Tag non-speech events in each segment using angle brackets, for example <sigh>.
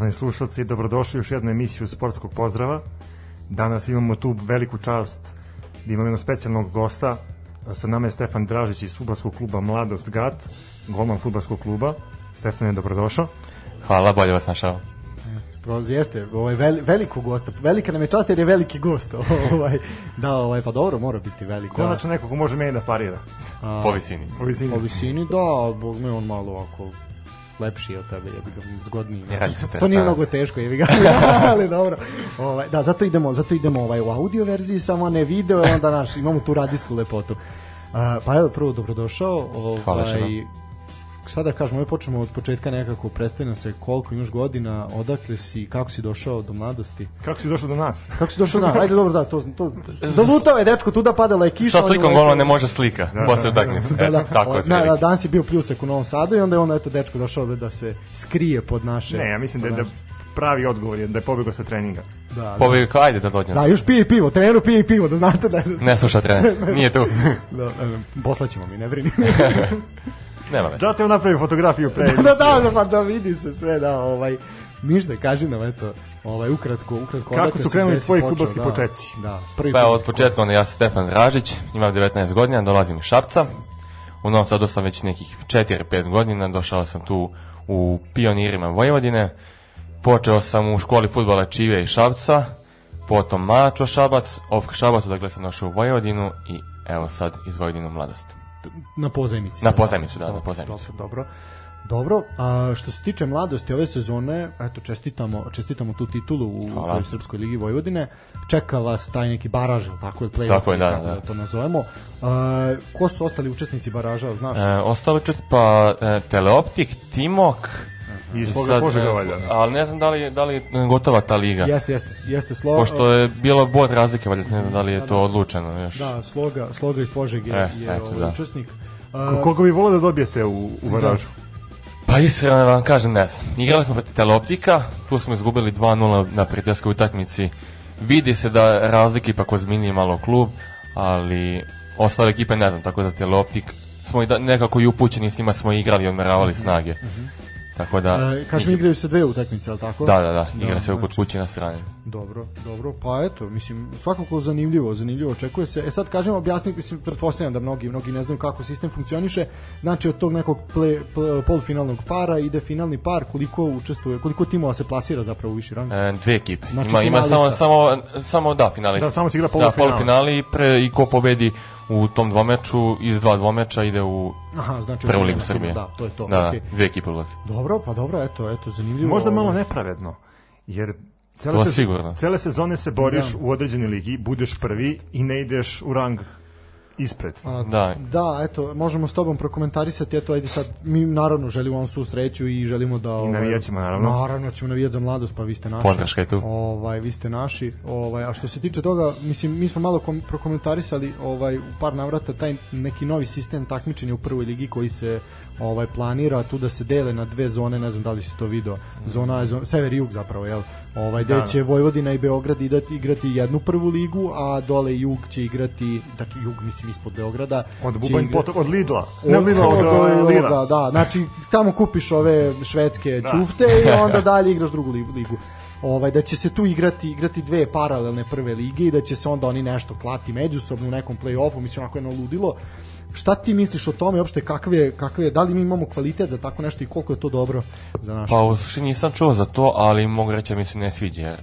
poštovani slušalci, dobrodošli u još jednu emisiju sportskog pozdrava. Danas imamo tu veliku čast da imamo jednog specijalnog gosta. Sa nama je Stefan Dražić iz futbalskog kluba Mladost Gat, golman futbalskog kluba. Stefan je dobrodošao. Hvala, bolje vas našao. Proz jeste, ovaj veli, veliko gosta. Velika nam je čast jer je veliki gost. <laughs> ovaj da, ovaj pa dobro, mora biti velika. Konačno neko ko može meni da parira. A, po visini. Po visini. Po visini, da, bog me on malo ovako lepši od tebe, jebi ga, zgodniji. Ja, to nije mnogo teško, je ga, <laughs> ali dobro. Ovaj, da, zato idemo, zato idemo ovaj, u audio verziji, samo ne video, onda naš, imamo tu radijsku lepotu. Uh, pa evo, prvo dobrodošao. Ovaj, Hvala što sad da kažemo, ove počnemo od početka nekako, predstavljam se koliko imaš godina, odakle si, kako si došao do mladosti. Kako si došao do nas? Kako si došao do nas? Ajde, dobro, da, to, to <laughs> zalutao je dečko, tu da padala je kiša. Sa slikom golom ovaj- ne može slika, da, posle utakmice. Da, da, <laughs> da, da. tako da, da, danas je bio pljusak u Novom Sadu i onda je on, eto, dečko došao da, da se skrije pod naše... Ne, ja mislim da, da pravi odgovor je da je pobjegao sa treninga. Da, da. Pobegao kao, ajde da dođem. Da, još pije pivo, treneru pije pivo, da znate da je... Ne sluša trener, <laughs> nije tu. Da, da, da, poslaćemo mi, ne brini. Nema veze. Da te napravim fotografiju pre. <laughs> da, da, da, pa da vidi se sve, da, ovaj ništa kaži nam eto ovaj ukratko ukratko kako su krenuli tvoji fudbalski da, početci da prvi pa evo od početka onda ja sam Stefan Dražić imam 19 godina dolazim iz Šapca u Novom Sadu sam već nekih 4-5 godina došao sam tu u pionirima Vojvodine počeo sam u školi fudbala Čive i Šabca, potom Mačo Šabac Ofka Šabac odakle sam došao u Vojvodinu i evo sad iz Vojvodinu mladosti na pozajmici. Na pozajmicu, da, da, na pozajmicu. Dobro, dobro. a što se tiče mladosti ove sezone, eto čestitamo, čestitamo tu titulu u, u Srpskoj ligi Vojvodine. Čeka vas taj neki baraž, tako je play tako je, da, da, da. to nazovemo. A, ko su ostali učesnici baraža, znaš? E, ostali učesnici, pa e, Teleoptik, Timok, iz e, Sad, Požega valja. Ali ne znam da li je, da li je gotova ta liga. Jeste, jeste. jeste sloga. Pošto je bilo bod razlike, valjda, ne znam da li je da, to da. odlučeno još. Da, sloga, sloga iz Požege eh, je eto, ovaj da. učesnik. Uh, koga bi volio da dobijete u, u da. Varažu? Da. Pa iskreno da vam kažem, ne znam. Igrali smo protiv Teleoptika, tu smo izgubili 2-0 na prijateljskoj utakmici. Vidi se da razlike ipak ozminije malo klub, ali ostale ekipe ne znam, tako da Teleoptik smo i da, nekako i upućeni s njima smo igrali i odmeravali mhm, snage. Uh mhm, -huh. Mhm. Tako da... E, kažem, igraju se dve utakmice, ali tako? Da, da, da, da igra da, se u kući na strani. Dobro, dobro, pa eto, mislim, svakako zanimljivo, zanimljivo, očekuje se. E sad, kažem, objasnim, mislim, pretpostavljam da mnogi, mnogi ne znaju kako sistem funkcioniše, znači od tog nekog play, play, polfinalnog para ide finalni par, koliko učestvuje, koliko timova se plasira zapravo u viši rang? E, dve ekipe, znači, ima, ima samo, samo, samo, da, finalista. Da, samo se igra polufinal. Da, polufinali i, pre, i ko pobedi u tom dvomeču iz dva dvomeča ide u Aha, znači prvu ligu Srbije. Da, to je to. Da, okay. dve ekipe ulaze. Dobro, pa dobro, eto, eto, zanimljivo. Možda malo ovaj. nepravedno, jer cele, se, sez... cele sezone se boriš da. u određenoj ligi, budeš prvi i ne ideš u rang ispred. A, da. da, eto, možemo s tobom prokomentarisati, eto, ajde sad, mi naravno želimo vam su sreću i želimo da... Ovaj, I navijat ćemo, naravno. Naravno ćemo navijat za mladost, pa vi ste naši. Podrška je tu. Ovaj, vi ste naši. Ovaj, a što se tiče toga, mislim, mi smo malo kom, prokomentarisali ovaj, u par navrata taj neki novi sistem takmičenja u prvoj ligi koji se ovaj planira tu da se dele na dve zone, ne znam da li si to video. Zona, zona sever i jug zapravo, jel? Ovaj da, da, će Vojvodina i Beograd idati, igrati jednu prvu ligu, a dole jug će igrati, dakle jug mislim ispod Beograda. Od Bubanj potok, od Lidla. Ne od, Lidla, od, od, od, od ovaj, Lira. Da, da, znači tamo kupiš ove švedske da. čufte i <laughs> onda dalje igraš drugu ligu ovaj da će se tu igrati igrati dve paralelne prve lige i da će se onda oni nešto klati međusobno u nekom plej-ofu, mislim onako jedno ludilo. Šta ti misliš o tome uopšte kakve kakve da li mi imamo kvalitet za tako nešto i koliko je to dobro za naš Pa u suštini nisam čuo za to, ali mogu reći da mi se ne sviđa.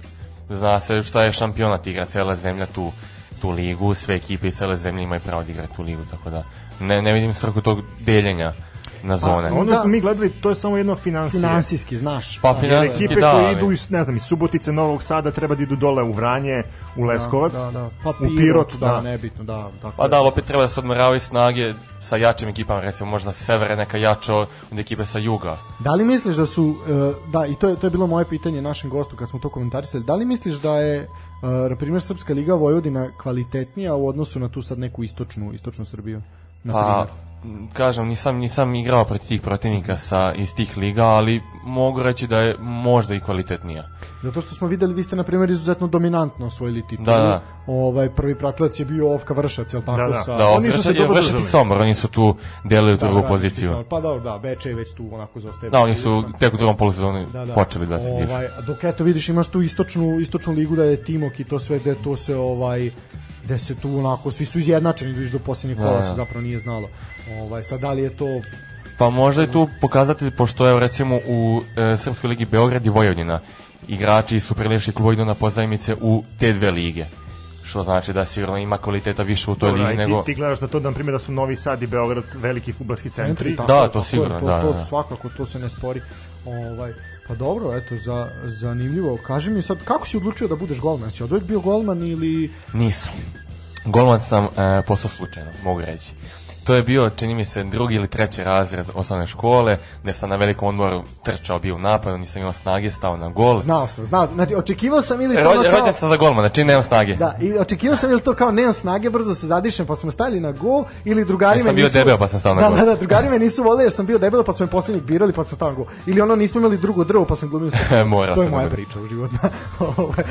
Zna se šta je šampionat igra cela zemlja tu tu ligu, sve ekipe iz cele zemlje imaju pravo da igraju tu ligu, tako da ne, ne vidim svrhu tog deljenja na pa, zone. Pa, onda da. smo mi gledali, to je samo jedno finansije. Finansijski, znaš. Pa, pa finansijski, ekipe da, koje idu, iz, ne znam, iz Subotice, Novog Sada, treba da idu dole u Vranje, u da, Leskovac, da, da, da. Pa, pirot, u Pirot, da, da, nebitno, da. Tako pa da, opet treba da se odmoravaju snage sa jačim ekipama, recimo možda Severe neka jača od ekipe sa Juga. Da li misliš da su, e, da, i to je, to je bilo moje pitanje našem gostu kad smo to komentarisali, da li misliš da je e, na primjer Srpska liga Vojvodina kvalitetnija u odnosu na tu sad neku istočnu istočnu Srbiju na pa, primjer kažem, nisam, nisam igrao protiv tih protivnika sa, iz tih liga, ali mogu reći da je možda i kvalitetnija. Zato što smo videli, vi ste na primjer izuzetno dominantno osvojili titul. Da, da. Ovaj, prvi pratilac je bio Ovka Vršac, jel tako? Da, da. Sa... da oni su se dobro Vršac i Sombor, oni su tu delili da, drugu da, poziciju. Sombor. Da, pa dobro, da, Beče je već tu onako zaostaje. Da, oni su tek u drugom polusezoni da, da. počeli da se ovaj, Dok eto vidiš, imaš tu istočnu, istočnu ligu da je Timok i to sve gde to se ovaj gde se tu onako, svi su izjednačeni, vidiš do posljednjeg kola da, da. se zapravo nije znalo. Ovaj, sad da li je to Pa možda je tu pokazatelj, pošto je recimo u e, Srpskoj ligi Beograd i Vojvodina igrači iz Superliških kluba idu na pozajmice u te dve lige što znači da sigurno ima kvaliteta više u toj ligi nego... Ti, ti gledaš na to, da, na primjer, da su Novi Sad i Beograd veliki futbalski centri. centri da, to sigurno, to, da, to, da, da. Svakako, to se ne spori. Ovaj, pa dobro, eto, za, zanimljivo. Kaži mi sad, kako si odlučio da budeš golman? Si odvek bio golman ili... Nisam. Golman sam e, posao slučajno, mogu reći to je bio, čini mi se, drugi ili treći razred osnovne škole, gde sam na velikom odmoru trčao, bio u napadu, nisam imao snage, stao na gol. Znao sam, znao sam. Znači, očekivao sam ili to Rođ, kao... Rođen sam za golman, znači nemam snage. Da, i očekivao sam ili to kao nemam snage, brzo se zadišem, pa smo stali na gol, ili drugari ja me nisu... bio debel, pa sam stao na da, gol. Da, da, drugari me nisu volili jer sam bio debel, pa smo me poslednjih birali, pa sam stao na gol. Ili ono, nismo imali drugo drvo, pa sam glumio... <laughs> Mora to je moja da. priča u životu. <laughs> Ovaj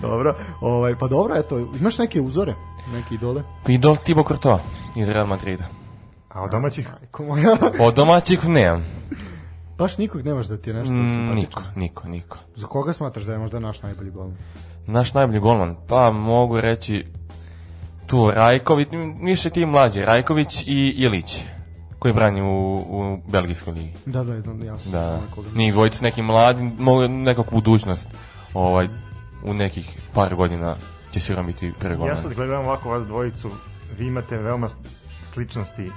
dobro. Ovaj, pa dobro, eto, imaš neke uzore? Neki idole? Idol Tibo Courtois iz Real Madrida. A od domaćih? <laughs> od domaćih nemam. Baš nikog nemaš da ti je nešto mm, Niko, niko, niko. Za koga smatraš da je možda naš najbolji golman? Naš najbolji golman? Pa mogu reći tu Rajković, više ti mlađi, Rajković i Ilić koji brani u, u Belgijskoj ligi. Da, da, jasno. Da. Njih dvojica neki mladi, mogu nekakvu budućnost ovaj, u nekih par godina će Siram biti pregonan. Ja sad gledam ovako vas dvojicu, vi imate veoma sličnosti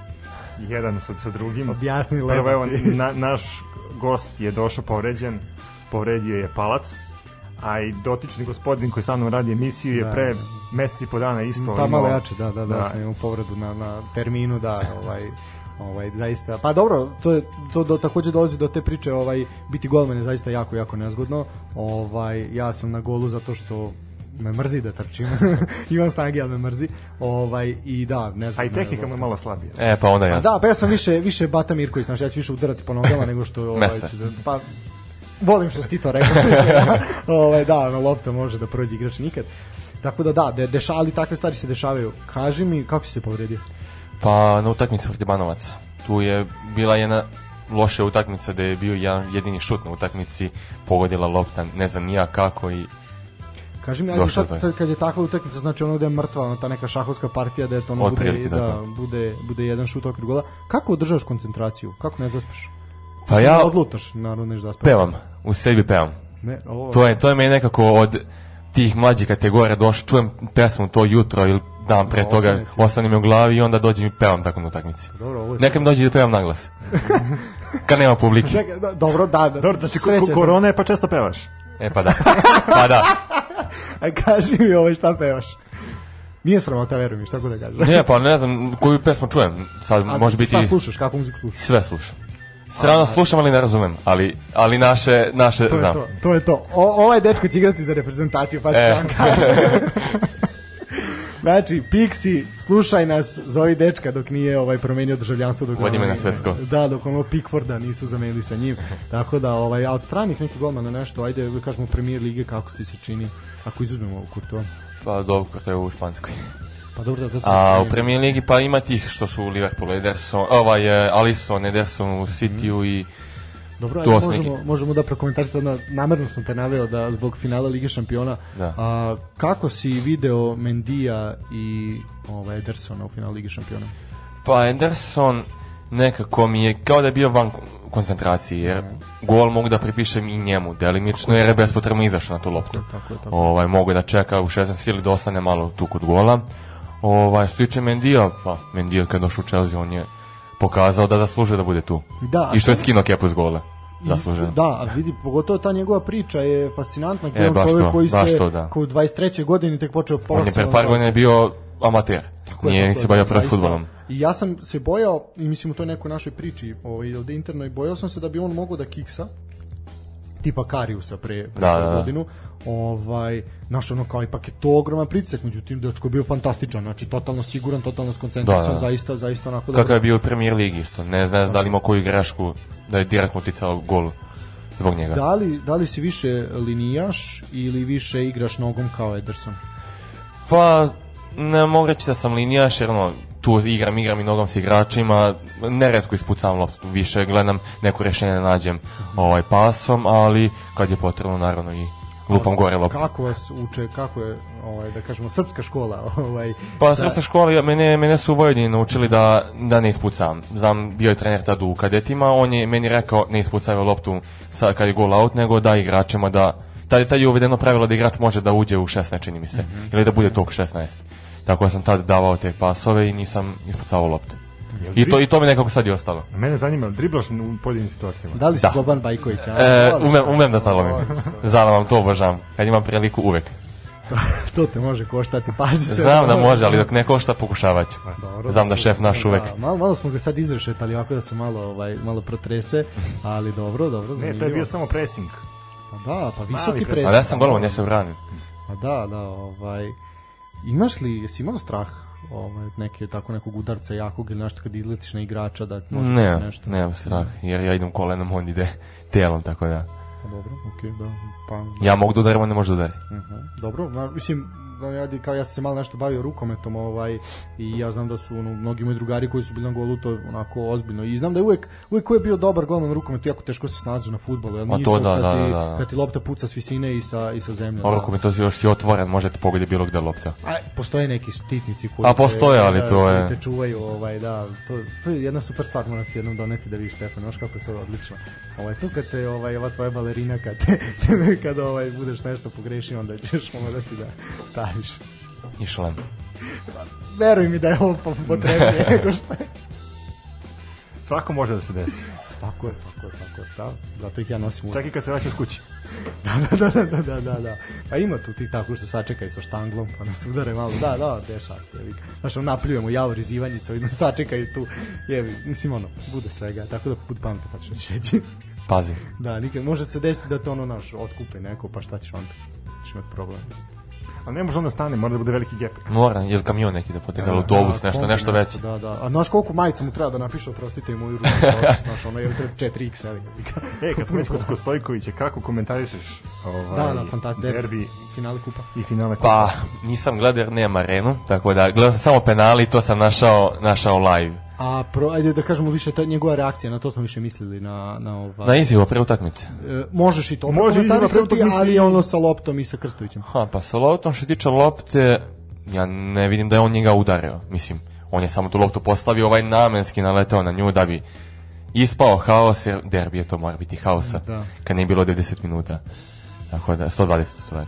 jedan sa, sa drugim. Objasni lepo. Prvo, evo, na, naš gost je došao povređen, povredio je palac, a i dotični gospodin koji sa mnom radi emisiju je da. pre meseci i po dana isto. Pa malo jače, da, da, da, da. sam imao povredu na, na terminu, da, ovaj, ovaj zaista pa dobro to je to do, takođe dolazi do te priče ovaj biti golman je zaista jako jako nezgodno ovaj ja sam na golu zato što me mrzi da trčim. <laughs> Imam snage, ali me mrzi. Ovaj, I da, ne znam. aj tehnika mu je malo slabija. E, pa onda ja. Da, pa ja sam više, više Bata Mirković, znaš, ja ću više udarati po nogama nego što... Ovaj, ću, pa, volim što si ti to rekao. <laughs> ovaj, da, na lopta može da prođe igrač nikad. Tako da da, de, dešali, takve stvari se dešavaju. Kaži mi, kako si se povredio? Pa na utakmici protiv Banovaca. Tu je bila jedna loša utakmica da je bio jedan jedini šut na utakmici, pogodila lopta, ne znam ja kako i Kaži mi, ajde sad, sad, kad je takva utakmica, znači ono da je mrtva, ona ta neka šahovska partija, da je to ono bude, prilike, da, bude, bude jedan šut okvir gola. Kako održaš koncentraciju? Kako ne zaspiš? Pa ja odlutaš, naravno neš zaspiš. Pevam, u sebi pevam. Ne, ovo... To je, to je me nekako od tih mlađih kategorija došlo, čujem pesmu to jutro ili dan pre toga ostane u glavi i onda dođem i pevam tako na utakmici. Dobro, ovo je Neka mi dođe da pevam na glas. <laughs> Kad nema publike. Dobro, da, da. Dobro, znači ko, korona je pa često pevaš. E pa da. Pa da. <laughs> A kaži mi ovo šta pevaš. Nije sramota, verujem, mi, šta god da kažem. Ne, pa ne znam koju pesmu čujem. Sad A, može biti... Šta slušaš, kakvu muziku slušaš? Sve slušam. Srano da. slušam, ali ne razumem, ali, ali naše, naše to znam. Je to, to je to. O, ovaj dečko će igrati za reprezentaciju, pa e. <laughs> Znači, Pixi, slušaj nas, zovi ovaj dečka dok nije ovaj promenio državljanstvo. Dok Vodi na ovaj- svetsko. Da, dok ono Pickforda nisu zamenili sa njim. Tako da, ovaj, a od stranih nekih golmana nešto, ajde, da kažemo premier lige, kako ti se čini, ako izuzmemo Kurto? Pa dobro, Kurto je u Španskoj. Pa dobro da zato. A u Premier ligi pa ima tih što su u Liverpool, Ederson, ovaj eh, Alisson, Ederson u Cityu mm. i Dobro, ajde, možemo, možemo da prokomentarište, na, namerno sam te naveo da zbog finala Lige šampiona, da. a, kako si video Mendija i ovaj, Edersona u finalu Lige šampiona? Pa Ederson nekako mi je kao da je bio van koncentracije, jer da. gol mogu da pripišem i njemu delimično, jer je bespotrebno izašao na tu loptu. Tako tako tako. Ovaj, mogu da čeka u 16 ili da ostane malo tu kod gola. Ovaj, što tiče Mendija, pa Mendija kad je došao u Chelsea, on je pokazao da zaslužuje da bude tu. Da, I što je skinuo kepu iz gola zasluženo. Da, da, a vidi, pogotovo ta njegova priča je fascinantna, gde e, on čovjek to, koji se to, da. ko 23. godini tek počeo profesionalno. On je pre par godina bio amater. Tako Nije tako se bavio da, pred futbolom. I ja sam se bojao, i mislim u toj nekoj našoj priči, ovaj, ili da internoj, bojao sam se da bi on mogao da kiksa, tipa Kariusa pre, pre da, da, da, godinu, ovaj, znaš, ono, kao, ipak je to ogroman pritisak, međutim, dečko je bio fantastičan, znači, totalno siguran, totalno skoncentrisan, da, da. da. zaista, zaista onako... da... Kakav je bio u premier ligi isto, ne znam da, da li ima koju grešku da je direktno uticao gol zbog njega. Da li, da li si više linijaš ili više igraš nogom kao Ederson? Pa, ne mogu reći da sam linijaš, jer ono, tu igram, igram i nogom s igračima, neretko ispucam loptu, više gledam neko rešenje da nađem ovaj, pasom, ali kad je potrebno naravno i lupam gore loptu. Kako vas uče, kako je, ovaj, da kažemo, srpska škola? <laughs> Ovaj, pa da... srpska škola, ja, mene, mene su u Vojvodini naučili da, da ne ispucam. Znam, bio je trener tada u kadetima, on je meni rekao ne ispucaju loptu sa, kad je goal out, nego da igračima da... taj, taj je uvedeno pravilo da igrač može da uđe u 16, čini mi se, mm -hmm. ili da bude tog 16. Tako da sam tad davao te pasove i nisam ispucavao lopte. I to i to mi nekako sad je ostalo. mene zanima, driblaš u pojedinim situacijama? Da li si da. Boban Bajković? Ja? E, umem, umem da zalovim. Zalavam, to obožavam. Kad imam priliku, uvek. <laughs> to te može koštati, pazi se. Znam da može, ali dok ne košta, pokušavaću. Pa dobro, Znam da šef naš da, uvek. Da, malo, malo smo ga sad izrešetali, ovako da se malo, ovaj, malo protrese, ali dobro, dobro. Zanimljivo. Ne, to je bio samo pressing. Pa da, pa visoki pressing. Ali ja sam golovan, ja se branim. Pa da, da, ovaj... Imaš li, jesi imala strah ovaj, neke, tako nekog udarca jakog ili nešto kad izletiš na igrača da možda ne, nešto? Ne, nemam strah, jer ja idem kolenom, on ide <laughs> telom, tako da. Pa dobro, okej, okay, da. Pa, Ja mogu da udarim, on ne može da udari. Uh mhm, -huh. Dobro, na, mislim, Da radi kao ja sam se malo nešto bavio rukometom ovaj i ja znam da su ono, mnogi moji drugari koji su bili na golu to onako ozbiljno i znam da je uvek uvek ko je bio dobar golman u rukometu jako teško se snalazi na fudbalu ja mislim to, da, kad, da, da, da. kad ti lopta puca s visine i sa i sa zemlje. Ono rukomet da. to još si otvoren, možete da pogoditi bilo gde lopta. A postoje neki štitnici koji A postoje, ali da, to je te čuvaju ovaj da to to je jedna super stvar moram ti jednom doneti da vidiš Stefan, baš kako je to odlično. Ovaj tu kad te ovaj ova tvoja balerina kad te, <laughs> kad ovaj budeš nešto pogrešio onda ćeš morati da stavi najviše. I šlem. Veruj mi da je ovo potrebno <laughs> nego što je. Svako može da se desi. Tako je, tako je, tako je. Da, zato ih ja nosim uvijek. Čak i kad se vraćaš kući. <laughs> Da, da, da, da, da, da, da, da. Pa ima tu ti tako što sačekaj sa štanglom, pa nas udare malo. Da, da, deša se. Jevi. Znaš, on napljujemo javor iz Ivanjica, ono sačekaj tu. Jevi, mislim, ono, bude svega. Tako da put pametno pa ćeš reći. Pazi. Da, nikad, može se desiti da te ono naš otkupe neko, pa šta ćeš onda? Češ imati problem. A ne može onda stane, mora da bude veliki gepek. Mora, jer kamion neki da potega, da, autobus, da, nešto, kombi, da, nešto da, veće. Da, da. A znaš koliko majica mu treba da napiše, oprostite i moju ruku, da, <laughs> znaš, ono je 4x, ali. e, kad <laughs> smo već kod Kostojkovića, kako komentarišeš ovaj, da, da, fantastično. derbi finale kupa? I finale kupa. Pa, nisam gledao jer nema arenu, tako da gledao sam samo penali i to sam našao, našao live. A pro, ajde da kažemo više ta njegova reakcija, na to smo više mislili na na ovaj. Na izjavu pre utakmice. E, možeš i to. Može i pre utakmice, ali ono sa loptom i sa Krstovićem. Ha, pa sa loptom što se tiče lopte, ja ne vidim da je on njega udario. Mislim, on je samo tu loptu postavio, ovaj namenski naletao na nju da bi ispao haos, jer derbi je to mora biti haosa, da. kad nije bilo 90 minuta. Tako da, 120 stvari.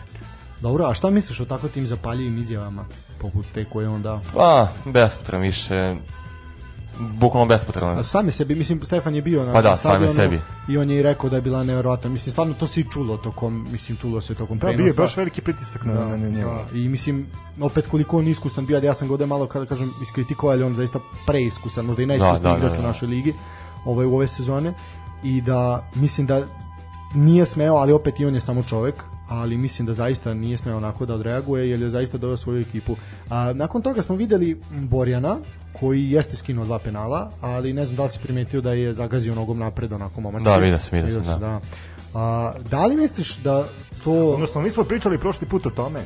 Dobro, a šta misliš o tako tim zapaljivim izjavama, poput te koje on dao? Pa, bespotrebno više, bukvalno bespotrebno. Sam je sebi, mislim, Stefan je bio na pa da, sam sebi. i on je i rekao da je bila nevjerovatna. Mislim, stvarno to se čulo tokom, mislim, čulo se tokom prenosa. Da, bio je baš veliki pritisak na, da, na njega. Da. I mislim, opet koliko on iskusan bio, da ja sam ga malo, kada kažem, iskritikovao, ali on zaista preiskusan, možda i najiskusniji da, da, igrač da, da. u našoj ligi ovaj, u ove sezone i da mislim da nije smeo, ali opet i on je samo čovek ali mislim da zaista nije smeo onako da odreaguje jer je zaista doveo svoju ekipu. A nakon toga smo videli Borjana koji jeste skinuo dva penala, ali ne znam da li si primetio da je zagazio nogom napred onako momak. Da, vidio sam, vidio sam, da. da. A, da li misliš da to... Odnosno, mi smo pričali prošli put o tome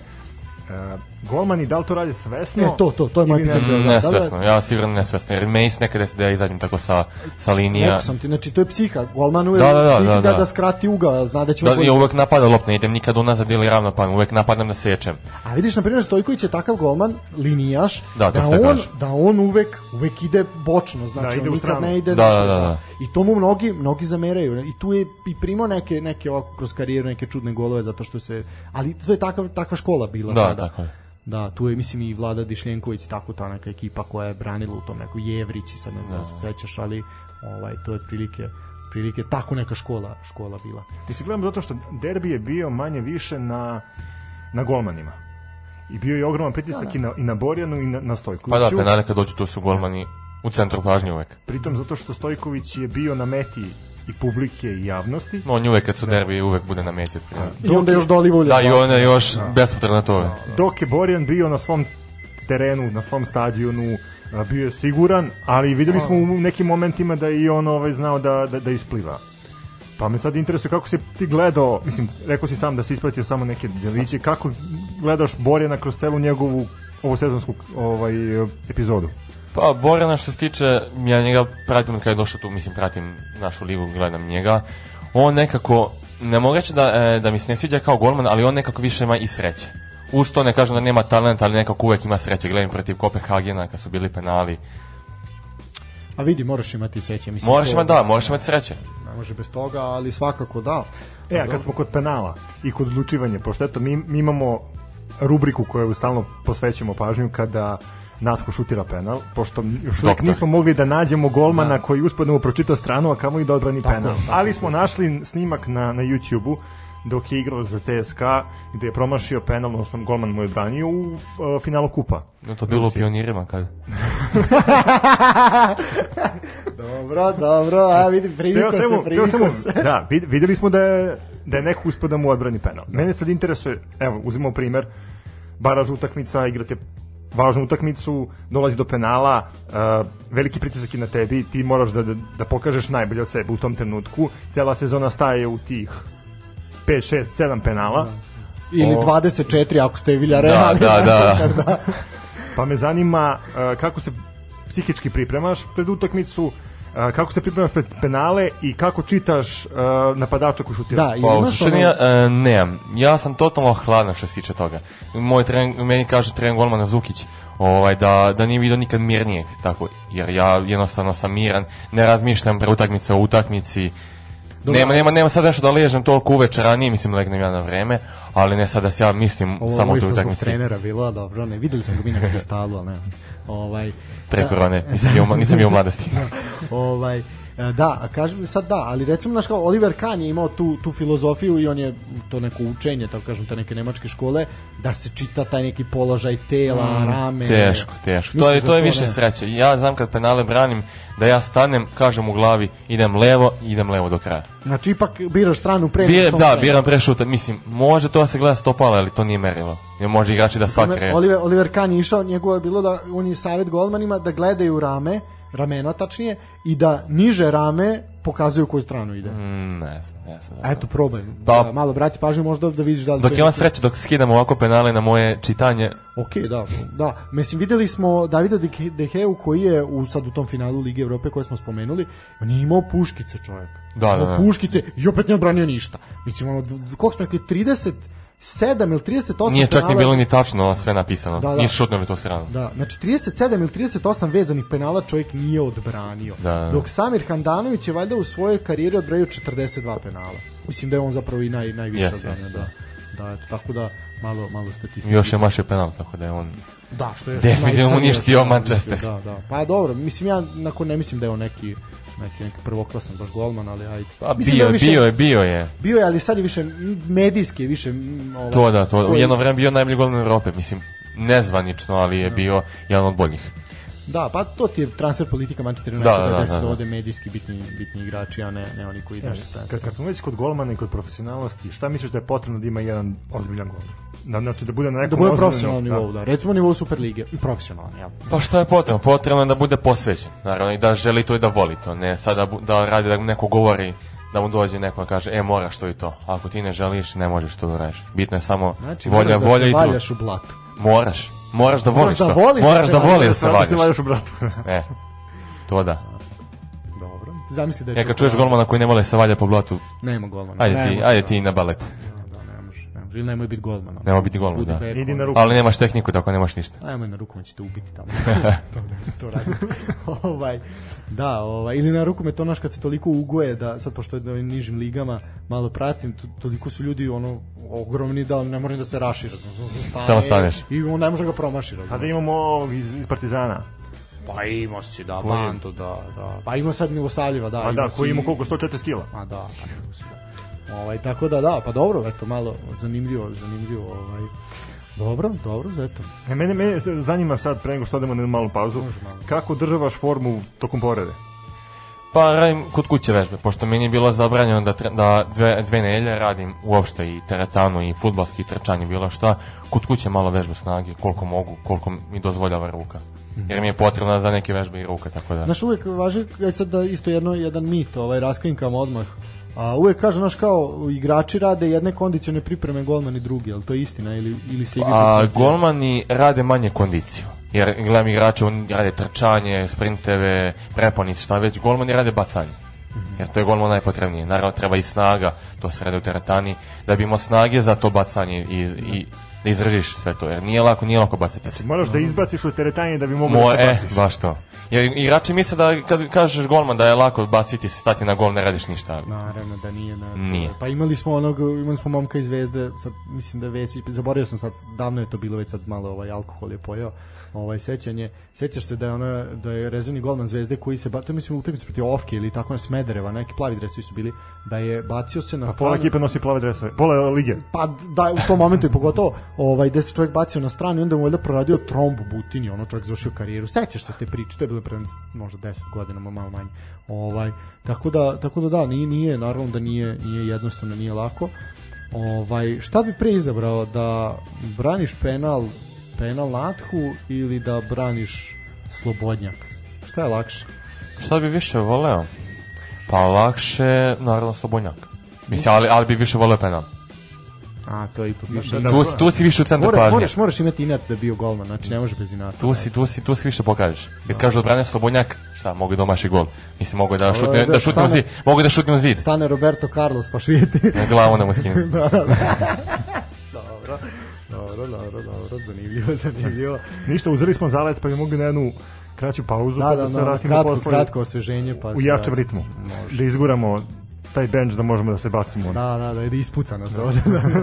Uh, eh, golmani, da li to radi svesno? E, to, to, to je moje pitanje. Ne, ne da svesno, ja sigurno ne svesno, jer Mace nekada se da ja izađem tako sa, sa linija. Neko sam ti, znači to je psiha, golman uvek da, da, da, psiha da, da, da, da, skrati uga, zna da će... Da, ja uvek napada lop, ne idem nikad unazad ili ravno pa uvek napadam da sečem. A vidiš, na primjer, Stojković je takav golman, linijaš, da, da, on, da on uvek, uvek ide bočno, znači da, ide on nikad ne ide... Da, da, da, da. I to mu mnogi, mnogi zameraju. I tu je i primao neke, neke ovako kroz karijeru, neke čudne golove, zato što se... Ali to je takva takva škola bila. Da, tada. tako je. Da, tu je mislim i Vlada Dišljenković tako ta neka ekipa koja je branila u tom neku Jevrići sad ne znam da. se sećaš, ali ovaj to je otprilike prilike tako neka škola škola bila. Ti se gledamo zato što derbi je bio manje više na na golmanima. I bio je ogroman pritisak da, da. i na i na Borjanu i na, na Stojkoviću. Pa da, znači, penale kad dođu to su golmani U centru pažnje uvek. Pritom zato što Stojković je bio na meti i publike i javnosti. On uvek kad su da. derbi uvek bude na meti. I onda još doliva ulja. Da, i onda još da, bespotrebno to. Da, da. Dok je Borjan bio na svom terenu, na svom stadionu, bio je siguran, ali videli smo u nekim momentima da i on ovaj znao da, da, da ispliva. Pa me sad interesuje kako si ti gledao, mislim, rekao si sam da si ispratio samo neke deliće, kako gledaš Borjana kroz celu njegovu ovu sezonsku ovaj, epizodu? Pa, Borana što se tiče, ja njega pratim od kada je došao tu, mislim, pratim našu ligu, gledam njega. On nekako, ne mogu reći da, e, da mi se ne sviđa kao golman, ali on nekako više ima i sreće. Uz to ne kažem da nema talenta, ali nekako uvek ima sreće. Gledam protiv Kopenhagena kad su bili penali. A vidi, moraš imati sreće. Mislim, moraš imati, da, moraš imati sreće. Ne može bez toga, ali svakako da. E, a kad smo kod penala i kod odlučivanja, pošto eto, mi, mi imamo rubriku koju stalno posvećamo pažnju kada Natko šutira penal, pošto još uvijek nismo mogli da nađemo golmana da. koji uspodno pročita stranu, a kamo i da odbrani tako, penal. Tako, Ali smo našli snimak na, na YouTube-u dok je igrao za CSKA gde je promašio penal, odnosno golman mu je branio u uh, finalu kupa. Da to bilo u pionirima kad? <laughs> dobro, dobro, a vidi, primiko se, primiko se. Da, vid, videli smo da je, da je neko uspio da mu odbrani penal. Da. Mene sad interesuje, evo, uzimamo primer, baraž utakmica, igrate važnu utakmicu, dolazi do penala, uh, veliki pritisak je na tebi, ti moraš da, da, da pokažeš najbolje od sebe u tom trenutku. Cela sezona staje u tih 5, 6, 7 penala. Da. Ili o... 24 ako ste Vilja Real. Da, da, <laughs> dakle, da. da. pa me zanima uh, kako se psihički pripremaš pred utakmicu, uh, kako se pripremaš pred penale i kako čitaš uh, napadača koji šutira? Da, pa, imaš ono... ja, e, nemam. Ja sam totalno hladan što se tiče toga. Moj tren, meni kaže tren golmana Zukić ovaj, da, da nije vidio nikad mirnijeg, tako, jer ja jednostavno sam miran, ne razmišljam pre utakmice o utakmici, Dobre, nema, nema, nema sad nešto da ležem toliko uveče ranije, mislim legnem ja na vreme, ali ne sad da se ja mislim ovo, samo o toj utakmici. Ovo trenera bilo, dobro, ne, videli smo ga mi na kristalu, ali ne. Ovaj, Pre da. korone, nisam bio, nisam bio u mladosti. <laughs> Da, ovaj, E, da, a kažem sad da, ali recimo naš kao Oliver Kahn je imao tu, tu filozofiju i on je to neko učenje, tako kažem, te neke nemačke škole, da se čita taj neki položaj tela, mm, rame. Teško, teško. Misliš da to je, to je više ne? sreće. Ja znam kad penale branim, da ja stanem, kažem u glavi, idem levo, idem levo do kraja. Znači ipak biraš stranu pre. Biram, da, biram pre šuta. Mislim, može to da se gleda stopala, ali to nije merilo. Ne može igrači da sakre. Oliver, Oliver Kahn je išao, njegovo je bilo da, on je savjet golmanima da gledaju rame, ramena tačnije, i da niže rame pokazuju koju stranu ide. Mm, ne znam, ne znam. Eto, da. probaj. Pa, da, malo brati pažnju možda da vidiš da... Dok je on sreće, dok skidam ovako penale na moje čitanje. Ok, da, da. Mislim, videli smo Davida Deheu koji je u, sad u tom finalu Lige Evrope koje smo spomenuli, on je imao puškice čovjek. Da, da, da. Puškice i opet nije odbranio ništa. Mislim, ono, koliko smo rekli, 30 7 ili 38 Nije čak penala... ni bilo ni tačno sve napisano. Da, da. Nisu šutnuli to strano. Da, znači 37 ili 38 vezanih penala čovjek nije odbranio. Da, da, da. Dok Samir Handanović je valjda u svojoj karijeri odbranio 42 penala. Mislim da je on zapravo i naj, najviše yes, odbranio. Yes. Da. da, da eto, tako da malo, malo statistika. Još je maše penal, tako da je on Da, što je definitivno uništio Manchester. Da, da. Pa dobro, mislim ja nakon ne mislim da je on neki neki, neki prvoklasan baš golman, ali ajde. Pa bio, da je više, bio je, bio je. Bio je, ali sad je više medijski, više... Ovaj, to da, to da. U jedno vreme bio najbolji golman Europe, mislim, nezvanično, ali je da. bio jedan od boljih. Da, pa to ti je transfer politika Manchester da, United da, da, da, da, se da. medijski bitni, bitni igrači, a ne, ne oni koji e, nešto ja, Kad, kad smo već kod golmana i kod profesionalnosti, šta misliš da je potrebno da ima jedan ozbiljan gol? Da, znači da bude na nekom da bude profesionalnom nivou, da. da. Recimo nivou Superlige, profesionalan, ja. Pa šta je potrebno? Potrebno je da bude posvećen, naravno, i da želi to i da voli to, ne sada da, da radi da neko govori da mu dođe neko da kaže e moraš to i to. Ako ti ne želiš, ne možeš to da radiš. Bitno je samo znači, volja, da volja i trud. Znači, da se valjaš u blatu. Moraš. Moraš da voliš to. Moraš da, da, da voliš da se vadiš. Moraš da u bratu. E, to da. Dobro. Zamisli da je... E, kad čuješ golmana koji ne vole se valja po blatu... Nema golmana. Ajde ti, ajde ti na balet igrač, ili nemoj biti golman. Ono. Nemoj biti golman, da. Bad, Idi na ruku. Ali nemaš tehniku, tako nemaš ništa. Nemoj na ruku, ćete ubiti tamo. <laughs> <laughs> to, to radi. ovaj, da, ovaj, ili na ruku me to naš kad se toliko uguje, da sad pošto je na nižim ligama malo pratim, to, toliko su ljudi ono ogromni da ne moram da se rašira. Stane, Samo staneš. I on ne može ga promaši. A da imamo ovog iz, iz Partizana. Pa ima si, da, Koji? Banto, da, da. Pa ima sad Milosaljeva, da. A da, koji ima koliko, 140 kila? A da, tako pa si, da. Ovaj, tako da, da, pa dobro, eto, malo zanimljivo, zanimljivo, ovaj, Dobro, dobro, zato. E, mene, mene zanima sad, pre nego što odemo na malu pauzu, malo. kako državaš formu tokom porede? Pa radim kod kuće vežbe, pošto meni je bilo zabranjeno da, da dve, dve nedelje radim uopšte i teretanu i futbalski trčanje, bilo šta. Kod kuće malo vežbe snage, koliko mogu, koliko mi dozvoljava ruka. Mhm. Jer mi je potrebna za neke vežbe i ruka, tako da. Znaš, uvek važi, e, sad da isto jedno, jedan mit ovaj, raskrinkam odmah A uvek kažu, znaš, kao igrači rade jedne kondicione pripreme golmani drugi, ali to je istina ili, ili se igra... A golmani rade manje kondiciju. Jer gledam igrače, oni rade trčanje, sprinteve, preponice, šta već, golmani rade bacanje. Mhm. Jer to je golman najpotrebnije. Naravno, treba i snaga, to se rade u teretani, da bi imao snage za to bacanje i, i da izdržiš sve to, jer nije lako, nije lako bacati znači, se. Moraš da izbaciš u teretanje da bi mogu Mo, da e, baciš. baš to. Jer igrači misle da kad kažeš golman da je lako baciti se, stati na gol, ne radiš ništa. Naravno da nije. Na... Da nije. Pa imali smo onog, imali smo momka iz Zvezde, sad, mislim da Vesić, zaboravio sam sad, davno je to bilo već sad malo ovaj alkohol je pojeo, ovaj sećanje. Sećaš se da je ona da je rezervni golman Zvezde koji se bato to mislim utakmica protiv Ofke ili tako na Smedereva, neki plavi dresovi su bili, da je bacio se na stranu. pola ekipe nosi plave dresove. Pola lige. Pa da u tom momentu i pogotovo ovaj da se čovjek bacio na stranu i onda mu valjda proradio trombu butini, ono čovjek završio karijeru. Sećaš se te priče, to je bilo pre možda 10 godina, malo manje. Ovaj tako da tako da da nije, nije naravno da nije nije jednostavno, nije lako. Ovaj, šta bi pre izabrao da braniš penal penal Nathu ili da braniš Slobodnjak? Šta je lakše? Šta bi više voleo? Pa lakše, naravno, Slobodnjak. Mislim, ali, ali bi više voleo penal. A, to je ipak više. Tu, tu si više u centru Mora, pažnje. Moraš, moraš imati inat da bio golman, znači ne može bez inata. Tu si, tu si, tu si više pokažeš. Kad no. Da. kažu odbrane da Slobodnjak, šta, mogu da omaši gol. Mislim, mogu da šutne, da, da šutne zid. Mogu da šutne zid. Stane Roberto Carlos pa švijeti. Na glavu da mu skinu. <laughs> da, da. <laughs> Dobro dobro, dobro, dobro, zanimljivo, <laughs> zanimljivo. Ništa, uzeli smo zalet pa je mogli na jednu kraću pauzu da, pa da, da se vratimo kratko, posle. Kratko osveženje pa u jačem ritmu. Može. Da izguramo taj bench da možemo da se bacimo. Da, da, da, da ispuca nas da. ovde. <laughs>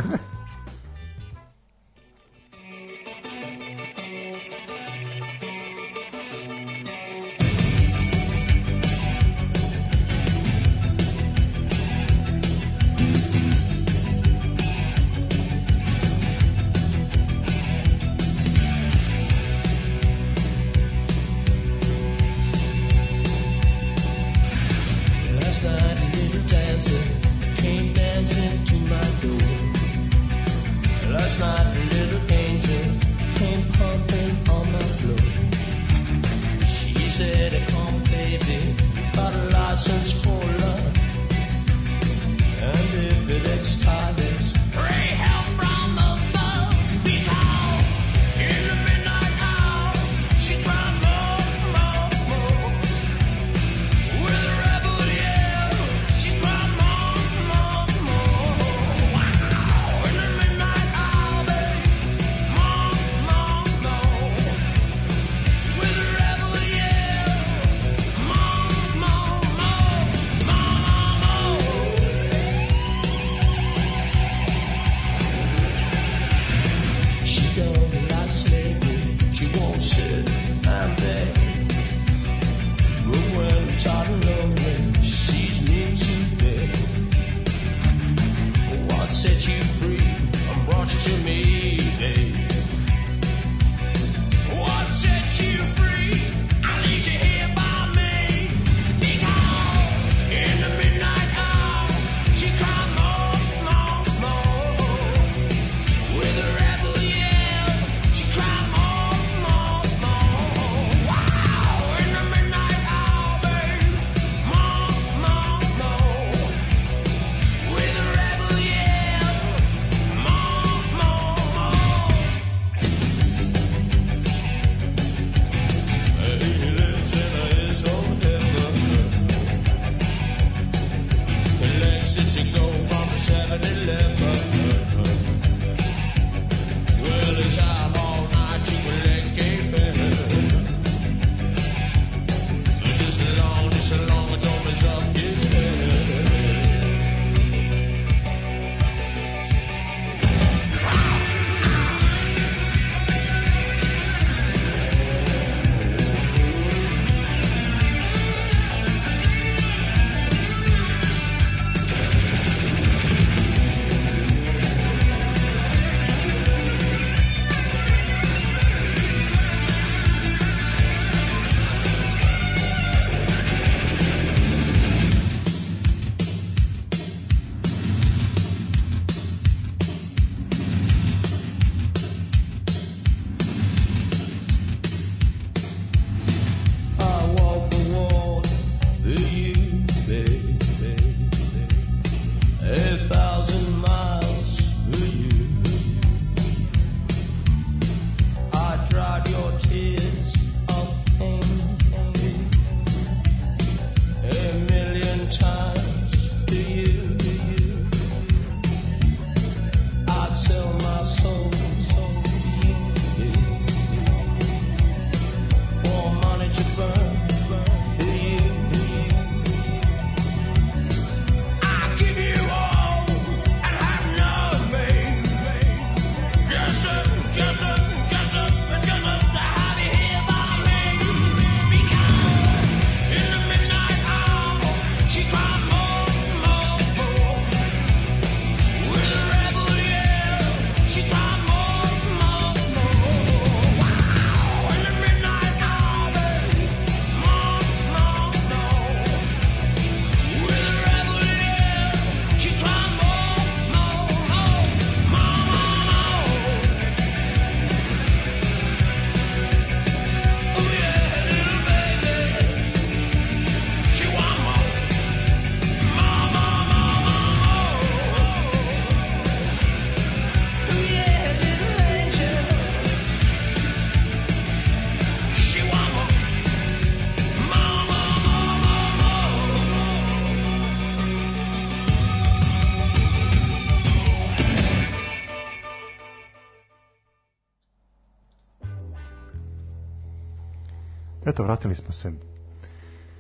vratili smo se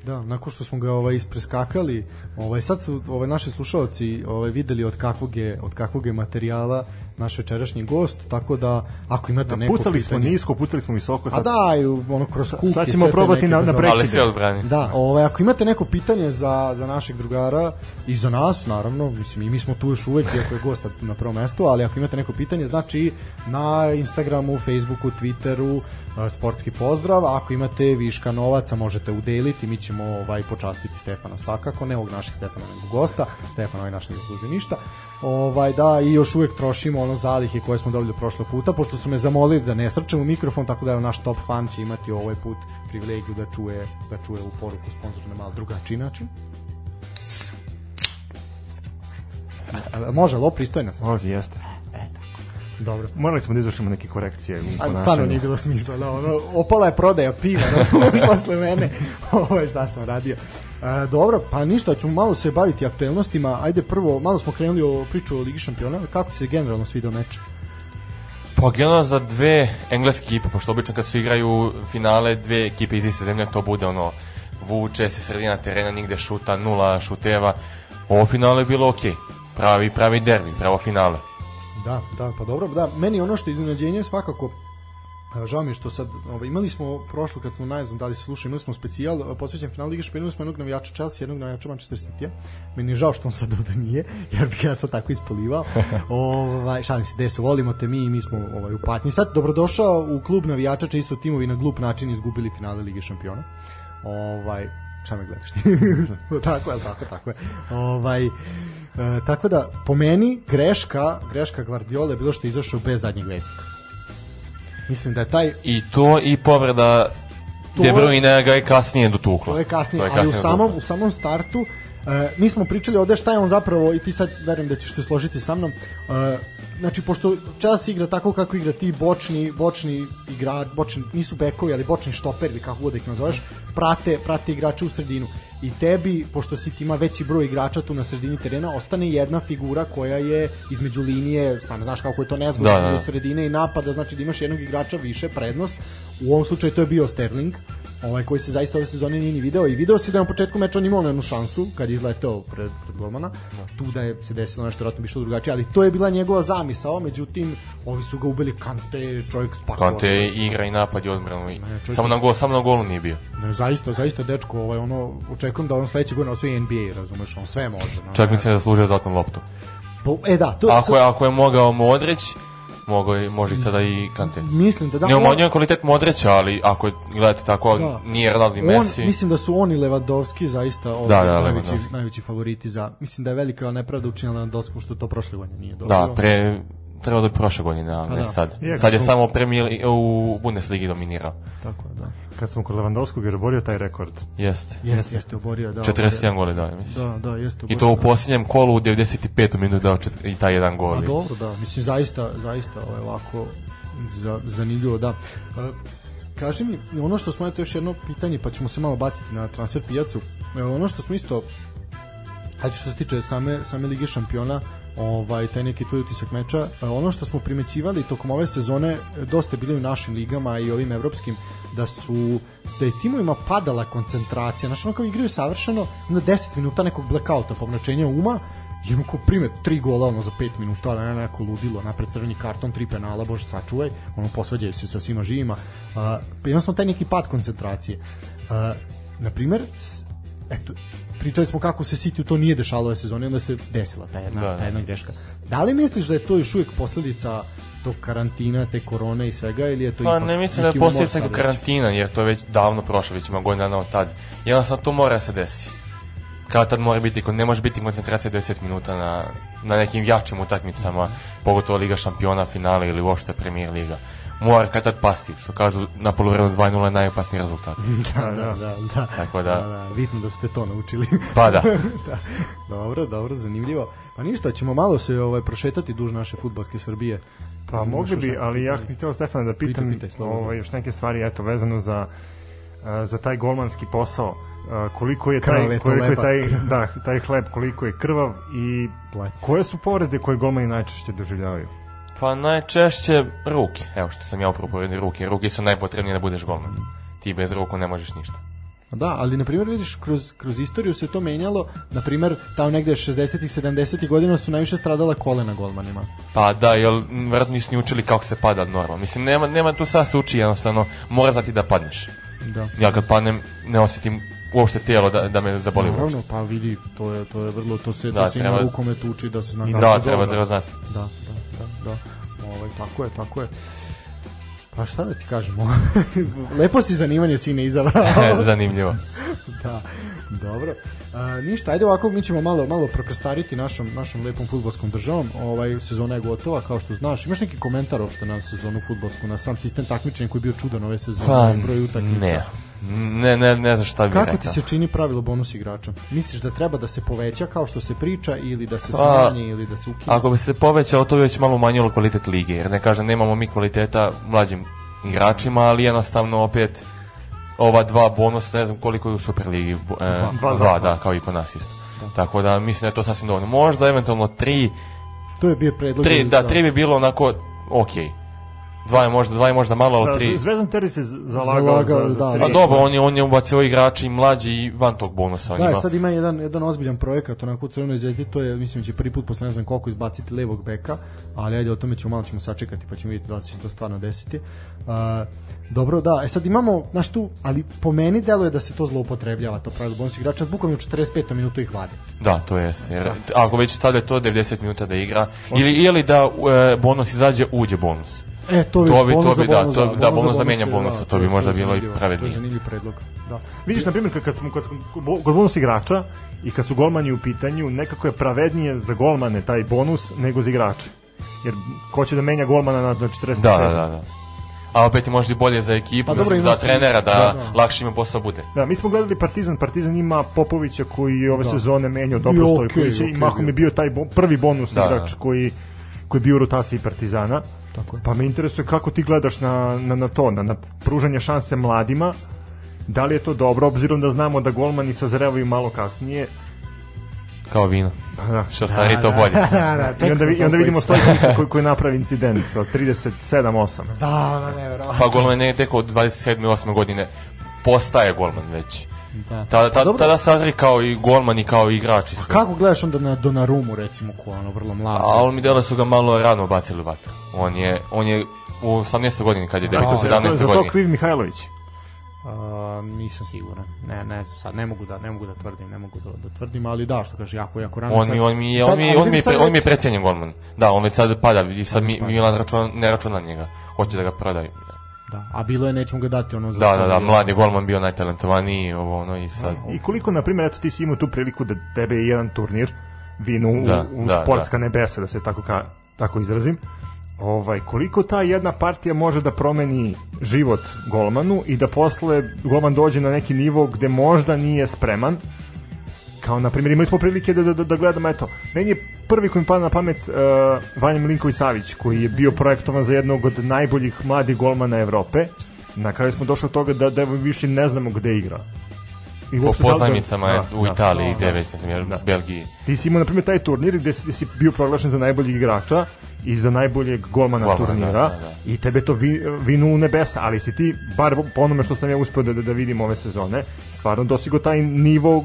Da, nakon što smo ga ovaj ispreskakali, ovaj sad su ovaj naši slušaoci ovaj videli od kakvog je od kakvog je materijala naš večerašnji gost, tako da ako imate da, neko pucali pitanje, smo nisko, pucali smo visoko, pa sad. A da, ono kroz kuke. Sad ćemo probati na, na prekide. Ali se odbrani. Da, ovaj ako imate neko pitanje za za našeg drugara i za nas naravno, mislim i mi smo tu još uvek iako je gost na prvom mestu, ali ako imate neko pitanje, znači na Instagramu, Facebooku, Twitteru, e, sportski pozdrav. Ako imate viška novaca, možete udeliti, mi ćemo ovaj počastiti Stefana svakako, ne ovog našeg Stefana, nego gosta. Stefan ovaj naš ne zaslužuje ništa ovaj da i još uvek trošimo ono zalihe koje smo dobili prošlog puta pošto su me zamolili da ne srčem u mikrofon tako da je naš top fan će imati ovaj put privilegiju da čuje da čuje u poruku sponzora na malo drugačiji način Može, lo pristojno sam. Može, jeste. Dobro. Morali smo da izvršimo neke korekcije. A stvarno nije bilo smisla, da, ono, opala je prodaja piva, da smo <laughs> posle mene, ovo šta sam radio. E, dobro, pa ništa, ću malo se baviti aktuelnostima, ajde prvo, malo smo krenuli o priču o Ligi šampiona, kako se generalno svidao meč? Pa generalno za dve engleske ekipe, pošto obično kad se igraju finale dve ekipe iz iste zemlje, to bude ono, vuče se sredina terena, nigde šuta, nula šuteva, ovo finale je bilo okej, okay. pravi, pravi derbi, pravo finale. Da, da, pa dobro, da, meni ono što je iznenađenje svakako e, Žao mi je što sad, ovaj, imali smo prošlo kad smo najzam dali se slušali, imali smo specijal e, posvećen finalu Lige Špina, smo jednog navijača Chelsea, jednog navijača Manchester City. Meni je žao što on sad ovde nije, <laughs> jer bih ja sad tako ispolivao. <laughs> ovaj, šalim se, desu, volimo te mi i mi smo ovaj, u patnji. Sad, dobrodošao u klub navijača čiji su timovi na glup način izgubili finale Lige šampiona. Ovaj, šta me gledaš ti? <laughs> tako je, tako, tako je. Ovaj, E, tako da, po meni, greška, greška Guardiola je bilo što je izašao bez zadnjeg vesnika. Mislim da je taj... I to i povreda to De Bruyne ga je kasnije dotuklo. To je kasnije, to je kasnije ali u samom, u samom startu E, mi smo pričali ovde šta je on zapravo i ti sad verujem da ćeš se složiti sa mnom. E, znači pošto čas igra tako kako igra ti bočni bočni igrač, bočni nisu bekovi, ali bočni štoperi ili kako god da ih nazoveš, prate prate igrače u sredinu i tebi, pošto si ima veći broj igrača tu na sredini terena, ostane jedna figura koja je između linije, sam znaš kako je to nezgodno, da, da. da. sredine i napada, znači da imaš jednog igrača više prednost. U ovom slučaju to je bio Sterling, ovaj, koji se zaista ove sezone nije ni video i video se da je na početku meča on imao jednu šansu kad je izletao pred, pred golmana da. tu da je se desilo nešto vratno bišlo drugačije ali to je bila njegova zamisao međutim ovi su ga ubili Kante čovjek spakao Kante igra i napad i odbranu i... Ne, samo, na gol, samo na golu nije bio ne, zaista, zaista dečko ovaj, ono, očekujem da on sledeće godine osvoji NBA razumeš, on sve može no, čak mi se ne da zaslužio zlatnu loptu po, e da, to ako, je, ako je mogao Modrić mogo može i sada i Kante. Mislim da da. Ne umanjuje kvalitet Modrića, ali ako gledate tako, da. nije Ronaldo Messi. On, mislim da su oni Levandovski zaista ovdje da, da, najveći, najveći favoriti za... Mislim da je velika nepravda učinjena na Levandovskom što to prošle godine nije da, dobro. Da, pre trebao da prošle godine, a pa da. ne da. sad. Je, sad je sam... samo premier, u Bundesligi dominirao. Tako da. Kad smo kod Levandovskog je oborio taj rekord. Jeste. Jeste, jeste oborio, da. 41 gol je dao, mislim. Da, da, jeste oborio. I to u da. posljednjem kolu u 95. minutu dao čet... i taj jedan gol. Pa dobro, da. Mislim, zaista, zaista ovaj, lako za, zanimljivo, da. Uh, kaži mi, ono što smo, eto još jedno pitanje, pa ćemo se malo baciti na transfer pijacu. E, ono što smo isto, hajde što se tiče same, same Lige šampiona, uh, ovaj taj neki tvoj utisak meča. E, ono što smo primećivali tokom ove sezone dosta bili u našim ligama i ovim evropskim da su da je timovima padala koncentracija. Znači, ono kao igraju savršeno na 10 minuta nekog blackouta, pomračenja uma i on ko prime tri gola ono za 5 minuta, ne, neko ludilo, napred crveni karton, tri penala, bože sačuvaj, ono posvađaju se sa svima živima. Uh, jednostavno taj neki pad koncentracije. Uh, na primer, eto, pričali smo kako se City to nije dešalo ove sezone, onda se desila ta jedna, da, ta da. jedna greška. Da li misliš da je to još uvijek posledica tog karantina, te korone i svega, ili je to pa, ipak... Pa ne mislim da je posledica karantina, jer to je već davno prošlo, već ima godina dana od tad. Jednostavno to mora da se desi. Kao tad mora biti, ne može biti koncentracija 10 minuta na, na nekim jačim utakmicama, pogotovo Liga šampiona, finale ili uopšte Premier Liga mora kad tad pasti, što kažu na polovremenu 2-0 je najopasniji rezultat. <laughs> da, da, da, da. Tako da... da, da. Vidno da. da ste to naučili. pa da. <laughs> da. Dobro, dobro, zanimljivo. Pa ništa, ćemo malo se ovaj prošetati duž naše fudbalske Srbije. Pa um, mogli bi, ali ja bih hteo Stefana da pitam pita, pita, ovaj, još neke stvari eto vezano za za taj golmanski posao koliko je taj koliko je taj da taj hleb koliko je krvav i Plati. koje su povrede koje golmani najčešće doživljavaju Pa najčešće ruke. Evo što sam ja upravo povedio ruke. Ruke su najpotrebnije da budeš golman. Ti bez ruku ne možeš ništa. Da, ali na primjer vidiš kroz kroz istoriju se to menjalo. Na primjer, tamo negde 60-ih, 70-ih godina su najviše stradala kolena golmanima. Pa da, jel verovatno nisu ni učili kako se pada normalno. Mislim nema nema tu sad se uči jednostavno, mora znati da padneš. Da. Ja kad padnem ne osetim uopšte tijelo da, da me zaboli Naravno, uopšte. pa vidi, to je, to je vrlo, to se, da, to se treba, ima rukomet uči da se zna. Da, da, treba, treba znati. Da, da da, da. Ovaj, tako je, tako je. Pa šta da ti kažemo? <laughs> Lepo si zanimanje sine izabrao. <laughs> E, zanimljivo. da, dobro. A, ništa, ajde ovako, mi ćemo malo, malo prokrstariti našom, našom lepom futbolskom državom. Ovaj, sezona je gotova, kao što znaš. Imaš neki komentar uopšte na sezonu futbolsku, na sam sistem takmičenja koji je bio čudan ove sezone, pa, broj utakmica? Ne, Ne, ne, ne znam šta bih rekao. Kako ti se čini pravilo bonus igrača? Misliš da treba da se poveća kao što se priča ili da se pa, smanji ili da se ukine? Ako bi se povećao, to bi već malo umanjilo kvalitet lige, jer ne kažem, nemamo mi kvaliteta mlađim igračima, ali jednostavno opet ova dva bonus, ne znam koliko je u Superligi, e, dva, dva, da, kao i kod nas isto. Da. Tako da mislim da je to sasvim dovoljno. Možda eventualno tri, to je bio predlog. Tri, da, tri bi bilo onako Okay. Dva je možda, dva je možda malo, ali da, tri. Zvezdan Teri se zalagao, zalagao za, za da, A dobro, on je, on je ubacio igrače i mlađi i van tog bonusa. Da, sad ima jedan, jedan ozbiljan projekat, onako u Crvenoj zvezdi, to je, mislim, će prvi put posle ne znam koliko izbaciti levog beka, ali ajde, o tome ćemo malo ćemo sačekati, pa ćemo vidjeti da li će to stvarno desiti. Uh, dobro, da, e sad imamo, znaš tu, ali po meni deluje da se to zloupotrebljava, to pravilo bonus igrača, zbukvalno u 45. minutu ih vade. Da, to jeste, jer, ako već tada je to 90 minuta da igra, Osim. ili, ili da e, bonus izađe, uđe bonus. E, to, bi, to bi, to bi, da, to, da, da, bonus zamenja bonusa, to bi možda bilo i pravednije. To je zanimljiv predlog. Da. Vidiš, na primjer, kad smo, kad smo, kod bonus igrača i kad su golmani u pitanju, nekako je pravednije za golmane taj bonus nego za igrače. Jer ko će da menja golmana na, na 40 da, da, da, da a opet je možda i bolje za ekipu, pa, dobro, za trenera, da, da, da. lakše ima posao bude. Da, mi smo gledali Partizan, Partizan ima Popovića koji ove da. sezone menjao dobro okay, Stojkovića okay, i mahom je bio taj bo, prvi bonus da, igrač da. koji, koji je bio u rotaciji Partizana. Tako je. Pa me interesuje kako ti gledaš na, na, na to, na, na pružanje šanse mladima, da li je to dobro, obzirom da znamo da golmani sazrevaju malo kasnije, kao vino. Da. Što stari da, to bolje. Da, da, da. I onda, i onda vidimo Stojkovića koji, koji napravi incident sa 37-8. Da, da, da, ne, nevjerovatno. Pa golman je tek od 27-8 godine postaje golman već. Da. Ta, ta, pa Dobro. tada sazri kao i golman i kao i igrač. A kako gledaš onda na Donarumu recimo ko ono vrlo mlad? A ali mi dela su ga malo rano bacili u vatru. On je, on je u 18. godini kad je debitao 17. godini. Za to kriv Mihajlović. Uh, nisam siguran. Ne, ne znam sad, ne mogu da ne mogu da tvrdim, ne mogu da, da tvrdim, ali da, što kaže jako jako rano. On sad, mi on mi sad, on mi on mi pre, on mi precenjen golman. Da, on već sad pada, vidi sad mi, Milan računa ne računa na njega. Hoće da ga prodaju. Da, a bilo je nećemo ga dati ono za Da, da, da, mladi golman bio najtalentovaniji ovo ono i sad. Da, I koliko na primjer eto ti si imao tu priliku da tebe je jedan turnir vinu da, u, u da, sportska da. nebesa da se tako ka, tako izrazim. Ovaj koliko ta jedna partija može da promeni život golmanu i da posle golman dođe na neki nivo gde možda nije spreman kao na primjer imali smo prilike da, da, da, da gledamo eto meni je prvi koji mi pada na pamet uh, Vanja Milinković Savić koji je bio projektovan za jednog od najboljih mladih golmana Evrope na kraju smo došli od toga da, da više ne znamo gde igra i po da pozajmicama da, da, u da. Italiji, da, gde već, ne ja, da. Belgiji. Ti si imao, na primjer, taj turnir gde si, gde si bio proglašen za najboljeg igrača i za najboljeg golmana Golman, turnira da, da, da. i tebe to vi, vinu u nebesa, ali si ti, bar po onome što sam ja uspio da, da vidim ove sezone, stvarno dosigo taj nivo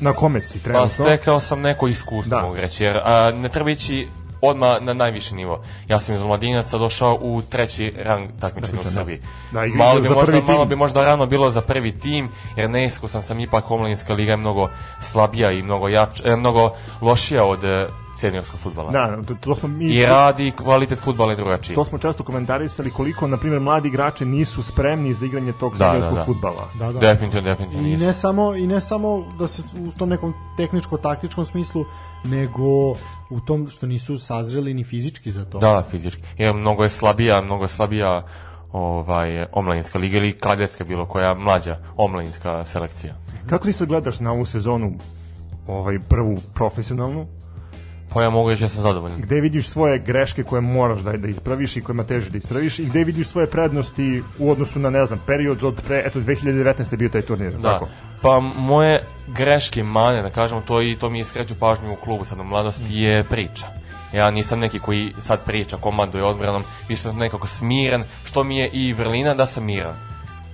na kome si pa trenutno? Pa stekao sam neko iskustvo, da. mogu reći, jer a, ne treba ići odmah na najviši nivo. Ja sam iz mladinaca došao u treći rang takmičenja u da. Srbiji. Da, i malo, bi možda, malo bi možda rano bilo za prvi tim, jer neiskusan sam ipak omladinska liga je mnogo slabija i mnogo, jač, e, mnogo lošija od e, seniorskog futbala. Da, to, to smo mi... I radi kvalitet futbala je drugačiji. To smo često komentarisali koliko, na primjer, mladi igrači nisu spremni za igranje tog da, da seniorskog da, da. futbala. Da, da. Definitivno, definitivno. I ne, samo, I ne samo da se u tom nekom tehničko-taktičkom smislu, nego u tom što nisu sazreli ni fizički za to. Da, da, fizički. Jer mnogo je slabija, mnogo je slabija ovaj, omladinska liga ili kadetska bilo koja mlađa omladinska selekcija. Kako ti se gledaš na ovu sezonu ovaj, prvu profesionalnu Pa ja mogu reći ja da sam zadovoljan. Gde vidiš svoje greške koje moraš da, da ispraviš i kojima teže da ispraviš i gde vidiš svoje prednosti u odnosu na, ne znam, period od pre, eto, 2019. je bio taj turnir, da. tako? Pa moje greške manje, da kažemo, to i to mi je skreću pažnju u klubu sad u mladosti, mhm. je priča. Ja nisam neki koji sad priča, komanduje odbranom, više sam nekako smiren, što mi je i vrlina da sam miran.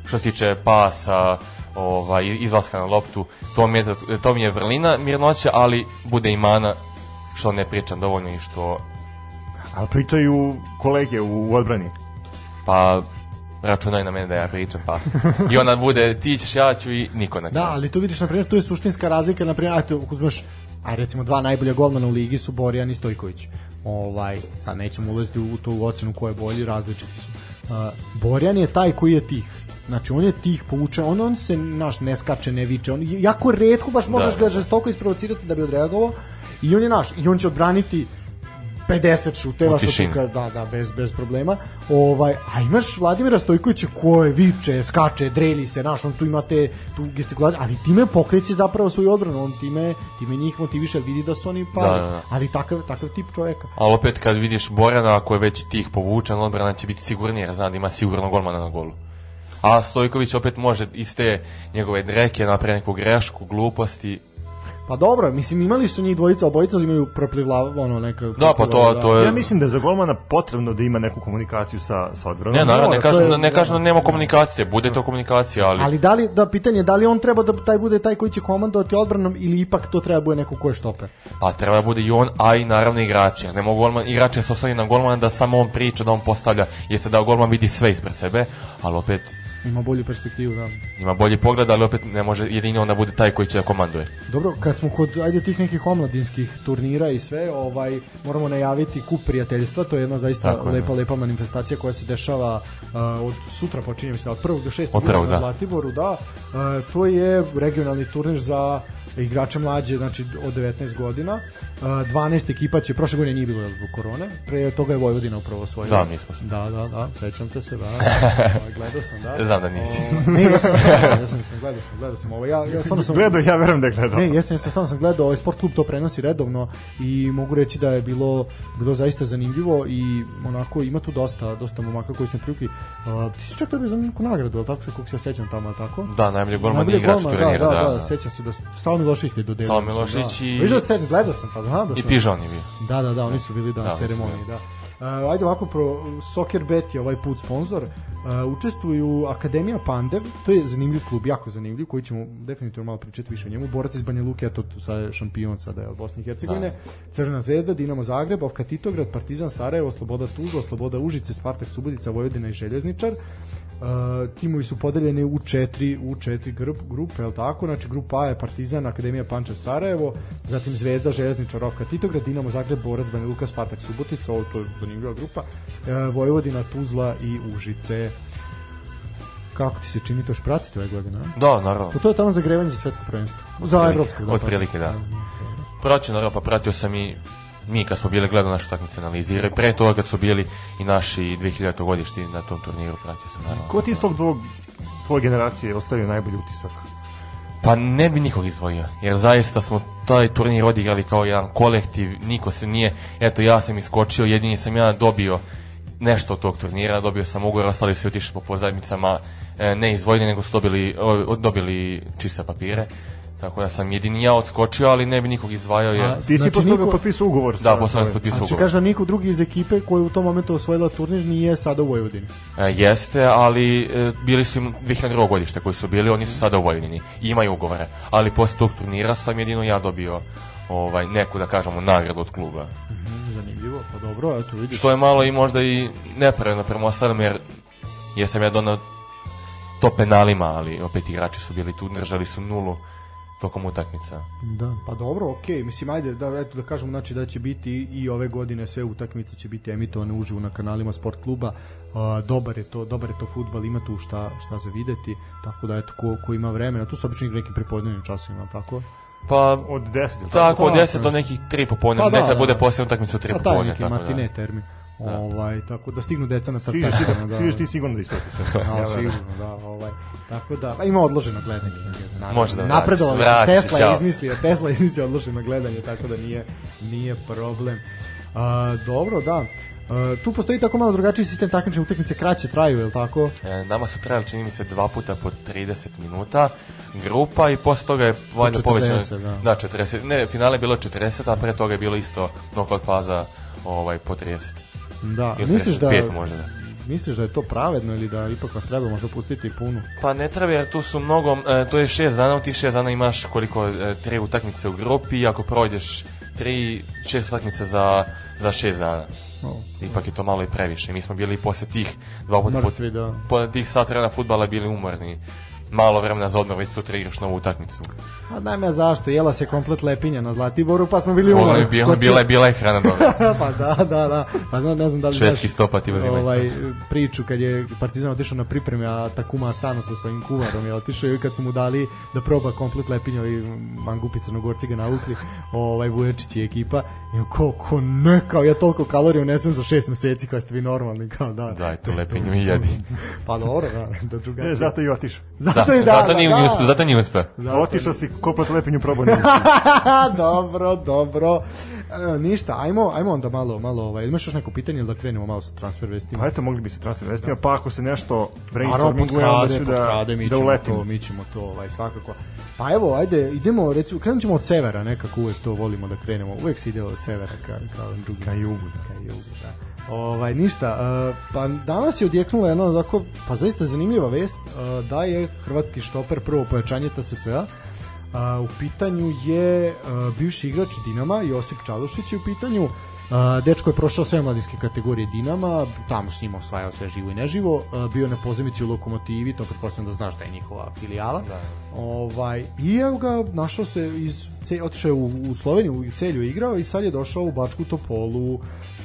Što se tiče pasa, ovaj, izlaska na loptu, to mi je, to mi je vrlina mirnoće, ali bude i mana što ne pričam dovoljno i što... Ali pričaju kolege u, odbrani. Pa računaj na mene da ja pričam, pa i ona bude ti ćeš, ja ću i niko na Da, ali tu vidiš, na primjer, tu je suštinska razlika, na primjer, ako uzmeš, a recimo dva najbolja golmana u ligi su Borjan i Stojković. Ovaj, sad nećemo ulaziti u tu ocenu ko je bolji, različiti su. Uh, Borjan je taj koji je tih. Znači, on je tih povuče, on, on se, naš, ne skače, ne viče. On, jako redko baš da, možeš da, da, da. žestoko isprovocirati da bi odreagovao, i on je naš i on će odbraniti 50 šuteva što tuka, da, da, bez, bez problema. Ovaj, a imaš Vladimira Stojkovića koje viče, skače, dreli se, naš, on tu ima te tu gestikulacije, ali time pokreće zapravo svoju odbranu, on time, time njih motiviše, vidi da su oni da, pali, da, da, da. ali takav, takav tip čovjeka. Ali opet kad vidiš Borana, ako je već tih povučen, odbrana će biti sigurnija, jer zna da ima sigurno golmana na golu. A Stojković opet može iz te njegove dreke napraviti neku grešku, gluposti, Pa dobro, mislim imali su njih dvojica, obojica imaju proplivlavo ono neka. Da, pa to to je. Ja mislim da je za golmana potrebno da ima neku komunikaciju sa sa odbranom. Ne, naravno, ne kažem da ne kažem da nema komunikacije, bude to komunikacija, ali Ali da li da pitanje da li on treba da taj bude taj koji će komandovati odbranom ili ipak to treba da bude neko ko je štoper? Pa treba da bude i on, a i naravno igrači. Ne mogu golman igrače se osloniti na golmana da samo on priča, da on postavlja, jer se da golman vidi sve ispred sebe, ali opet Ima bolju perspektivu, da. Ima bolji pogled, ali opet ne može jedino onda bude taj koji će da komanduje. Dobro, kad smo kod ajde tih nekih omladinskih turnira i sve, ovaj moramo najaviti kup prijateljstva, to je jedna zaista Tako lepa je. Da. lepa manifestacija koja se dešava uh, od sutra počinje mislim od 1. do 6. Od 1. na da. Zlatiboru, da. Uh, to je regionalni turnir za igrača mlađe, znači od 19 godina. 12 ekipa će, prošle godine nije bilo zbog korone, pre toga je Vojvodina upravo osvojila. Da, mi smo. Da, da, da, sećam te se, da. <laughs> gledao sam, da. Znam da nisi. O, ovaj, ne, ja sam, ja sam, sam gledao sam, gledao sam ovo. Ovaj, ja, ja stvarno sam... Gledao, ja verujem da gledao. Ne, jesam, ja stvarno sam gledao, ovaj sport klub to prenosi redovno i mogu reći da je bilo, bilo zaista zanimljivo i onako ima tu dosta, dosta momaka koji su priuki. Uh, ti si čak dobio za neku nagradu, al tako se kako se sećam tamo, tako? Da, najbolji golman igrač da, da, da, da, da, sećam se da stvarno Milošević ti dodelio. Savo Milošević da. i... Viš se, da sedam, gledao sam, pa znam da sam. I Pižon je bio. Da, da, da, oni su bili da, da ceremoniji, da. Uh, ajde ovako, pro, Soccer Bet je ovaj put sponsor. Uh, učestvuju Akademija Pandev, to je zanimljiv klub, jako zanimljiv, koji ćemo definitivno malo pričati više o njemu. Borac iz Banja Luke, eto, to sada je šampion sada je od Bosne i Hercegovine. Da. Crvena zvezda, Dinamo Zagreb, Ovka Titograd, Partizan Sarajevo, Sloboda Tuzla, Sloboda Užice, Spartak Subotica, Vojvodina i Željezničar. Uh, Uh, timovi su podeljeni u četiri, u četiri grup, grupe, je tako? Znači, grupa A je Partizan, Akademija Pančev Sarajevo, zatim Zvezda, Železničar, Rovka, Titograd, Dinamo, Zagreb, Borac, Banja Luka, Spartak, Subotica, ovo to je zanimljiva grupa, uh, Vojvodina, Tuzla i Užice. Kako ti se čini to pratiti ove godine? Da, naravno. Pa to je tamo zagrevanje za svetsko prvenstvo. Za evropsko. Da, od prilike, da. da. da. Praćen, naravno, pa pratio sam i mi kad smo bili gledali naše utakmice analizirali, pre toga kad su bili i naši 2000 godišti na tom turniru pratio sam naravno. Ko ti iz tog tvog, tvoje generacije ostavio najbolji utisak? Pa ne bi nikog izdvojio, jer zaista smo taj turnir odigrali kao jedan kolektiv, niko se nije, eto ja sam iskočio, jedini sam ja dobio nešto od tog turnira, dobio sam ugovor, ostali su otišli po pozajmicama, e, ne izvojni, nego su dobili, o, dobili čiste papire. Tako da sam jedini ja odskočio, ali ne bi nikog izdvajao. Jer... Znači ti si znači, posle niko... potpisao ugovor? Da, posle sam potpisao ugovor. Znači kaže da niko drugi iz ekipe koji u tom momentu osvojila turnir nije sada u Vojvodini? E, jeste, ali e, bili su im 2002. godište koji su bili, oni su sada u Vojvodini. Imaju ugovore. Ali posle tog turnira sam jedino ja dobio ovaj, neku, da kažemo, nagradu od kluba. Mm -hmm pa dobro, eto vidiš. Što je malo i možda i nepravedno prema ostalim, jer jesam ja donao to penalima, ali opet igrači su bili tu, držali su nulu tokom utakmica. Da, pa dobro, okej, okay. mislim ajde da eto da kažemo znači da će biti i ove godine sve utakmice će biti emitovane uživo na kanalima sport kluba. Uh, dobar je to, dobar je to fudbal, ima tu šta šta za videti, tako da eto ko ko ima vremena, tu su obično neki prepodnevnim časovima, tako? Pa, od 10 tako? Tako, od 10 do nekih 3 popodne, pa, da, nekad da, bude da. posebna utakmica u 3 popodne. Pa taj neki da. matine termin. Da. Ovaj, tako da stignu deca na sastanak. Sigurno, ti, da, stižeš ti sigurno da isprati sve. ja, <laughs> sigurno, da. da, ovaj. Tako da, pa ima odloženo gledanje. Naravno. Može da Napredovalo vrati, Tesla je izmislio, Tesla je izmislio odloženo gledanje, tako da nije, nije problem. A, dobro, da. Uh, tu postoji tako malo drugačiji sistem takmične utakmice, kraće traju, je li tako? E, nama su trajali, čini mi se, dva puta po 30 minuta grupa i posle toga je valjda povećano. Da. da, 40. Ne, finale je bilo 40, a pre toga je bilo isto knockout faza ovaj, po 30. Da, Ili misliš 35, da... možda Misliš da je to pravedno ili da ipak vas treba možda pustiti punu? Pa ne treba jer tu su mnogo, e, to je šest dana, u tih šest dana imaš koliko, e, tri utakmice u grupi, i ako prođeš tri, šest utakmice za, za šest dana. Malo. Ipak je to malo i previše. Mi smo bili posle tih dva puta Mrtvi, pot, da. posle tih sat rada futbala bili umorni malo vremena za odmor, već sutra igraš novu utakmicu. Pa znam ja zašto, jela se komplet lepinja na Zlatiboru, pa smo bili umorni. Ono je bila, bila, bila je hrana dobra. <laughs> pa da, da, da. Pa znam, ne znam da li Švedski stopa ti uzimaj. Ovaj, priču kad je Partizan otišao na pripreme, a Takuma Asano sa svojim kuvarom je otišao i kad su mu dali da proba komplet lepinja i Mangupi Crnogorci ga navukli, ovaj, Vuječić i ekipa, i ko, ko ne, kao ja toliko kalorija unesem za šest meseci, kao ste vi normalni, kao da. Da, tu lepinju i jedi. pa dobro, da, da drugačije. Ne, zato i otišao da, da, je, da, zato, nije, da, uspeo, zato nije uspeo. Otišao si koplat lepinju probao nije <laughs> dobro, dobro. E, ništa, ajmo, ajmo onda malo, malo ovaj, imaš još neko pitanje ili da krenemo malo sa transfer vestima? Pa eto, mogli bi se transfer vestima, da. pa ako se nešto brainstorminguje, onda ću da, mi da uletimo. To, mi ćemo to ovaj, svakako. Pa evo, ajde, idemo, recimo, krenut ćemo od severa, nekako uvek to volimo da krenemo. Uvek se ide od severa ka, ka drugi. Ka jugu, da. Ka jugu, da. Ovaj ništa, e, pa danas je odjeknula jedna onako pa zaista zanimljiva vest e, da je hrvatski štoper prvo pojačanje TSC-a. E, u pitanju je bivši igrač Dinama Josip Čadošić je u pitanju Dečko je prošao sve mladinske kategorije Dinama, tamo s njima osvajao sve živo i neživo, bio na pozemici u Lokomotivi, to pretpostavljam da znaš da je njihova filijala. Da. Ovaj, I evo ga, našao se, iz, otišao u, u Sloveniju, u Celju igrao i sad je došao u Bačku Topolu,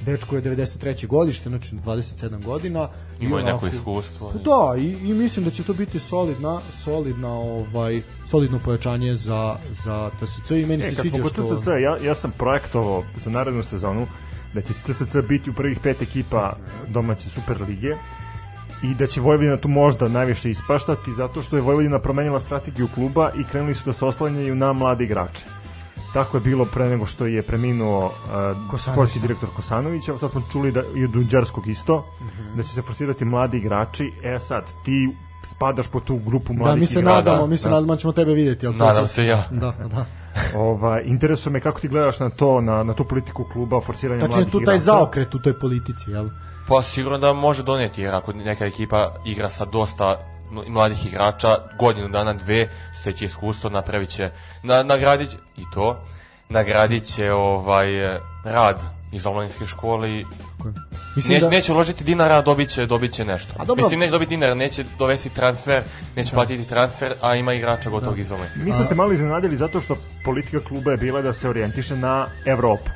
dečko je 93. godište, znači 27 godina. Imao je neko iskustvo. Pa da, i, i mislim da će to biti solidna, solidna ovaj, solidno pojačanje za, za TSC i meni e, se sviđa što... TSC, ja, ja sam projektovao za narednu sezonu da će TSC biti u prvih pet ekipa domaće Superlige i da će Vojvodina tu možda najviše ispaštati zato što je Vojvodina promenila strategiju kluba i krenuli su da se oslanjaju na mlade igrače. Tako je bilo pre nego što je preminuo uh, sportski da. direktor Kosanović, a sad smo čuli da i od Dunđarskog isto, mm -hmm. da će se forsirati mladi igrači. E sad, ti spadaš po tu grupu da, mladih Da, mi se igra. nadamo, da, mi se da. nadamo da ćemo tebe videti. Jel, Nadam se ja. Da, da. <laughs> Ova, interesuje me kako ti gledaš na to, na, na tu politiku kluba, forciranje Tačne, mladih igrača. Tačnije, tu taj zaokret u toj politici, jel? Pa sigurno da može doneti, jer ako neka ekipa igra sa dosta mladih igrača, godinu dana, dve, steći iskustvo, napravit će, na, nagradit i to, nagradit će ovaj, rad iz omladinske škole i Mislim Neć, da... neće uložiti dinara, a dobit će, dobit će nešto. A dobro... Mislim, neće dobiti dinara, neće dovesti transfer, neće da. platiti transfer, a ima igrača gotovog da. iz omladinske. Mi smo se malo iznenadili zato što politika kluba je bila da se orijentiše na Evropu.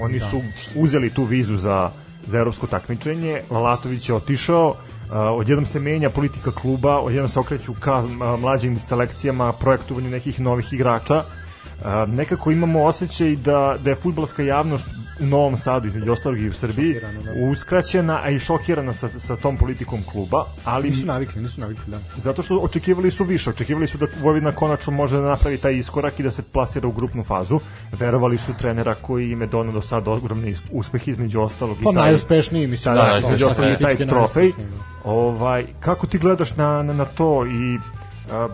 Oni da. su uzeli tu vizu za, za evropsko takmičenje, Lalatović je otišao, Uh, odjednom se menja politika kluba, odjednom se okreću ka mlađim selekcijama, projektovanju nekih novih igrača. Uh, nekako imamo osjećaj da, da je futbalska javnost u Novom Sadu između ostalog i u Srbiji da. uskraćena, a i šokirana sa, sa tom politikom kluba, ali nisu navikli, nisu navikli, da. Zato što očekivali su više, očekivali su da Vojvodina konačno može da napravi taj iskorak i da se plasira u grupnu fazu. Verovali su trenera koji im je doneo do sada ogromni uspeh između ostalog pa, i taj, najuspešniji mislim da, da, da između ostalog taj trofej. Da. Ovaj kako ti gledaš na na, na to i a,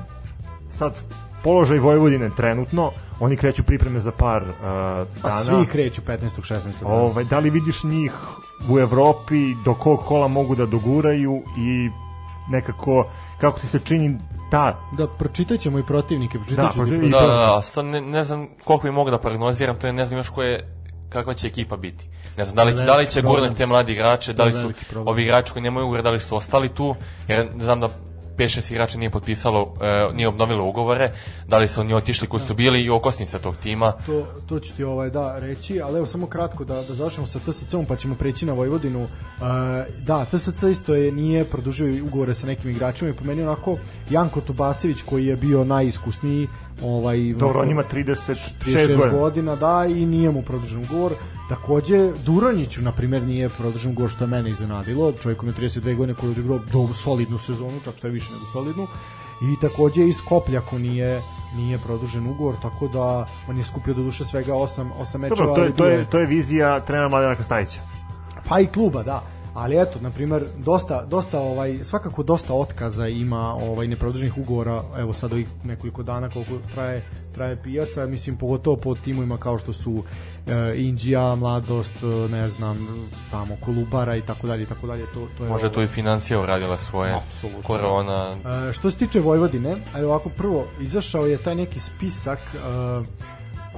sad položaj Vojvodine trenutno, oni kreću pripreme za par uh, pa dana. Pa svi kreću 15. 16. Ovaj, da li vidiš njih u Evropi, do kog kola mogu da doguraju i nekako, kako ti se čini ta... Da, pročitat ćemo i protivnike. Pročitat ćemo da, protiv... Da, i Da, da, da, ne, ne znam koliko bi mogu da prognoziram, to je ne znam još koje, kakva će ekipa biti. Ne znam, da li će, da li će gurnuti te mladi igrače, da li su ovi igrači koji nemaju ugra, da li su ostali tu, jer ne znam da 5-6 igrača nije potpisalo, e, nije obnovilo ugovore, da li su oni otišli koji su da. bili i okosnica tog tima. To, to ću ti ovaj, da, reći, ali evo samo kratko da, da završimo sa TSC-om pa ćemo preći na Vojvodinu. E, da, TSC isto je, nije produžio ugovore sa nekim igračima i pomenio onako Janko Tubasević koji je bio najiskusniji ovaj Dobro, on ima 36 godina. godina, da, i nije mu produžen ugovor. Takođe, Duranjiću, na primer nije produžen ugovor što je mene iznenadilo. Čovjek ima 32 godine koji je odigrao do solidnu sezonu, čak sve više nego solidnu. I takođe i Skopljaku nije nije produžen ugovor, tako da on je skupio do duše svega 8, 8 mečeva. Dobro, to je, to, je, to je vizija trenera Mladena Kastajića. Pa i kluba, da ali eto, na primer, dosta, dosta ovaj, svakako dosta otkaza ima ovaj neproduženih ugovora, evo sad ovih nekoliko dana koliko traje, traje pijaca, mislim pogotovo po timovima kao što su e, Indija, Mladost, eh, ne znam, tamo Kolubara i tako dalje tako dalje. To, to je Može ovo... tu i financija uradila svoje. Absolutno. Korona. E, što se tiče Vojvodine, ajde ovako prvo, izašao je taj neki spisak e,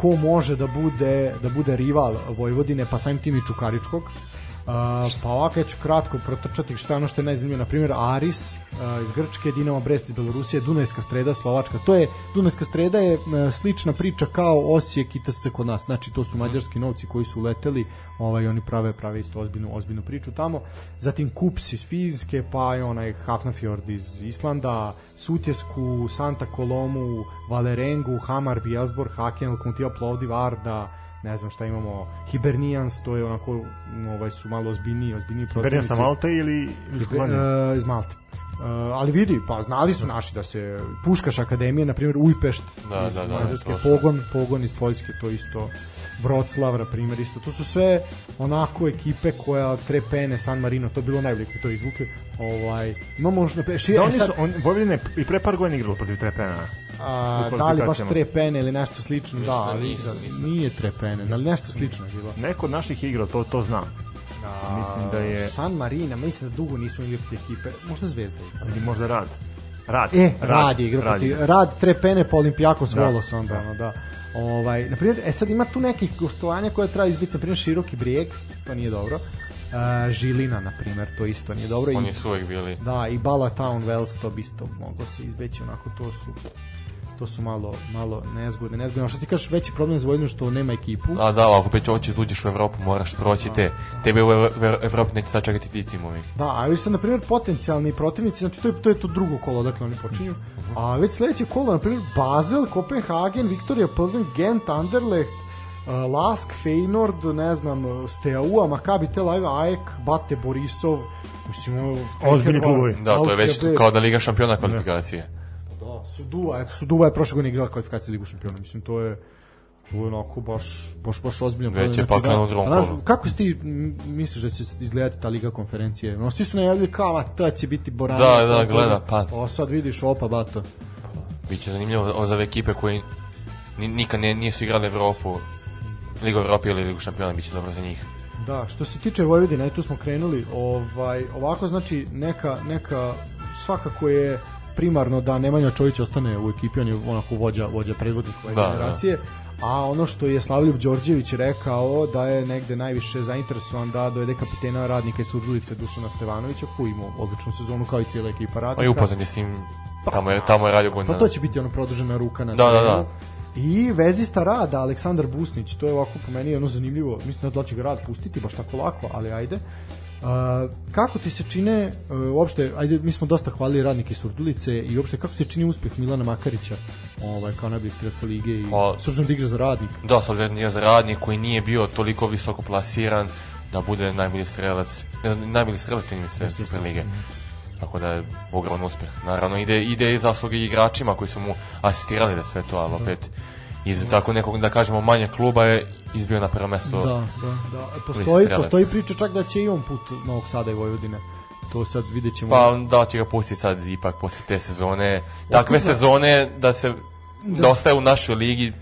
ko može da bude da bude rival Vojvodine, pa samim tim i Čukaričkog. Uh, pa ovako ja ću kratko protrčati šta je ono što je najzanimljivije, na primjer Aris iz Grčke, Dinamo Brest iz Belorusije, Dunajska streda, Slovačka. To je, Dunajska streda je slična priča kao Osijek i TSC kod nas, znači to su mađarski novci koji su leteli, ovaj, oni prave, prave isto ozbiljnu, ozbiljnu priču tamo. Zatim Kups iz Finjske, pa je onaj Hafnafjord iz Islanda, Sutjesku, Santa Kolomu, Valerengu, Hamar, Bjelsborg, Haken, Kuntija, Plovdiv, Arda, ne znam šta imamo, Hibernians, to je onako, ovaj su malo ozbiljniji, ozbiljniji protivnici. Hibernijans Malte ili iz Hiber, uh, iz Malte. Uh, ali vidi, pa znali su naši da se Puškaš akademije, na primjer Ujpešt da, iz da, da, Mađarske, Pogon, Pogon iz Poljske, to isto Vroclav, na primjer, isto. To su sve onako ekipe koja trepene San Marino, to bilo najbolje to izvukli. Ovaj, imamo no, možda... Pe, da, e oni su, on, Vojvodine i pre par godina igrali protiv trepena. A, da li baš trepene ili nešto slično, da, ali nisam, da, nije trepene, ali nešto slično je bilo. Neko od naših igra, to, to znam. A, da. mislim da je... San Marina, mislim da dugo nismo igrali te ekipe, možda Zvezda igra. Ili možda Rad. Rad. E, Rad, rad je igra rad, rad trepene po Olimpijakos da. Volos onda, da. da. Ovaj, na primjer, e sad ima tu nekih gostovanja koje treba izbiti, na primjer Široki brijeg, to nije dobro. Uh, Žilina, na primjer, to isto nije dobro. Oni su uvijek bili. Da, i Bala Town Wells, to bi isto moglo se izbeći, onako to su to su malo, malo nezgodne, nezgodne. A što ti kažeš, veći problem za Vojvodinu što nema ekipu. A da, ako već hoćeš da uđeš u Evropu, moraš proći da. te, tebe u Evropi neće sačekati ti timovi. Da, a već sad, na primjer, potencijalni protivnici, znači to je to, je to drugo kolo, dakle oni počinju. Uh mhm. -huh. A već sledeće kolo, na primjer, Basel, Kopenhagen, Viktorija Plzen, Gent, Anderlecht, Lask, Feyenoord, ne znam, Steaua, Maccabi Tel Aviv, AEK, Bate Borisov, mislim, ozbiljni klubovi. Da, to je već kao da Liga šampiona da. kvalifikacije. Da da. Suduva, eto, Suduva je prošle godine igrala kvalifikacije Ligu šampiona, mislim, to je to je onako baš, baš, baš ozbiljno. Već je znači, pakle da, na drugom kolu. Kako ti misliš da će izgledati ta Liga konferencije? No, svi su najavili kao, a ta će biti Borana. Da, da, da. gleda, pa. O, sad vidiš, opa, bato. Biće zanimljivo za ove ekipe koje nikad nije, nisu igrali Evropu, Ligu Evropi ili Ligu šampiona, biće dobro za njih. Da, što se tiče Vojvodine, tu smo krenuli, ovaj, ovako znači neka, neka svakako je primarno da Nemanja Čović ostane u ekipi, on je onako vođa, vođa predvodnik ove da, da. generacije, da. a ono što je Slavljub Đorđević rekao da je negde najviše zainteresovan da dovede kapitena radnika iz Surdulice Dušana Stevanovića koji ima odličnu sezonu kao i cijela ekipa radnika. Pa i upoznan je s njim, tamo je, tamo je radio godina. Pa da. to će biti ono produžena ruka na da, da, da. I vezista rada Aleksandar Busnić, to je ovako po meni ono zanimljivo, mislim da će ga rad pustiti baš tako lako, ali ajde. A, kako ti se čine e, uopšte, ajde, mi smo dosta hvalili radnike Surdulice i uopšte kako se čini uspeh Milana Makarića ovaj, kao najbolji strelaca lige i pa, s obzirom da igra za radnik? Da, s obzirom da igra za radnik koji nije bio toliko visoko plasiran da bude najbolji strelac, ne znam, najbolji strelac čini mi se Super lige. Tako da je ogroman uspeh. Naravno, ide, ide i zasluge igračima koji su mu asistirali da sve to, ali da. opet da iz tako nekog, da kažemo, manje kluba je izbio na prvo mesto. Da, da, da. Postoji, postoji priča čak da će i on put Novog Sada i Vojvodine. To sad vidjet ćemo. Pa da će ga pustiti sad ipak posle te sezone. Takve Otpisa. Da? sezone da se da. dostaje da u našoj ligi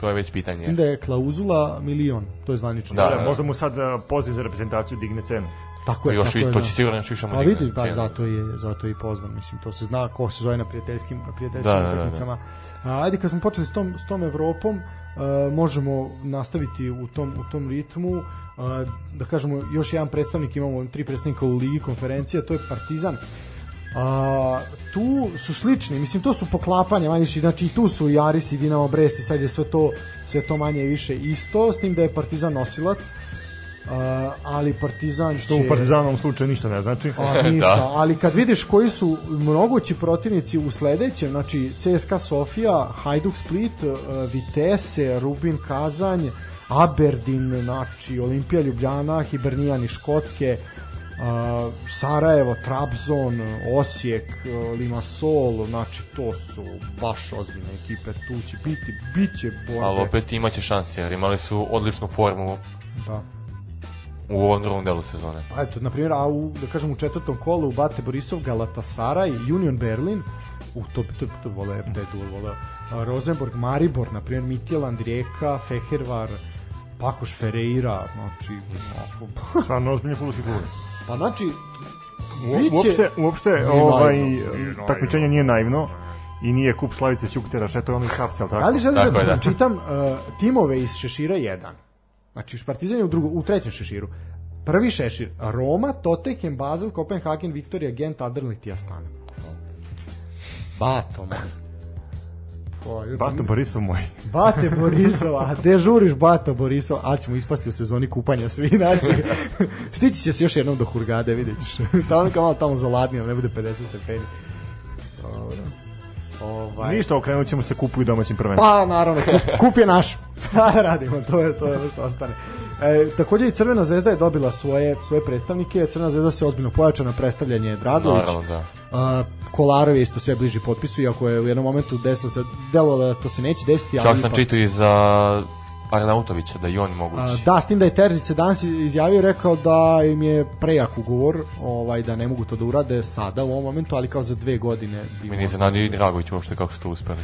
to je već pitanje. S tim da je klauzula milion, to je zvanično. Da, da, da. možda mu sad poziv za reprezentaciju digne cenu. Tako je, još tako i, je, to će da. sigurno još više mu Pa vidi, pa zato je, zato je i pozvan, mislim, to se zna ko se zove na prijateljskim, na prijateljskim da, utakmicama. Da, da, da. Ajde, kad smo počeli s tom, s tom Evropom, uh, možemo nastaviti u tom, u tom ritmu. Uh, da kažemo, još jedan predstavnik, imamo tri predstavnika u Ligi konferencija, to je Partizan. A, tu su slični, mislim to su poklapanja manje više, znači i tu su i Aris i Dinamo Brest i sad je sve to, sve to manje više isto, s tim da je Partizan nosilac, Uh, ali Partizan što će... u Partizanom slučaju ništa ne znači. A, <laughs> ništa, da. ali kad vidiš koji su mnogoći protivnici u sledećem, znači CSKA Sofija, Hajduk Split, uh, e, Vitesse, Rubin Kazanj, Aberdeen, znači Olimpija Ljubljana, Hibernijan i Škotske, uh, Sarajevo, Trabzon, Osijek, uh, Limasol, znači to su baš ozbiljne ekipe, tu će biti, bit će borbe. Ali opet imaće šanse, jer imali su odličnu formu da u ovom drugom delu sezone. Pa eto, na primjer, a u, da kažem, u četvrtom kolu Bate Borisov, Galatasaraj, Union Berlin, u to to to vole taj duel vole Rosenborg Maribor na primjer Mitjeland Rijeka Fehervar Pakoš Ferreira znači onako <laughs> stvarno ozbiljni fudbalski klub pa znači biće... uopšte uopšte nije ovaj naivno. takmičenje nije naivno i nije kup Slavice Ćuktera, što je ono i Kapsel, tako? Da li želiš da, da, da čitam uh, e, timove iz Šešira 1? Znači, Partizan je u, drugo, u trećem šeširu. Prvi šešir, Roma, Tottenham, Basel, Kopenhagen, Viktorija, Gent, Anderlecht i Astana. Bato, man. Pa, Bato Borisov moj. Bate Borisova, a <laughs> dežuriš Bato Borisov, a ćemo ispasti u sezoni kupanja svi, znači. <laughs> Stići će se još jednom do Hurgade, vidjet ćeš. <laughs> tamo kao malo tamo zaladnije, ne bude 50 stepeni. Dobro. Ovaj... Ništa, okrenut ćemo se kupu i domaćim prvenstvom. Pa, naravno, <laughs> kup, je naš. <laughs> Pa, da radimo, to je, to je ono što ostane. E, takođe i Crvena zvezda je dobila svoje svoje predstavnike. Crvena zvezda se ozbiljno pojača na predstavljanje Bradović. Naravno, da. A, Kolarov je isto sve bliži potpisu, iako je u jednom momentu desno se delovalo da to se neće desiti. Čak ali sam ipak... čitao i za Arnautovića da i oni mogu Da, s tim da je Terzice danas izjavio rekao da im je prejak ugovor, ovaj, da ne mogu to da urade sada u ovom momentu, ali kao za dve godine. Mi nije zanadio i Dragović uopšte kako su to uspeli.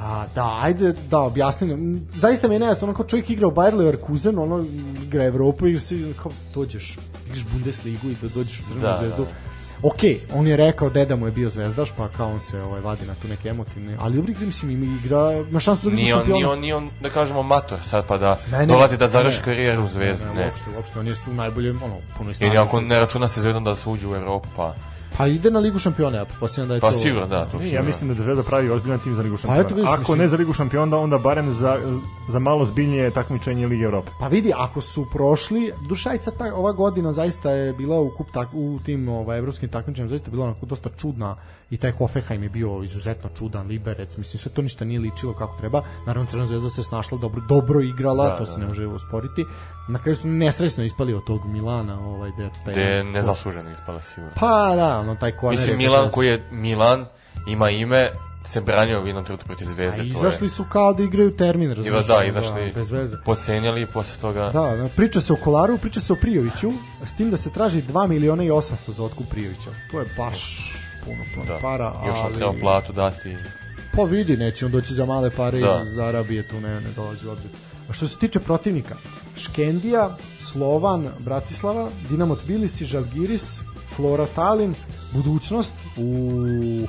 A, da, ajde da objasnim. Zaista mi je nejasno, onako čovjek igra u Bayer Leverkusen, ono igra Evropu i se kao dođeš, igraš Bundesligu i da dođeš u Crvenu da, zvezdu. Da ok, on je rekao deda mu je bio zvezdaš, pa kao on se ovaj, vadi na tu neke emotivne, ali Ubrik Grimsim ima igra, ima šansu da nije on, nije on, nije on, da kažemo, mator sad, pa da ne, ne, dolazi da zaraši karijeru u zvezdi. Ne, ne, ne, uopšte, uopšte, oni su najbolje, ono, puno istražili. Ili ako ne računa se zvezdom da se uđe u Evropu, pa Pa ide na Ligu šampiona, pa sigurno da je pa to. Pa sigurno, da. To ja mislim da treba da pravi ozbiljan tim za Ligu pa šampiona. Pa ako mislim... ne za Ligu šampiona, onda barem za, za malo zbiljnije takmičenje Lige Evrope. Pa vidi, ako su prošli, dušaj sad ta, ova godina zaista je bila u kup tak, u tim ovaj evropskim takmičenjima zaista bila onako dosta čudna i taj Hoffenheim je bio izuzetno čudan liberec, mislim sve to ništa nije ličilo kako treba, naravno Crna zvezda se snašla dobro, dobro igrala, da, to da, se ne da. može osporiti na kraju su nesrećno ispali od tog Milana ovaj, gde, taj, gde nezasluženo ispala sigurno pa da, ono taj korner mislim Milan koji je Milan ima ime se branio u jednom trenutku protiv Zvezde. A izašli su kao da igraju termin, razumiješ? Da, izašli, da, bez veze. pocenjali i posle toga... Da, da, priča se o Kolaru, priča se o Prijoviću, s tim da se traži 2 miliona i 800 za otkup Prijovića. To je baš puno, puno da. para. Još ali... treba platu dati. Pa vidi, neće on doći za male pare da. iz Arabije, tu ne, ne dolazi obzir. A što se tiče protivnika, Škendija, Slovan, Bratislava, Dinamo Tbilisi, Žalgiris, Flora Talin, budućnost, u,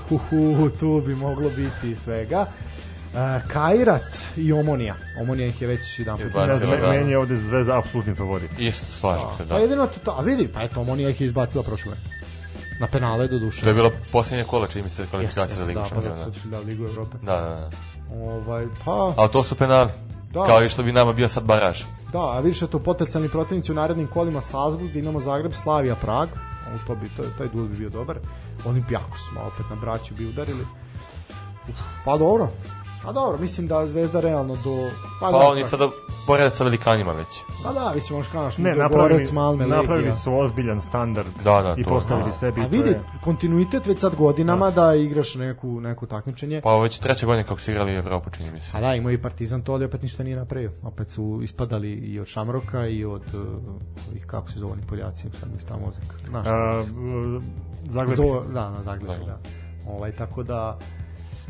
hu, hu, tu bi moglo biti svega. Uh, Kairat i Omonija. Omonija ih je već jedan put. da. Meni je ovde Zvezda apsolutni favorit. Jesi, slažem da. se, pa da. Pa jedino to, a vidi, pa eto, Omonija ih je izbacila prošle Na penale do duše. To je bilo posljednje kola čini mi se kvalifikacija za Ligu da, pa šampiona. Da, pa da, da, Ligu Evrope. Da, da, da. Ovaj, pa... Ali to su penali. Da. Kao i što bi nama bio sad baraž. Da, a više to potencijalni protivnici u narednim kolima Salzburg, Dinamo da Zagreb, Slavija, Prag. O, to bi, to, taj duel bi bio dobar. Olimpijakos smo opet na braću bi udarili. Uf, pa dobro, Pa dobro, mislim da Zvezda realno do... Pa, pa da, oni pa- sada borele sa velikanima već. Pa da, mislim, možeš kanaš, ne, napravili, Malme, napravili su ozbiljan standard da, da, i to, postavili da. sebi. A vidi, je... kontinuitet već sad godinama da, da igraš neku, neku takmičenje. Pa već treće godine kako su igrali u Evropu, čini mi se. A da, imao i Partizan to, ali opet ništa nije napravio. Opet su ispadali i od Šamroka i od, uh, kako se zove oni Poljaci, sad mi stao mozak. Naš, A, Zagleb. Zo, da, na Zagleb, Zagleb. Da. da. Ovaj, tako da,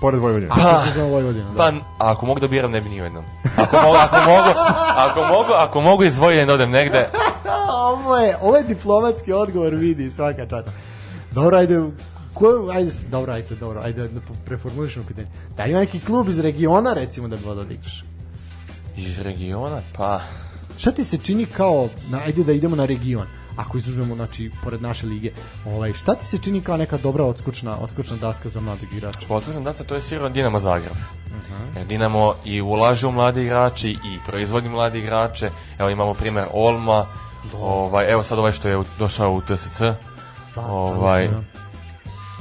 Pored Vojvodina. Pa, pa, Vojvodina, da. pa ako mogu da biram, ne bi ni u jednom. Ako mogu, ako mogu, ako mogu, ako mogu iz Vojvodine da odem negde. <laughs> ovo, je, ovo je diplomatski odgovor, vidi, svaka čata. Dobro, ajde, ko, ajde, dobro, ajde, dobro, ajde, da preformulišemo pitanje. Da ima neki klub iz regiona, recimo, da bi voda odigraš? Iz regiona? Pa... Šta ti se čini kao, na, ajde da idemo na region, ako izuzmemo znači pored naše lige. Ovaj šta ti se čini kao neka dobra odskočna odskočna daska za mladog igrača? Odskočna daska to je sigurno Dinamo Zagreb. Uh -huh. Dinamo i ulaže u mladi igrače i proizvodi mladi igrače. Evo imamo primer Olma. Do. Ovaj evo sad ovaj što je došao u TSC. Da, pa, ovaj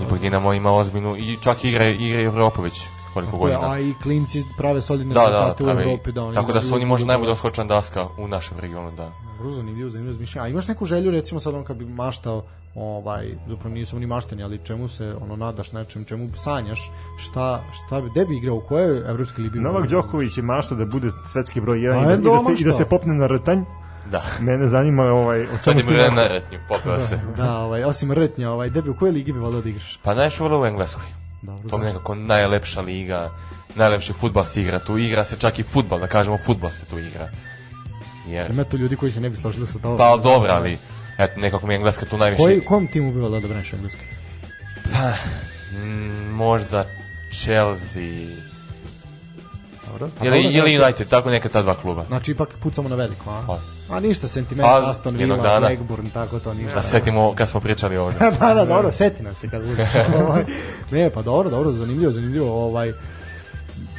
Ipak Dinamo ima ozbiljnu i čak igra igra Evropović koliko tako godina. a i klinci prave solidne da, da rezultate da, u Evropi. Da, tako da su oni možda najbolja skočna daska u našem regionu. Da. Vrlo zanimljivo, zanimljivo zmišljenje. A imaš neku želju, recimo sad on kad bi maštao, ovaj, zapravo nisu ni maštani, ali čemu se ono nadaš nečem, čemu sanjaš, šta, šta bi, gde bi igrao, u kojoj evropski libi? Novak Đoković je maštao da bude svetski broj 1 pa i, da, da se, i da se popne na rtanj, Da. Mene zanima ovaj od samo što je na retnju, popeo da, se. Da, ovaj osim retnja, ovaj debi u kojoj ligi bi voleo da igraš? Pa najviše voleo u engleskoj. Dobro, to je nekako najlepša liga, najlepši futbal se igra tu, igra se čak i futbal, da kažemo futbal se tu igra. Jer... Ima tu ljudi koji se ne bi složili sa to. Pa dobro, ali eto, nekako mi je Engleska tu najviše... Koji, kom timu bi volao da braneš Engleske? Pa, možda Chelsea, Pa dobro. ili, ili United, tako neka ta dva kluba. Znači ipak pucamo na veliko, a? Pa. A ništa, sentiment, pa, Aston Villa, Blackburn, tako to ništa. Da setimo kad smo pričali ovdje. <laughs> pa da, dobro, seti nas se kad bude. <laughs> Ovaj, ne, pa dobro, dobro, zanimljivo, zanimljivo. Ovaj,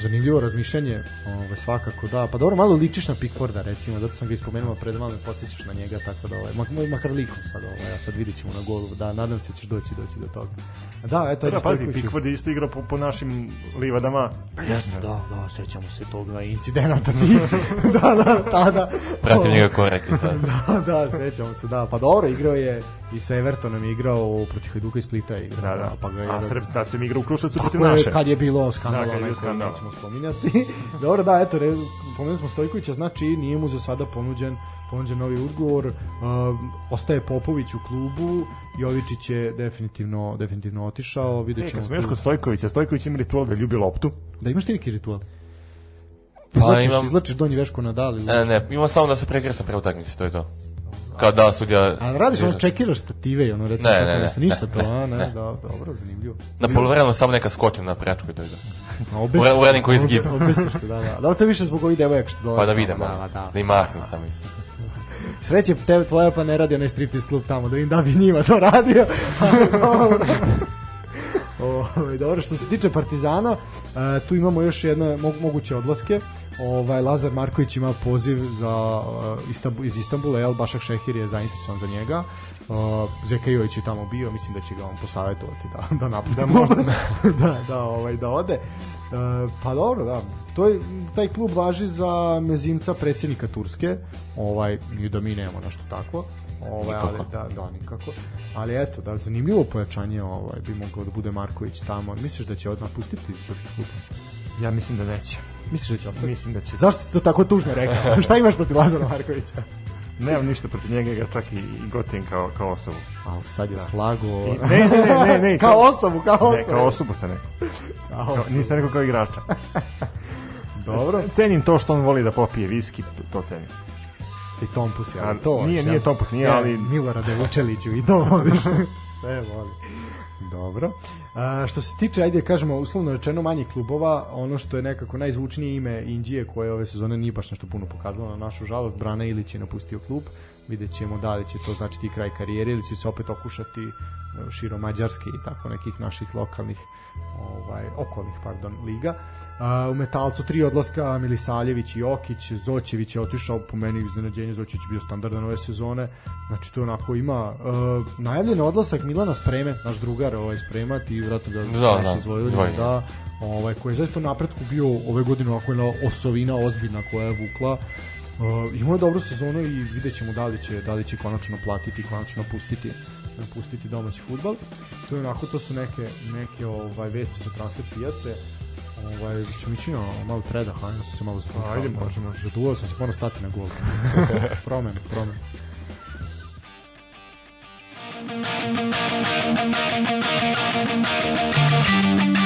zanimljivo razmišljanje, ovaj, svakako da. Pa dobro, malo ličiš na Pickforda, recimo, da sam ga ispomenuo pred malo, podsećaš na njega, tako da, ovaj, mak, makar likom sad, ovaj, ja sad vidit ćemo na golu, da, nadam se da ćeš doći, doći do toga. Da, eto, pa da, pazi, Pickford je isto igrao po, po našim livadama. Pa jasno, da, da, da sećamo se toga da, incidenata. <laughs> da, da, da, da. Pratim njega korek sad. <laughs> da, da, sećamo se, da. Pa dobro, igrao je i sa Evertonom je igrao protiv Hajduka i Splita. Igrao, da, da. Pa ga je, A s reprezentacijom igrao u Kruševcu protiv naše. Kad je bilo skandala, da, kad je skandal. Ovaj, nećemo nećemo spominjati. <laughs> Dobro, da, eto, re, pomenuli smo Stojkovića, znači nije mu za sada ponuđen ponuđen novi ugovor, uh, ostaje Popović u klubu, Jovičić je definitivno, definitivno otišao, videćemo. ćemo... E, kad smo kod Stojkovića, Stojković ima ritual da ljubi loptu. Da, imaš ti neki ritual? Pa, izlačiš, imam... izlačiš donji veško na dal? E, ne, ne, imam samo da se pregresa pre utakmice, to je to kao da su ga... A radiš ono, čekiraš stative i ono, recimo, ne, ne, ne, nešto, ništa ne, to, a ne, da, dobro, zanimljivo. Na polovremenu samo neka skočim na prečku i dojde. U radim koji izgib. Obesiš se, da, da. Dobro, da to je više zbog ovih devojaka što dolaze. Pa da vidim, da, da, da i mahnem samo. <laughs> Sreće, te, tvoja pa ne radi onaj striptease klub tamo, da vidim da bi njima to radio. <laughs> Ovaj dobro što se tiče Partizana, e, tu imamo još jedno moguće odlaske. Ovaj Lazar Marković ima poziv za e, Istanbul, iz Istanbula, El Bašak Šehir je zainteresovan za njega. Uh, Zeka Jović je tamo bio, mislim da će ga on posavetovati da, da napusti. <laughs> Da, da, da, ovaj, da ode. pa dobro, da. To je, taj klub važi za mezimca predsjednika Turske, ovaj, da mi nemamo nešto tako. Ovaj, ovaj, ali, da, da, nikako. Ali eto, da, zanimljivo pojačanje ovaj, bi moglo da bude Marković tamo. Misliš da će odmah pustiti srpski futbol? Ja mislim da neće. Misliš da će ostati? Mislim da će. Zašto si to tako tužno rekao? <laughs> Šta imaš protiv Lazara Markovića? Nemam ništa protiv njega, ga čak i gotim kao, kao osobu. A sad je da. slago. I, ne, ne, ne, ne, ne. <laughs> kao osobu, kao osobu. Ne, kao osobu sam rekao. Kao osobu. Kao, nisam rekao kao igrača. <laughs> Dobro. Cenim to što on voli da popije viski, to cenim i Tompus, ja, to nije, nije Tompus, nije, e, ali... Milorade Vučeliću i to voliš. Sve <laughs> voli. Dobro. A, što se tiče, ajde kažemo, uslovno rečeno manjih klubova, ono što je nekako najzvučnije ime Indije koje ove sezone nije baš nešto puno pokazalo na našu žalost, Brana Ilić je napustio klub, vidjet ćemo da li će to značiti kraj karijere ili će se opet okušati e, širo Mađarske i tako nekih naših lokalnih ovaj, okolnih pardon, liga. Uh, u metalcu tri odlaska Milisaljević i Okić, Zoćević je otišao po meni iznenađenje, Zoćević je bio standardan ove sezone, znači to onako ima uh, najavljen odlasak Milana Spreme naš drugar ovaj Sprema ti vratno da, da, da, izvojili, da, da ovaj, koji je zaista u napretku bio ove godine onako jedna osovina ozbiljna koja je vukla uh, imao je dobru sezonu i vidjet ćemo da li će, da li će konačno platiti konačno pustiti pustiti domaći futbal to je onako to su neke, neke ovaj, vesti sa transfer pijace Ovaj, ću mi činio malo preda, hajde se malo pa, zbog. Ajde, može, može. Da Duvao sam se, moram stati na gol. <laughs> promen, promen. Thank you.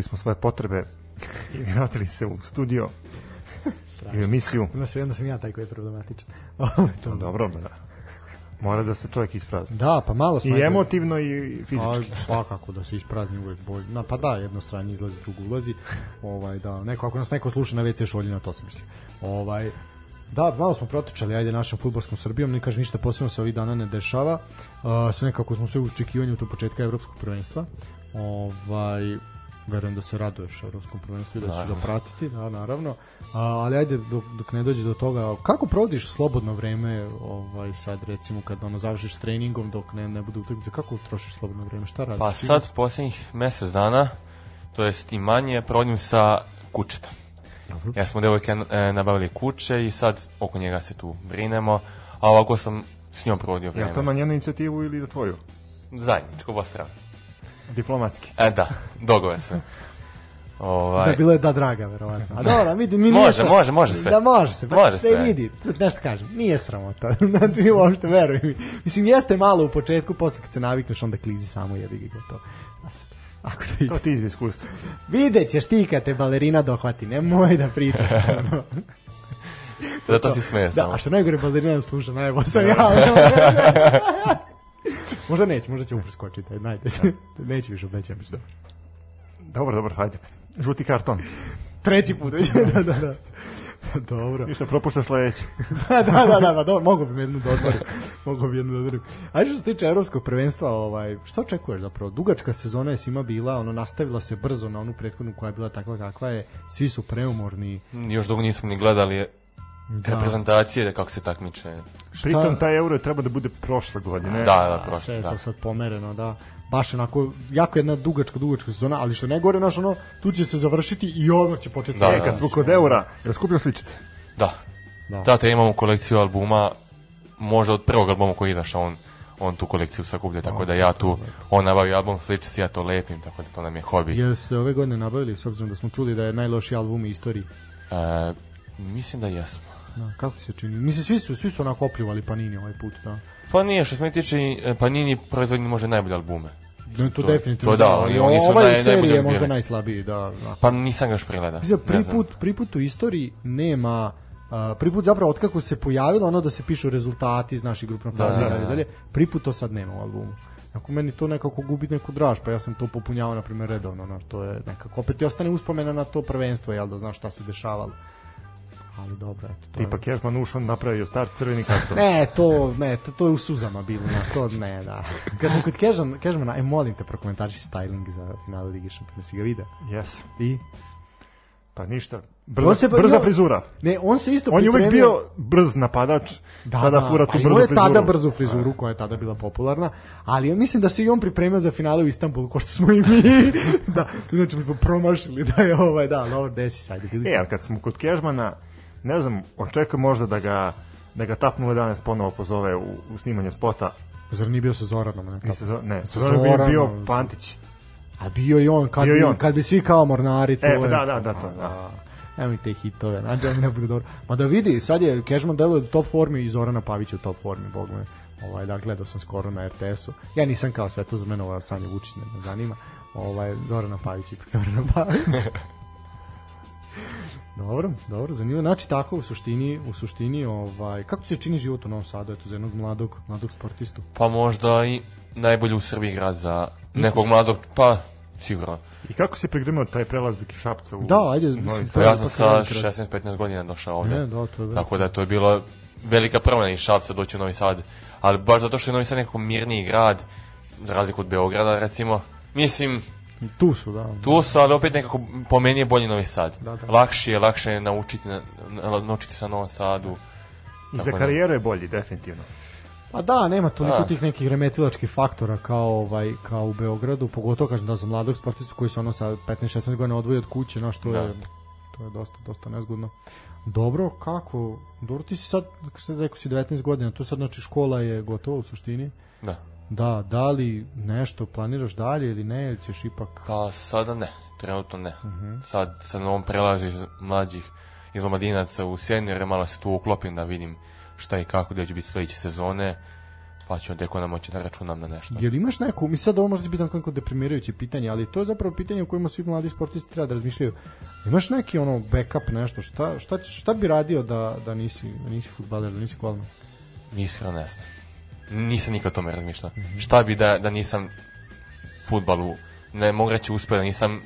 ispratili smo svoje potrebe i vratili se u studio i u emisiju. Ima se, onda sam ja taj koji je problematičan. <laughs> to pa Dobro, da. Mora da se čovjek isprazni. Da, pa malo smo... I emotivno i fizički. Pa, svakako da se isprazni uvek bolje. Na, pa da, jedno stranje izlazi, drugo ulazi. Ovaj, da, neko, ako nas neko sluša na WC šolji, na to se misli. Ovaj, Da, malo smo protičali, ajde, našom futbolskom Srbijom, ne kažem ništa posebno se ovih dana ne dešava. Uh, sve nekako smo sve u očekivanju do početka evropskog prvenstva. Ovaj, verujem da se raduješ evropskom prvenstvu i da ćeš naravno. ga pratiti, da, naravno. A, ali ajde, dok, dok ne dođe do toga, kako provodiš slobodno vreme ovaj, sad, recimo, kad ono, završiš treningom, dok ne, ne bude utakmice, kako trošiš slobodno vreme, šta radiš? Pa sad, poslednjih mesec dana, to jest i manje, provodim sa kučetom. Dobro. Ja smo devojke e, nabavili kuće i sad oko njega se tu brinemo, a ovako sam s njom provodio vreme. Ja to na njenu inicijativu ili za tvoju? Zajedničko, oba strana. Diplomatski. E, da, dogovor se. Ovaj. Da bilo je da draga, verovatno. A dobro, vidi, mi može, sram... može, može se. Da može se. Pa, može da sve. vidi, da, nešto kažem, nije sramota. <laughs> znači, uopšte, veruj mi. Mislim, jeste malo u početku, posle kad se navikneš, onda klizi samo jebi ga gotovo. Ako da to, to ti iz iskustva. Videćeš ti kad te balerina dohvati, nemoj da pričaš. Zato <laughs> da, si smeje da, samo. Da, a što najgore balerina sluša, najbolj sam ja. <laughs> možda neće, možda će upreskočiti, najte se. Da. neće više, neće biti dobro. Dobro, dobro, hajde. Žuti karton. Treći put, već, <laughs> da, da, da. Dobro. Ništa, propuštaš sledeću. <laughs> da, da, da, da, dobro, mogu bi jednu da odmorim. mogu bi jednu da odmorim. A što se tiče evropskog prvenstva, ovaj, šta očekuješ zapravo? Dugačka sezona je svima bila, ono, nastavila se brzo na onu prethodnu koja je bila takva kakva je, svi su preumorni. Još dugo nismo ni gledali da. reprezentacije da kako se takmiče. Šta? Pritom taj euro je treba da bude prošle godine. Da, da, prošle, sve da. to sad pomereno, da. Baš onako, jako jedna dugačka, dugačka sezona, ali što ne gore, naš ono, tu će se završiti i odmah će početi. Da, da, da, e, kad smo kod eura, jel skupio sličice? Da. Da, da te imamo kolekciju albuma, možda od prvog albuma koji izašao on on tu kolekciju sakuplja, tako da, da ja tu, on nabavi album sličice, ja to lepim, tako da to nam je hobi. Jeste ove godine nabavili, s obzirom da smo čuli da je najlošiji album u istoriji? E, mislim da jesmo. Da, kako se čini? Mislim, svi su, svi su onako opljivali Panini ovaj put, da. Pa nije, što se mi tiče, e, Panini proizvodni može najbolje albume. Da, to, to definitivno. To da, da ali oni su ovaj naj, serije je možda najslabiji, da, da. Pa nisam ga još pregledao. Mislim, prvi put, u istoriji nema Uh, prvi zapravo otkako se pojavilo ono da se pišu rezultati iz naših grupnih da, faza da, da, i dalje, prvi to sad nema u albumu. Ako meni to nekako gubi neku draž, pa ja sam to popunjavao na primer redovno, no, to je nekako opet i ostane uspomena na to prvenstvo, jel da znaš šta se dešavalo ali dobro, eto. To Tipa je... Kefman ušao napravio start crveni karton. ne, to, ne, to, to je u suzama bilo, na to ne, da. Kad smo kod Kežman, Kežmana, aj e, molim te prokomentariši styling za finale Ligi šampiona, si ga video? Yes. I? Pa ništa, brza, se, brza jo, frizura. Ne, on se isto On je uvek bio brz napadač, da, sada da, fura tu pa brzu frizuru. tada brzu frizuru koja je tada bila popularna, ali ja mislim da se i on pripremio za finale u Istanbulu, ko što smo i mi. <laughs> da, inače smo promašili da je ovaj, da, dobro, desi sad. E, kad smo kod Kežmana, ne znam, očekujem možda da ga da ga Tap 011 ponovo pozove u, u snimanje spota. Zar nije bio sa Zoranom? Ne, ne, ne sa Zoranom bio, bio Pantić. A bio i on, kad, bio bi, on. kad bi svi kao mornari. To e, pa da, da, da, to, da. Evo te hitove, nađe mi da ne bude dobro. Ma da vidi, sad je Cashman delo u top formi i Zorana Pavić u top formi, bog me. Ovaj, da, gledao sam skoro na RTS-u. Ja nisam kao sve to zamenovao, Sanja Vučić ne me zanima. Ovaj, Zorana Pavić, ipak Zorana Pavić. <laughs> Dobro, dobro, zanimljivo. Znači tako u suštini, u suštini ovaj kako se čini život u Novom Sadu eto za jednog mladog, mladog sportistu? Pa možda i najbolji u Srbiji grad za nekog mladog, pa sigurno. I kako se prigremio taj prelazak Šapca u Da, ajde, mislim, pa ja sam sa 16-15 godina došao ovde. Ne, da, to je. Tako da to je bilo velika promena iz Šapca doći u Novi Sad, ali baš zato što je Novi Sad nekako mirniji grad za razliku od Beograda recimo. Mislim, Tu su, da. Tu su, ali opet nekako po meni je bolji Novi Sad. Da, da. Lakše je, lakše je naučiti, na, naučiti sa Novom Sadu. I za da. karijeru je bolji, definitivno. Pa da, nema toliko da. tih nekih remetilačkih faktora kao ovaj kao u Beogradu, pogotovo kažem da za mladog sportistu koji se ono sa 15-16 godina odvoji od kuće, no što da. je to je dosta dosta nezgodno. Dobro, kako? Dobro, ti si sad, kako se rekao, si 19 godina, to sad znači škola je gotova u suštini. Da. Da, da li nešto planiraš dalje ili ne, ili ćeš ipak... Pa sada ne, trenutno ne. Uh mhm. -huh. Sad se na ovom prelazi iz mlađih iz omladinaca u senjore, malo se tu uklopim da vidim šta i kako, gde će biti sledeće sezone, pa ću onda onda moći da računam na nešto. Jel imaš neku, mi sad ovo možda biti neko deprimirajuće pitanje, ali to je zapravo pitanje o kojima svi mladi sportisti treba da razmišljaju. Imaš neki ono backup nešto, šta, šta, šta bi radio da, da nisi, da nisi futbaler, da nisi kolman? Iskreno ne znam nisam nikad o tome razmišljao. Mm -hmm. Šta bi da, da nisam futbalu, ne mogu reći uspio da nisam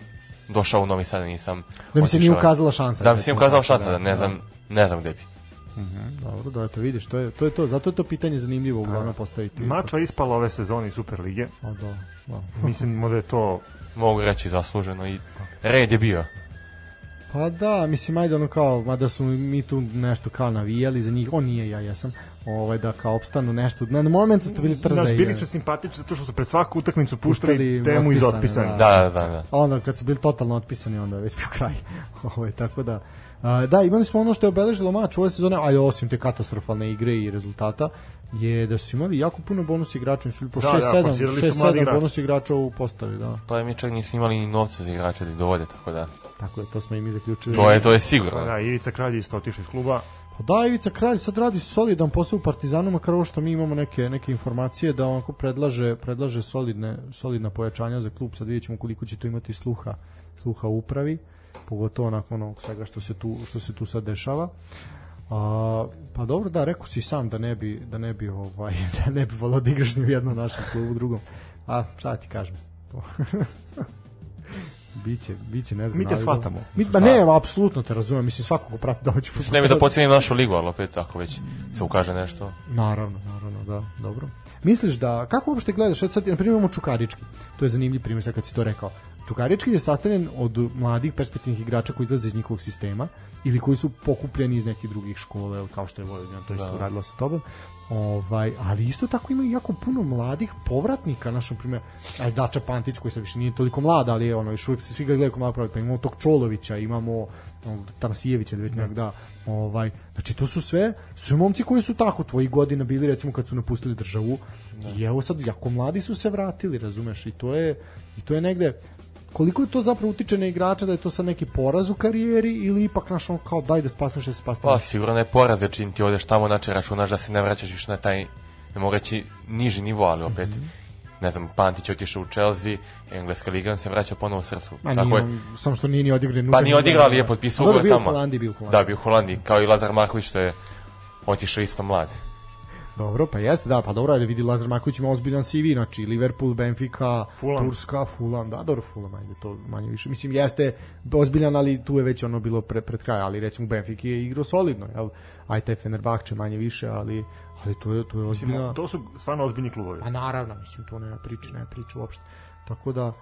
došao u Novi Sad, da nisam... Da mi se nije ukazala šansa. Da mi se nije ukazala šansa, da ne da. znam, ne znam gde bi. Mhm, dobro, da to vidiš, to je to je to. Zato je to pitanje zanimljivo uglavnom da. postaviti. Mačva ispala ove sezone iz Superlige. A da, da. <laughs> Mislim da je to mogu reći zasluženo i red je bio. Pa da, mislim ajde ono kao, mada su mi tu nešto kao navijali za njih, on nije, ja ja sam, ovaj da kao opstanu nešto. Na momentu su bili trzaj. Znaš, bili su simpatični zato što su pred svaku utakmicu puštali, puštali temu iz otpisani. Da, da, da, da. onda kad su bili totalno otpisani, onda je već bio kraj. <laughs> ovaj tako da a, da, imali smo ono što je obeležilo mač ove sezone, ali osim te katastrofalne igre i rezultata, je da su imali jako puno bonus igrača, da, da, su po 6 7, 6 7 bonus igrača u postavi, da. Pa mi čak nisu imali ni novca za igrače da ih dovode, tako da. Tako je, da, to smo i mi zaključili. To je, to je sigurno. Da, Ivica Kralj isto otišao iz kluba. Pa da, Ivica Kralj sad radi solidan posao u Partizanu, makar ovo što mi imamo neke, neke informacije da onako predlaže, predlaže solidne, solidna pojačanja za klub, sad vidjet ćemo koliko će to imati sluha, sluha upravi, pogotovo nakon onog svega što se tu, što se tu sad dešava. A, pa dobro, da, rekao si sam da ne bi, da ne bi, ovaj, <laughs> da ne bi volao da igraš ni u jednom našem klubu, u drugom. A, šta da ti kažem? <laughs> Biće, biće, ne znam. Mi te shvatamo. Mi, ba ne, apsolutno te razumem, mislim svako ko prati domaći fudbal. Ne mi da podcenim našu ligu, al opet tako već se ukaže nešto. Naravno, naravno, da, dobro. Misliš da kako uopšte gledaš sad, sad na primjer imamo Čukarički. To je zanimljiv primjer sad kad si to rekao. Čukarički je sastavljen od mladih perspektivnih igrača koji izlaze iz njihovog sistema ili koji su pokupljeni iz nekih drugih škole, kao što je Vojvodina, to je da. uradila sa tobom. Ovaj, ali isto tako ima jako puno mladih povratnika, naš na primjer, aj Dača Pantić koji se više nije toliko mlad, ali je ono još uvek svi ga gledaju kao mlad pa imamo tog Čolovića, imamo ono, Tanasijevića, da već da. da. Ovaj, znači to su sve, sve momci koji su tako tvoji godina bili recimo kad su napustili državu. Da. I evo sad jako mladi su se vratili, razumeš, i to je i to je negde koliko je to zapravo utiče na igrača da je to sad neki poraz u karijeri ili ipak naš on kao daj da spasneš da se spasneš? Pa sigurno je poraz znači čim ti odeš tamo, znači računaš da se ne vraćaš više na taj, ne mogu reći niži nivo, ali opet mm -hmm ne znam, Pantić otišao u Chelsea, engleska liga, on se vraća ponovo u Srpsku. A Tako nije, je. samo što nije ni odigrao. Pa nije odigrao, ali je potpisao pa, ugovor tamo. Da, bio u Holandiji. Da, bio u Holandiji, kao i Lazar Marković što je otišao isto mlad. Dobro, pa jeste, da, pa dobro, ajde vidi Lazar Marković ima ozbiljan CV, znači Liverpool, Benfica, Fulham. Turska, Fulham, da, dobro, Fulham, ajde, to manje više. Mislim, jeste ozbiljan, ali tu je već ono bilo pre, pred kraj, ali recimo Benfica je igrao solidno, jel? Ajde, taj Fenerbahče manje više, ali ali to je, to je ozbiljno. to su stvarno ozbiljni klubovi. Pa naravno, mislim, to nema priče, nema priče uopšte. Tako da,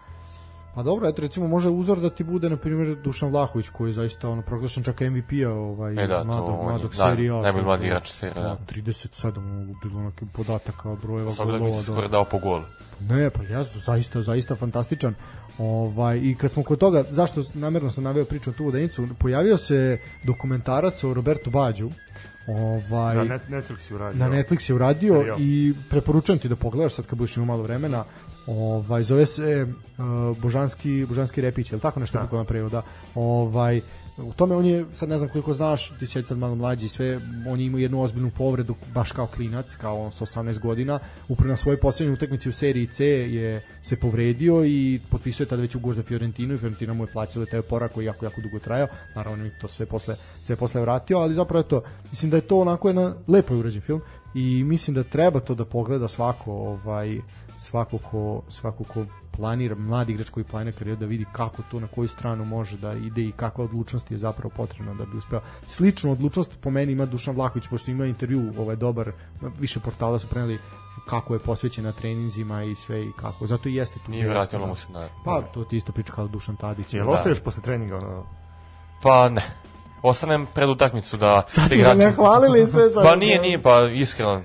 Pa dobro, eto recimo može uzor da ti bude na primjer Dušan Vlahović koji je zaista ono proglašen čak MVP-a ovaj e, da, mladog, mladog da, serija. Da, najbolji mladi igrač serija, da. 37 bilo onak podataka, brojeva da golova. Sada da mi se skoro dao po golu. Ne, pa ja zaista, zaista fantastičan. Ovaj, I kad smo kod toga, zašto namerno sam naveo priču o tu pojavio se dokumentarac o Roberto Bađu, Ovaj, na Netflix je uradio. Na Netflix je uradio Serio? i preporučujem ti da pogledaš sad kad budeš imao malo vremena. Ovaj zove se uh, Božanski Božanski Repić, je tako nešto kako na da, Ovaj u tome on je sad ne znam koliko znaš, ti si sad malo mlađi i sve, on je imao jednu ozbiljnu povredu baš kao klinac, kao on sa 18 godina. upre na svojoj poslednjoj utakmici u seriji C je se povredio i potpisao je tad već ugovor za Fiorentinu i Fiorentina mu je plaćala taj oporak koji jako jako dugo trajao. Naravno on je to sve posle sve posle vratio, ali zapravo je to mislim da je to onako jedan lepo urađen film i mislim da treba to da pogleda svako ovaj svako ko, svako ko planira, mladi igrač koji planira karijeru da vidi kako to, na koju stranu može da ide i kakva odlučnost je zapravo potrebna da bi uspeo. Sličnu odlučnost po meni ima Dušan Vlaković, pošto ima intervju ovaj dobar, više portala su preneli kako je posvećen na treninzima i sve i kako. Zato i jeste tu. I vratilo da. mu se na... Pa, to ti isto priča kao Dušan Tadić. Jel da. ostaješ posle treninga? Ono... Pa ne. Ostanem pred utakmicu da... <laughs> Sad igrači... igračem... ne hvalili sve <laughs> za... pa nije, nije, pa iskreno.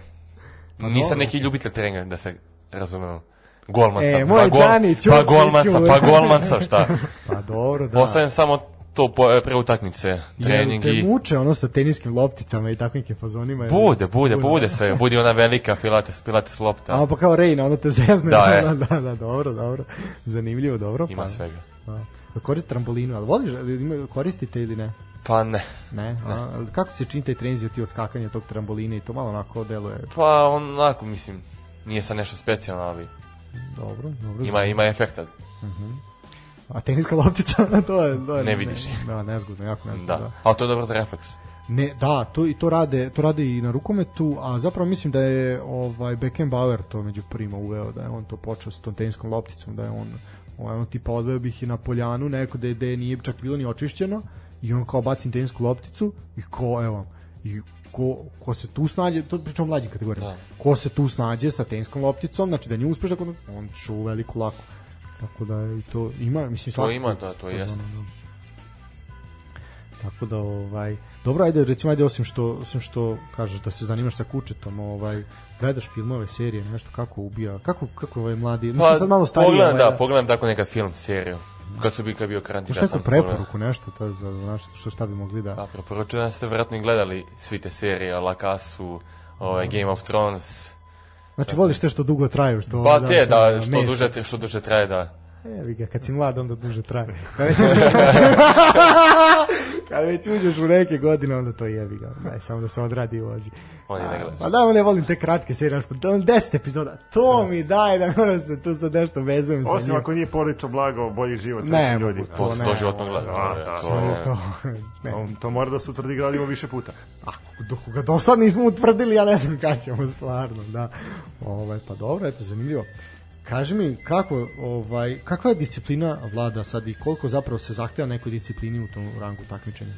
Pa, Nisam dobro. neki ljubitelj treninga da se razumem. Golmanca, e, pa, gol, Dani, pa ću, pa golmanca, pa golman šta? <laughs> pa dobro, da. Postavljam samo to po, e, pre utakmice, treningi. i... Te muče ono sa teniskim lopticama i takvim fazonima? Bude, bude, bude, bude sve, bude ona velika pilates, pilates lopta. A pa kao Reina, ono te zezne. Da, <laughs> je. Da, da, da, dobro, dobro, zanimljivo, dobro. Ima pa. svega. Da. Pa. Pa Koristi trambolinu, ali voliš, koristite ili ne? Pa ne. Ne? ne. A, kako se čini taj trenzio ti od skakanja tog trambolina i to malo onako deluje? Pa onako, mislim, Nije sad nešto specijalno, ali dobro, dobro. Ima, ima efekta. Uh mhm. -huh. A teniska loptica, <laughs> to je... To je ne vidiš je. Da, nezgodno, jako nezgodno. Da. da. Ali to je dobro za refleks. Ne, da, to i to rade, to rade i na rukometu, a zapravo mislim da je ovaj Beckenbauer to među prvima uveo, da je on to počeo s tom teniskom lopticom, da je on ovaj, on tipa odveo bih i na poljanu neko da je, da je nije čak bilo ni očišćeno i on kao baci tenisku lopticu i ko, evo, i ko, ko se tu snađe, to pričamo mlađim kategorijama, da. ko se tu snađe sa teniskom lopticom, znači da nju uspeš, ako on će u veliku laku. Tako da i to ima, mislim, svakako. To ima, da, to da, jeste. Tako da ovaj dobro ajde recimo ajde osim što osim što kažeš da se zanimaš sa Kučetom, ovaj gledaš filmove, serije, nešto kako ubija, kako kako ovaj mladi, pa, mislim sad malo stariji. Pogledam, da, ovaj, da, pogledam tako neka film, seriju kad se bi kad bio karantin. Šta neku preporuku nešto to za naš što šta bi mogli da. Da, preporučujem da ste verovatno gledali sve te serije La Casu, ovaj da. Game of Thrones. Znači voliš te što dugo traju, što Pa da, te da, da, što mesa. duže što duže traje da. Evi ga, kad si mlad onda duže traje. <laughs> Da Kad već uđeš u neke godine, onda to jebi ga. Daj, samo da se odradi i vozi. On je da Pa da, ne volim te kratke serije, on 10 epizoda. To da. mi daj da moram se tu sad nešto vezujem sa njim. Osim ako nije porodično blago, bolji život sa ljudi. To, da, to, da. to životno gledam. To, to, to mora da se utvrdi gradimo da više puta. A, dok ga do sad nismo utvrdili, ja ne znam kad ćemo stvarno, da. Ovaj, pa dobro, eto, zanimljivo. Kaži mi kako, ovaj, kakva je disciplina vlada sad i koliko zapravo se zahteva nekoj disciplini u tom rangu takmičenja?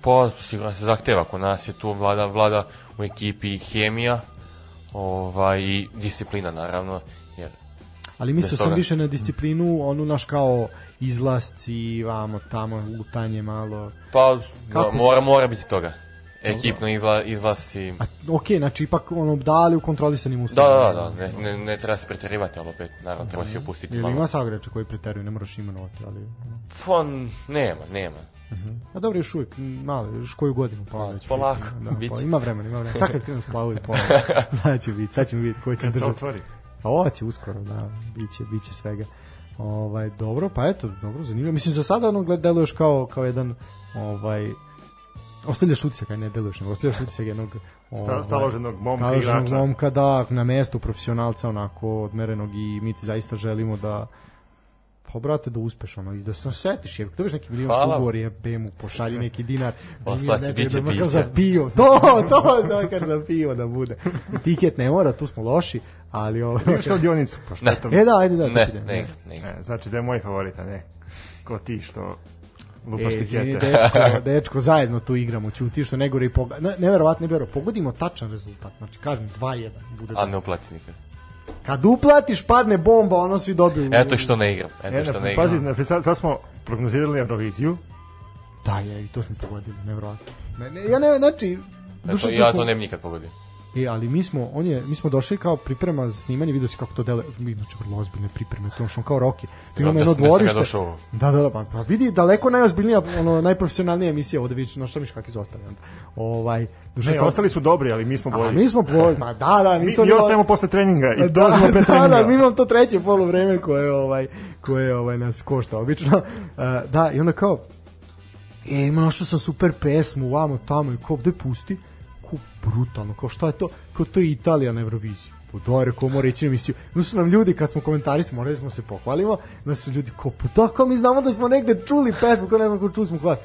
Pa sigurno se zahteva, kod nas je tu vlada, vlada u ekipi hemija ovaj, i disciplina naravno. Jer Ali mislio sam više na disciplinu, onu naš kao izlasci, vamo tamo, lutanje malo. Pa kako... mora, mora biti toga ekipno izla, izlasi. A, ok, znači ipak ono dali u kontrolisanim da, da, uslovima. Da, da, da, ne, ne, ne treba se preterivati, ali opet, naravno, treba se opustiti Jel malo. ima sagrača koji preteruju, ne moraš imenovati, ali... Fon, pa, nema, nema. Uh mhm. -huh. A dobro, još uvijek, malo, još koju godinu pa, pa već. Polako, da, <laughs> biće. Pa, ima vremena, ima vremena. Sad kad krenu splavu i pola, <laughs> sad će biti, sad ćemo vidjeti ko će kad držati. otvori. A ovo će uskoro, da, biće, biće svega. Ovaj, dobro, pa eto, dobro, zanimljivo. Mislim, za sada ono gledalo još kao, kao jedan ovaj, ostavljaš utisak, aj ne deluješ, nego ostavljaš utisak jednog ovaj, staloženog momka staloženog momka, da, na mestu profesionalca onako odmerenog i mi ti zaista želimo da pa brate da uspeš ono i da se osetiš jer kad dobiš neki milion ugovor je bemu pošalji neki dinar posla pa, se biće da piće za pivo <laughs> to to da makar za pivo da bude tiket ne mora tu smo loši ali ovo ovaj, imaš dionicu pa šta to e da ajde da ne, ne, ne, ne. E, znači da je moj favorita ne ko ti što Lupa e, dečko, <laughs> dečko, zajedno tu igramo, ćuti što ne gore i poga... Ne, neverovatno je bero, pogodimo tačan rezultat, znači kažem 2-1. Bude A ne uplati nikad. Kad uplatiš, padne bomba, ono svi dobiju. Eto što ne igram, eto e, što ne igram. Pazi, znači, sad, sad smo prognozirali Euroviziju. Da, je, i to smo pogodili, nevrovatno. Ne, ne, ja ne, znači... Eto, ja to nemam nikad pogodio. E, ali mi smo, on je, mi smo došli kao priprema za snimanje, vidio si kako to dele, mi znači vrlo ozbiljne pripreme, to što kao Rocky. Tu imamo da, jedno da da dvorište. Da, da, da, pa, pa vidi daleko najozbiljnija, ono najprofesionalnija emisija ovde vidiš, no što miš kakvi su ostali onda. Ovaj, Duže ne, sad... ostali su dobri, ali mi smo bolji. A, mi smo bolji, ma da, da. Mi, mi, mi ostajemo do... posle treninga i da, dozimo pre da, treninga. Da, mi imamo to treće polu vreme koje, ovaj, koje ovaj, nas košta obično. Uh, <laughs> da, i onda kao, e, ima našao sam super pesmu, vamo tamo, i ko, gde pusti? ko brutalno, kao šta je to, kao to je Italija na Euroviziji. Po da, rekao, mora ići na emisiju. No su nam ljudi, kad smo komentarisali, morali smo da se pohvalimo, da su ljudi ko, pa da, kao mi znamo da smo negde čuli pesmu, kao ne znam ko čuli smo glas.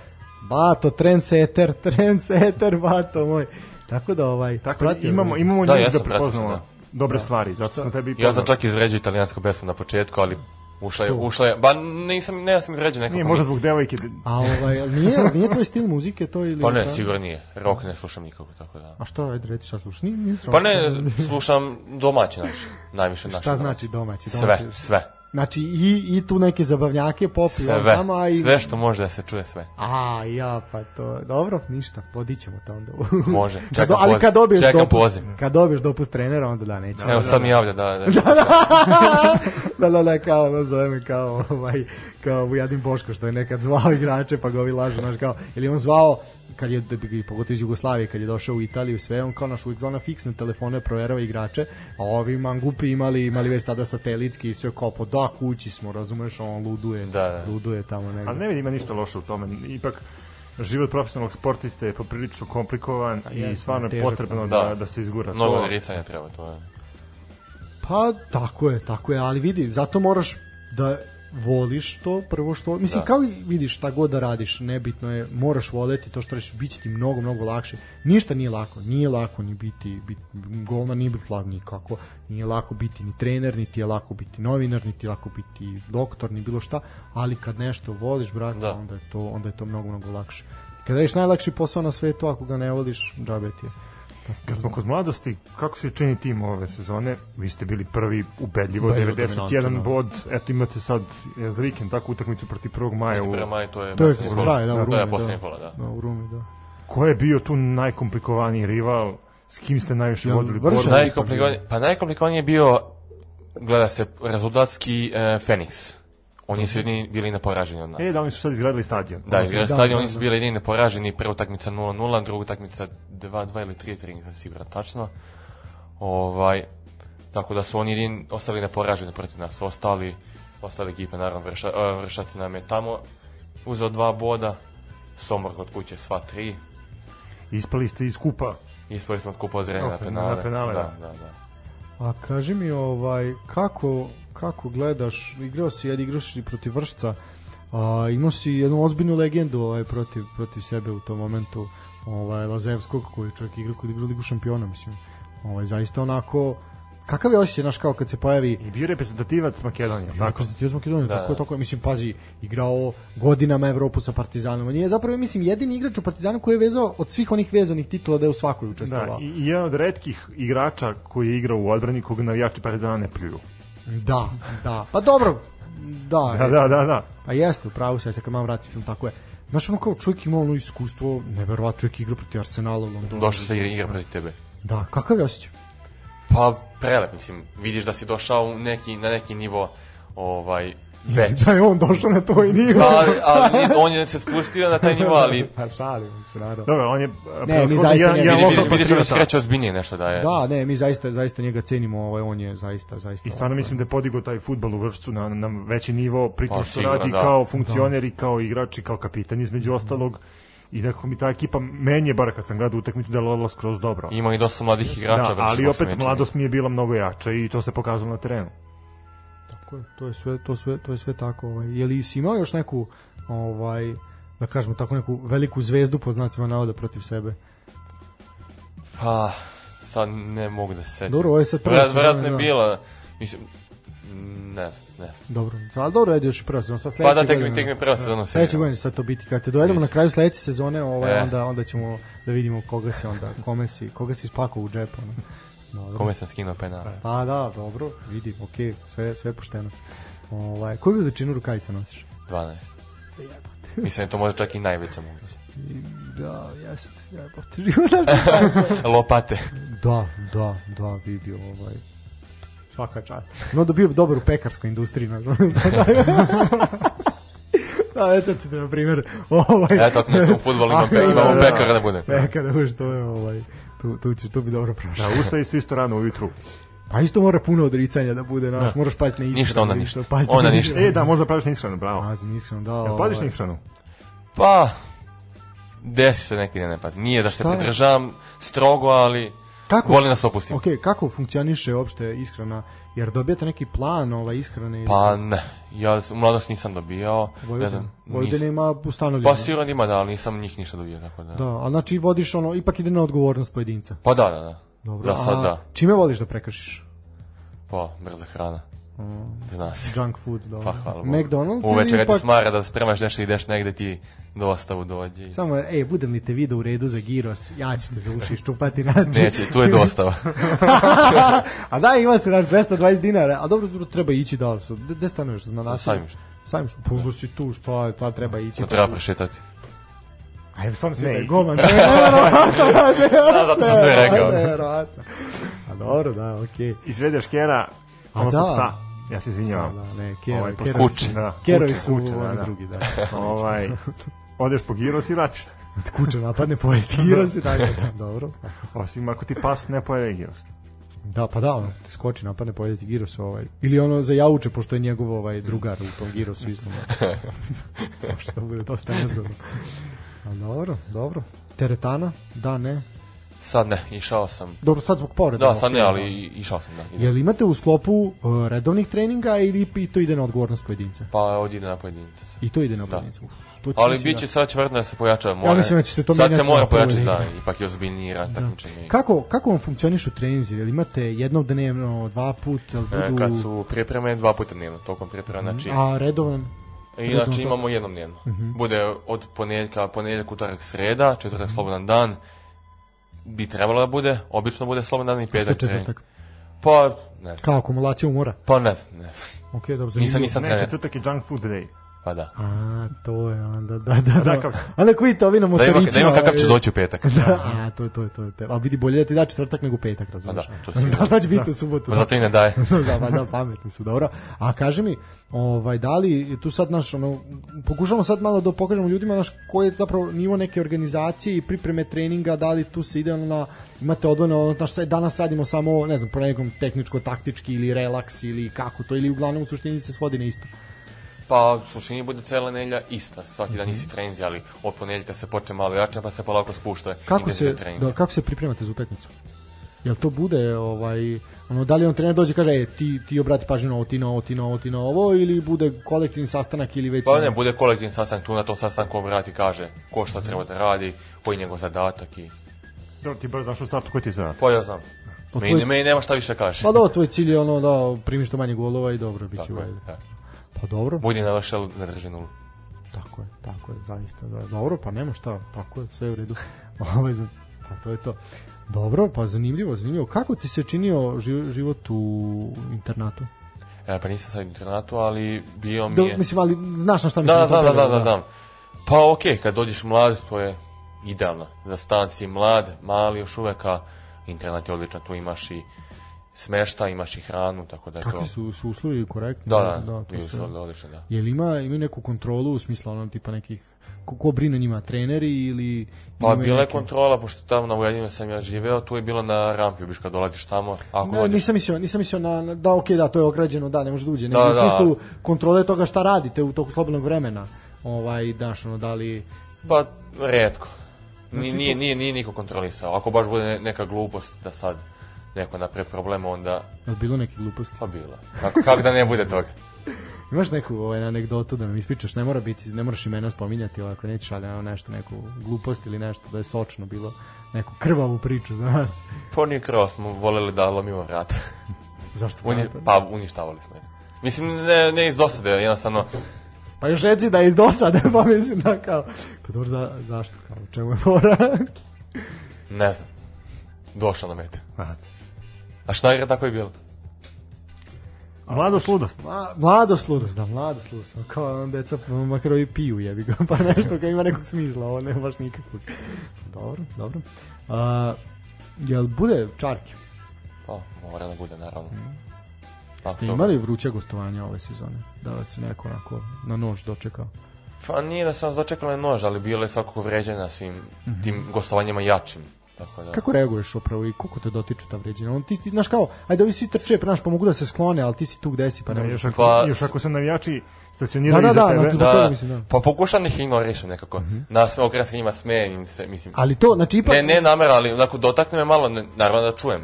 Bato, trendsetter, <laughs> trendsetter, bato moj. Tako da ovaj tako da pratio, imamo imamo da, ljudi da prepoznamo da. dobre da. stvari, zato što tebi Ja sam čak izređao italijansku pesmu na početku, ali Ušla je, ušla je. Ba nisam, ne, sam izređen nekako. Nije, možda zbog devojke. A ovaj, nije, <laughs> nije tvoj stil muzike to ili... Pa ne, sigurno nije. Rok ne slušam nikako, tako da. A šta, ajde, reći šta slušaš? Nije, nije pa ne, slušam domaće naše, najviše naše. Šta znači domaći? domaći? Sve, sve. Znači i, i tu neke zabavnjake popi sve, nama, i... sve što može da se čuje sve. A ja pa to dobro, ništa, podićemo to onda. <laughs> može. Čekam do, ali kad dobiješ čekam dopust, poziv. Kad dobiješ dopust trenera onda da neće. Evo sad mi javlja da da da. <laughs> da da. da da da kao zove me kao ovaj kao Vujadin Boško što je nekad zvao igrače pa ga ovi lažu, znaš kao ili on zvao kad je da pogotovo iz Jugoslavije kad je došao u Italiju sve on kao naš uvijek zvao na fiksne telefone proverava igrače a ovi mangupi imali imali već tada satelitski i sve kopo pa da kući smo razumeš on luduje da, da. luduje tamo negde ali ne vidim ima ništa loše u tome ipak život profesionalnog sportiste je poprilično komplikovan ja, i stvarno je potrebno da, da, da, se izgura mnogo to. Mnogo treba to je. Pa tako je, tako je, ali vidi, zato moraš da voliš to, prvo što, mislim da. kao i vidiš šta god da radiš, nebitno je, moraš voleti to što radiš, bit će ti mnogo, mnogo lakše. Ništa nije lako, nije lako ni biti, biti golman, nije biti lako nikako, nije lako biti ni trener, niti je lako biti novinar, niti je lako biti doktor, ni bilo šta, ali kad nešto voliš, brate, da. onda, je to, onda je to mnogo, mnogo lakše. Kada ješ najlakši posao na svetu, ako ga ne voliš, džabe ti je. Kad smo da. kod mladosti, kako se čini tim ove sezone? Vi ste bili prvi ubedljivo, Ubedljivo 91 bod. Eto imate sad e, za vikend takvu utakmicu protiv 1. maja. U... 1. maj, to je, To je kod posljednji kola. da, u Rumi. Da, to je da. posljednji kola, da. Da, u Rumi, da. Ko je bio tu najkomplikovaniji rival? S kim ste najviše Jel vodili borbu? vrše- pa najkomplikovaniji je bio, gleda se, rezultatski e, Fenix. Oni su jedini bili neporaženi od nas. E, da, oni su sad izgradili stadion. Da, da izgradili da, stadion, da, oni su da. bili jedini neporaženi, prva utakmica 0-0, druga utakmica 2-2 ili 3-3, nisam siguran tačno. Ovaj, tako da su oni jedini ostali neporaženi protiv nas, ostali, ostale ekipe, naravno, vrša, e, Vršac nam je tamo uzeo dva boda, Somor kod kuće sva tri. Ispali ste iz kupa. Ispali smo od kupa zrenja na penale. Na penale. Da, da, da. A kaži mi ovaj kako kako gledaš, igrao si jedi igraš i protiv Vršca. A imao si jednu ozbiljnu legendu ovaj protiv protiv sebe u tom momentu, ovaj Lazevskog koji čovjek igra koji igra ligu šampiona, mislim. Ovaj zaista onako kakav je osjećaj naš kao kad se pojavi i bio reprezentativac Makedonije tako što iz Makedonije da. tako da. tako mislim pazi igrao godinama Evropu sa Partizanom on je zapravo mislim jedini igrač u Partizanu koji je vezao od svih onih vezanih titula da je u svakoj učestvovao da, i jedan od retkih igrača koji je igrao u odbrani kog navijači Partizana ne pljuju da da pa dobro da da, da da da pa jeste u pravu se kad mam vrati film tako je Znaš, ono kao čovjek ima ono iskustvo, neverovatno čovjek igra protiv Arsenala u Londonu. Došao se da igra protiv tebe. Da, kakav je osjećaj? Pa prelep, mislim, vidiš da si došao u neki, na neki nivo ovaj, već. Da je on došao na to nivo. Da, ali <laughs> on je se spustio na taj nivo, ali... Pa šalim se, naravno. Dobro, on je... Ne, mi zaista ja, njega... Ja, vidiš, vidiš, vidiš, skreće ozbiljnije nešto da je. Da, ne, mi zaista, zaista njega cenimo, ovaj, on je zaista, zaista... I stvarno ovaj. mislim da je podigo taj futbal u vršcu na, na veći nivo, pritom pa, što radi da. kao funkcioner da. i kao igrač i kao kapitan, između da. ostalog. Da i nekako mi ta ekipa meni je bar kad sam gledao utakmicu delovala skroz dobro. Ima i dosta mladih da, igrača. Da, ali opet mladost mi je bila mnogo jača i to se pokazalo na terenu. Tako je, to je sve to sve to je sve tako, ovaj. Je li si imao još neku ovaj da kažemo tako neku veliku zvezdu po znacima navoda protiv sebe? Pa sad ne mogu da se. Dobro, ovo je sad prvo. Verovatno je da. bila mislim Mm, ne znam, ne znam. Dobro, ali dobro, ajde još i prva sezona. pa da, tek mi, tek mi prva sezona. Da, sledeće godine sad to biti. Kad te dojedemo na kraju sledeće sezone, ovaj, e. onda, onda ćemo da vidimo koga se onda, kome si, koga si ispakao u džep. Ono. Dobro. Kome sam skinuo penale. E, pa da, dobro, vidi, okej, okay, sve, sve pošteno. Ovaj, koju veličinu rukavica nosiš? 12. <laughs> Mislim, to može čak i najveća moguća. Da, jeste. Ja, <laughs> <laughs> Lopate. Da, da, da, vidi, ovaj, svaka čast. No da bio dobar u pekarskoj industriji. na znam. <laughs> A, da, eto ti na primjer, ovaj... Eto, ako neko u futbolu imam, pe, <laughs> imamo da, da, pekara da bude. Pekara da bude, to je ovaj... Tu, tu, će, tu bi dobro prošlo. Da, ustaje se isto rano ujutru. Pa isto mora puno odricanja da bude, naš, da. moraš paziti na ishranu. Ništa, ona ništa. ništa onda ništa. E, da, možda praviš na ishranu, bravo. Pazim ishranu, da. Jel paziš na ovaj. ishranu? Pa, desi se neki ne, ne pazim. Nije da se pridržavam strogo, ali kako, voli nas opustiti. Ok, kako funkcioniše uopšte ishrana? Jer dobijate neki plan ova ishrane? Pa ne, ja u mladosti nisam dobijao. Vojvodina, Vojvodina ima ustanovljeno. Pa sigurno ima, da, ali nisam njih ništa dobio. Tako da. da, a znači vodiš ono, ipak ide na odgovornost pojedinca. Pa da, da, da. Dobro, da, sad, da. čime voliš da prekršiš? Pa, brza hrana. Mm. Zna se. Junk food, pa, dobro. Pa, hvala Bogu. McDonald's Uveče ili ipak... te smara da spremaš nešto i ideš negde ti do dostavu dođe. I... Samo, ej, budem li te video u redu za giros, ja ću te za uši iščupati nađe. Neće, tu je <laughs> dostava. a da, ima se naš 220 dinara, a dobro, dobro treba ići da, gde stanuješ? Na nasilju? Sajmištu. Sajmištu, pa si tu, šta, ta treba ići. No, pa treba prešetati. Ajde, stvarno si da je golman. <laughs> Ne, nevjerovatno, nevjerovatno. Zato sam to rekao. Nevjerovatno. A dobro, da, okej. Okay. Izvedeš Kena, ono da. sa psa. Ja se izvinjavam. Da, ne, Kerovi, ovaj, Kerovi, kuće, da, Kerovi su kuće, da, ovaj, da. drugi, da. <laughs> ovaj, odeš po giros i vratiš se. <laughs> Kuče napadne, pojedi ti giros i tako, da. da, dobro. Osim ako ti pas ne pojede giros. Da, pa da, ono, te skoči, napadne, pojede ti giros ovaj. Ili ono za jauče, pošto je njegov ovaj, drugar u tom girosu isto. <laughs> Pošto bude dosta nezgodno. Ali dobro, dobro. Teretana, da, ne, Sad ne, išao sam. Dobro, sad zbog povreda. Da, sad ne, ali išao sam, da. Idem. Jel imate u sklopu uh, redovnih treninga ili i to ide na odgovornost pojedinca? Pa ovdje ide na pojedinca. I to ide na da. pojedinca. Da. To ali bit će da... sad četvrtna da se pojačava. More. Ja mislim da će se to menjati. sad se mora pojačati, da, ipak je ozbiljnije da. takmičenje. Kako, kako vam u treninzi? Jel imate jednom dnevno, dva puta? E, budu... E, kad su pripreme, dva puta dnevno, tokom priprema. Mhm. znači, a redovan? Inače imamo jednom dnevno. Mm -hmm. Bude od ponedjeljka, ponedjeljak, utorak, sreda, četvrtak mm -hmm. slobodan dan, bi trebalo da bude, obično bude slobodan dan i petak. Što Pa, ne znam. Kao akumulacija umora? Pa ne znam, ne znam. Ok, dobro. Nisam, nisam Ne, četvrtak je junk food day. Pa da. A, to je onda, da, da, pa da. Takav. A neko vidite, ovi na motorićima. Da ima, da kakav će ovaj? doći u petak. <laughs> Da, a, to je, to je, to je. A vidi, bolje da ti da četvrtak nego petak, razumiješ. Pa da, to si. Znaš šta će biti u subotu. Pa zato i ne daje. <laughs> da, pa da, pametni su, dobro. A kaži mi, ovaj, da li tu sad, naš, ono, pokušamo sad malo da pokažemo ljudima, naš, koji je zapravo nivo neke organizacije i pripreme treninga, da li tu se ide na imate odvojeno, ono, znaš, danas radimo samo, ne znam, po nekom tehničko-taktički ili relaks ili kako to, ili uglavnom u suštini se svodi na isto. Pa suštini bude cela nedelja ista, svaki mm -hmm. dan mhm. isi trenzi, ali od ponedeljka se počne malo jače, pa se polako spušta. Kako se, da, kako se pripremate za utakmicu? Jel to bude ovaj ono da li on trener dođe kaže e, ti ti obrati pažnju na ovo, ti na ovo, ti na ovo, ti na ovo ili bude kolektivni sastanak ili već Pa ne, bude kolektivni sastanak, tu na tom sastanku obrati kaže ko šta treba da radi, koji je njegov zadatak i Da, ti bar znaš u startu koji ti je zadatak. Pa ja znam. Pa meni, tvoj... meni nema šta više kaže. Pa da, tvoj cilj je ono da primiš što manje golova i dobro biće. Tako ovaj. Tako, tako. Pa dobro. Budi na vaš ne nulu. Tako je, tako je, zaista. dobro, pa nema šta, tako je, sve je u redu. pa to je to. Dobro, pa zanimljivo, zanimljivo. Kako ti se činio život u internatu? E, pa nisam sad u internatu, ali bio mi je... Da, mislim, ali znaš na šta mislim. Da, znam, da, da, da, da. Pa okej, okay, kad dođeš mlad, to je idealno. Za stan si mlad, mali još uvek, a internat je odličan, tu imaš i smešta, imaš i hranu, tako da Kakvi to... Kakvi su, su uslovi korektni? Da, da, da, to su odlično, da. Je ima, ima neku kontrolu u smislu ono tipa nekih ko, ko brine njima, treneri ili... Pa bila je kontrola, pošto tamo na Vojadinu sam ja živeo, tu je bilo na rampi, biš kad dolaziš tamo. Ako ne, dođeš... nisam mislio, nisam mislio na, na, da, okay, da, to je ograđeno, da, ne može da uđe. Da, u da. smislu kontrole toga šta radite u toku slobodnog vremena, ovaj, daš, ono, da li... Pa, redko. Znači, da, nije, nije, nije niko kontrolisao. Ako baš bude neka glupost da sad neko napre problem, onda... Je bilo neke gluposti? Pa bilo. Kako, kako da ne bude toga? <laughs> Imaš neku ovaj, anegdotu da mi ispričaš, ne mora biti, ne moraš imena spominjati, ovako nećeš, ali nešto, neku glupost ili nešto da je sočno bilo, neku krvavu priču za nas. Pa nije krvav, smo voleli da lomimo vrata. <laughs> Zašto? Uni, pa uništavali smo je. Mislim, ne, ne iz dosade, jednostavno... Pa još reci da je iz dosade, <laughs> pa mislim da kao... Pa dobro, za, zašto? Kao, čemu je fora? ne znam. Došao na metu. Aha. A šta igra tako je bilo? Mladost ludost. Ma, mladost ludost, da, mladost ludost. Kao on deca makar ovi piju, jebi ga, <laughs> pa nešto kao ima nekog smisla, ovo nema baš nikakvog. Dobro, dobro. A, jel bude čarke? Pa, mora da bude, naravno. Mm. Pa, Ste toga. imali vruća gostovanja ove sezone? Da vas je neko onako na nož dočekao? Pa nije da sam dočekao na nož, ali bilo je svakako vređanje na svim mm -hmm. tim gostovanjima jačim. Tako da. Kako reaguješ upravo i kako te dotiče ta vređanja? On ti, ti znaš kao, ajde ovi svi trče, pa naš, pa mogu da se sklone, ali ti si tu gde si, pa ne, ne još, ako, pa, još ako se navijači stacioniraju da, da, iza da, tebe. Da, da, mislim, da. Pa pokušam ih ignorišem nekako. Mm -hmm. Na sve okrenem se njima smenim se, mislim. Ali to, znači ipak... Ne, ne namera, ali onako dotakne me malo, ne, naravno da čujem.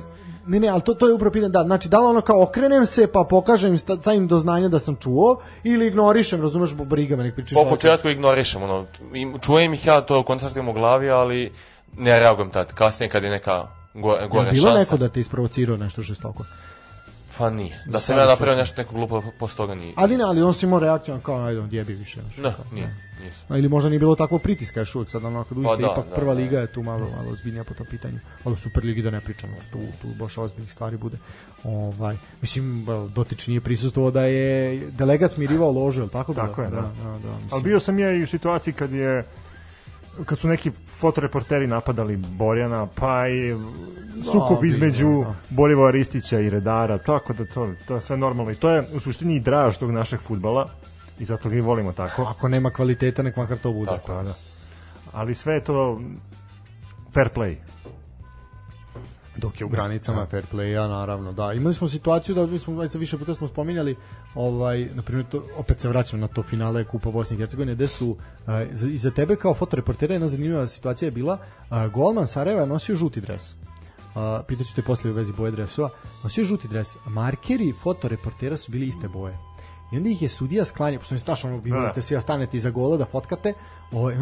Ne, ne, ali to, to je upravo pitanje, da, znači da li ono kao okrenem se pa pokažem im, stavim do znanja da sam čuo ili ignorišem, razumeš, briga me nek pričaš. Po početku ignorišem, ono, čujem ih ja, to koncertujem u glavi, ali ne reagujem tad. Kasnije kad je neka gore, šansa. ja, bilo šansa. neko da te isprovocirao nešto žestoko? Pa nije. Da, se sam ja napravio nešto neko glupo, posle toga nije. Ali ne, ali on si imao reakciju kao, ajde, on djebi više. Nešto, da, no, nije. Da. Nisam. Ili možda nije bilo takvo pritiska još uvijek sad, ono, kad uđete, pa, da, ipak da, prva da, liga je tu malo, malo ozbiljnija po tom pitanju. Ali u Superligi da ne pričamo, tu, tu baš ozbiljnih stvari bude. Ovaj, mislim, dotični je prisustuo da je delegat smirivao ložu, je li tako? Tako bilo? je, da. da, da, da mislim. Ali bio sam ja i u situaciji kad je kad su neki fotoreporteri napadali Borjana, pa i sukob da, između da. Borivoja Ristića i Redara, tako da to, to je sve normalno. I to je u suštini i draž tog našeg futbala i zato ga i volimo tako. Ako nema kvaliteta, nek makar to bude. Tako, da. Ali sve je to fair play dok je u granicama da. fair playa naravno da imali smo situaciju da mi smo sa više puta smo spominjali ovaj na primjer to, opet se vraćam na to finale kupa Bosne i Hercegovine gde su uh, i za tebe kao fotoreportera jedna zanimljiva situacija je bila uh, golman Sarajeva nosio žuti dres Uh, pitaću te posle u vezi boje dresova, nosio žuti dres. Markeri fotoreportera su bili iste boje. I onda ih je sudija sklanjao, pošto mi staš, ono, vi da. morate svi da stanete iza gola da fotkate, ovaj,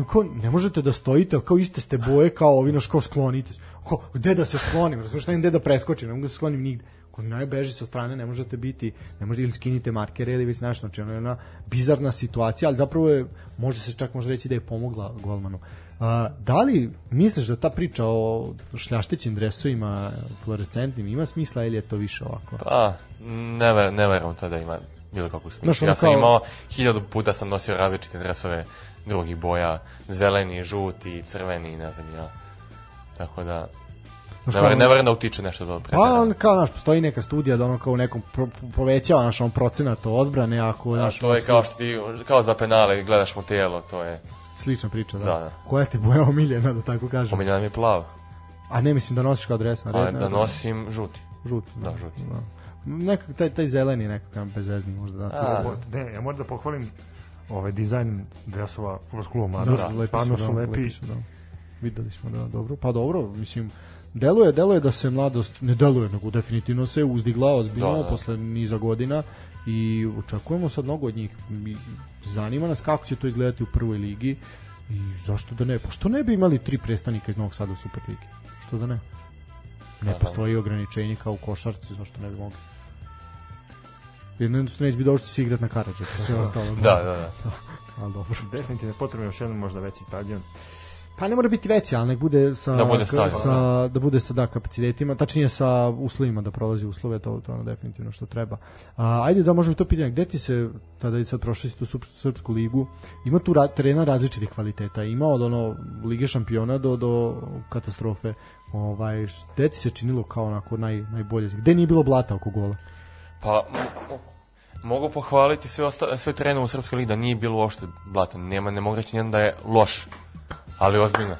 ne možete da stojite, kao iste ste boje, kao ovi, naš, kao sklonite ko, gde da se sklonim, razumiješ, nemam gde da preskočim, ne mogu da se sklonim nigde. Kod mene beži sa strane, ne možete biti, ne možete ili skinite markere ili već znaš, znači ono je jedna bizarna situacija, ali zapravo je, može se čak možda reći da je pomogla golmanu. A, da li misliš da ta priča o šljaštećim dresovima fluorescentnim ima smisla ili je to više ovako? Pa, ne, ver, ne verujem to da ima bilo kakvu smisla. Znaš, ja sam kao... imao, hiljadu puta sam nosio različite dresove drugih boja, zeleni, žuti, crveni, ne znam ja Tako da, Nevare, nevare utiče nešto dobro. Pa on kao naš postoji neka studija da ono kao u nekom pro, povećava naš on procenat odbrane ako da, naš to je kao što ti kao za penale gledaš mu telo, to je slična priča, da. da, da. Koja ti boja omiljena da tako kažem? Omiljena mi je plava. A ne mislim da nosiš kao dres na red. A, da nosim žuti. Žuti. Da, da žuti. Da. Nekak taj taj zeleni nekakav bezvezni možda da. A, da. Ne, ja moram da pohvalim ovaj dizajn dresova fudbalskog kluba Mladost. Da, da, stvarno su lepi. Su, da videli smo da dobro, pa dobro, mislim, deluje, deluje da se mladost, ne deluje, nego definitivno se uzdigla ozbiljno da, da. posle niza godina i očekujemo sad mnogo od njih. Zanima nas kako će to izgledati u prvoj ligi i zašto da ne, pa što ne bi imali tri predstavnika iz Novog Sada u Superligi, što da ne? Ne da, postoji da. ograničenje kao u košarci, zašto ne bi mogli? Jedno ne bi došli se igrati na Karadžu, sve <laughs> ostalo. da, da, da. da. <laughs> Ali dobro. Definitivno je potrebno još jedan možda veći stadion. Pa ne mora biti veće, ali nek bude sa da bude, stavio, sa, da. da bude sa da kapacitetima, tačnije sa uslovima da prolazi uslove, to to ono definitivno što treba. A, ajde da možemo to pitanje, gde ti se tada i sad prošli si tu srpsku ligu, ima tu ra, terena različitih kvaliteta, ima od ono lige šampiona do, do katastrofe, ovaj, gde ti se činilo kao onako naj, najbolje, gde nije bilo blata oko gola? Pa, mogu pohvaliti sve, osta, sve terene u Srpskoj ligi da nije bilo uopšte blata, nema, ne mogu reći da je loš ali ozbiljno.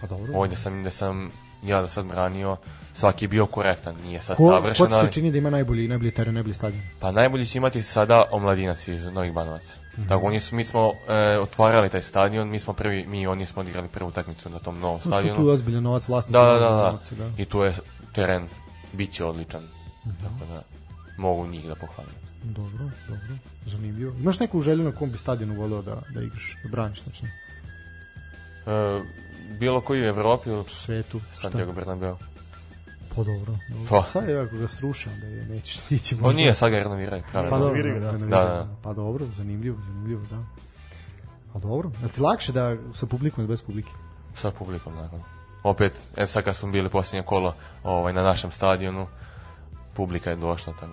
Pa dobro. Ovo da sam, da sam ja da sad branio, svaki je bio korektan, nije sad ko, savršen. Ko ti se čini da ima najbolji, najbolji teren, najbolji stadion? Pa najbolji će imati sada omladinac iz Novih Banovaca. Mm -hmm. Tako, oni su, mi smo e, otvarali taj stadion, mi smo prvi, mi i oni smo odigrali prvu utakmicu na tom novom stadionu. Tu, tu je ozbiljan novac, vlasnik. Da, da, da, da. da. I tu je teren, bit će odličan. Mm -hmm. Tako da, mogu njih da pohvalim. Dobro, dobro, zanimljivo. Imaš neku želju na kom bi stadionu voleo da, da igraš, da braniš, znači? uh, bilo koji u Evropi u svetu. Santiago Bernabeu. Pa dobro. Pa. Sad je ako ga sruše, da je nećeš stići. <laughs> Možda. On nije, sad pa ga renoviraju. Pa dobro, da, da, da. pa dobro, zanimljivo, zanimljivo, da. Pa dobro, je ti lakše da sa publikom ili bez publike? Sa publikom, naravno. Opet, e sad kad smo bili posljednje kolo ovaj, na našem stadionu, publika je došla, tako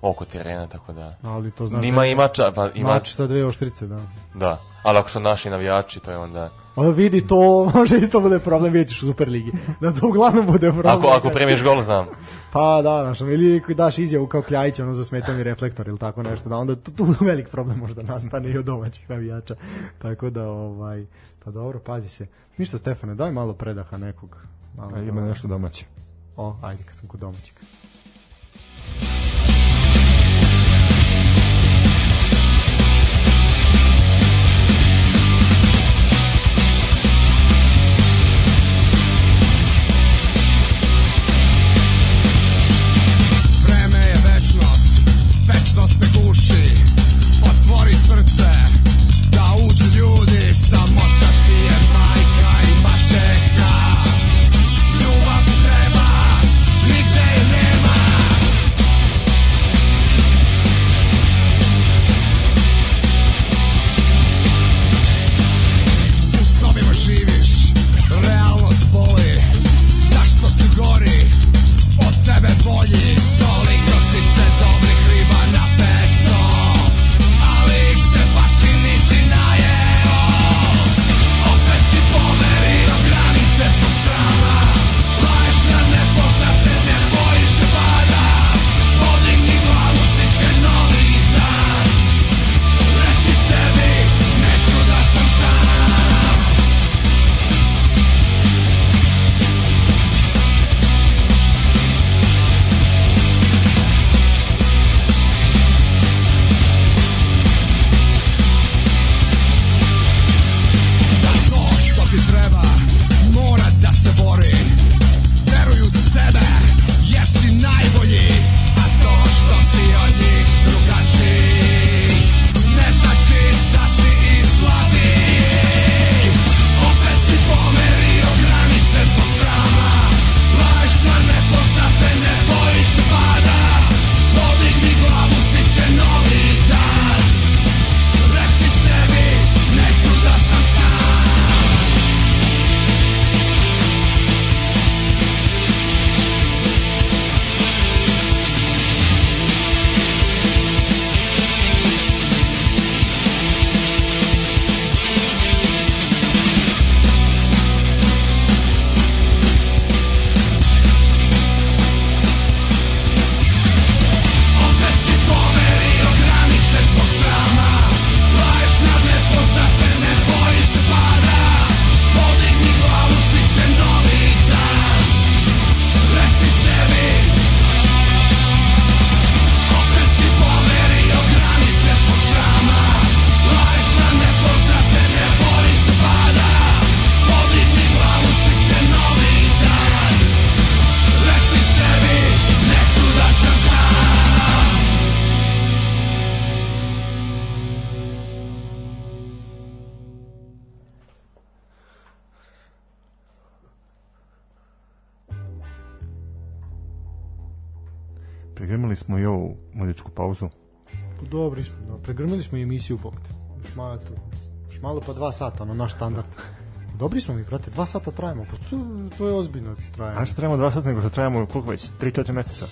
oko terena, tako da... Ali to znaš... Ima, ima, da imača, pa, ima... Mač sa dve oštrice, da. Da, ali ako su naši navijači, to je onda ono vidi to, <laughs> može isto bude problem, vidjet ćeš u Superligi. Da to uglavnom bude problem. Ako, ako premiješ gol, znam. Pa da, znaš, ili daš izjavu kao Kljajić, ono zasmeta mi reflektor ili tako nešto, da onda tu, tu velik problem možda nastane i od domaćih navijača. Tako da, ovaj, pa dobro, pazi se. Ništa, Stefane, daj malo predaha nekog. Malo e, ima nešto domaće. O, ajde, kad sam kod domaćeg. pauzu. Pa dobri smo, da. pregrmili smo i emisiju pokte. Još malo, to, još malo pa dva sata, ono naš standard. Dobri smo mi, brate, dva sata trajamo, pa to, to je ozbiljno trajanje. A što trajamo dva sata nego što trajamo, koliko već, 3-4 meseca?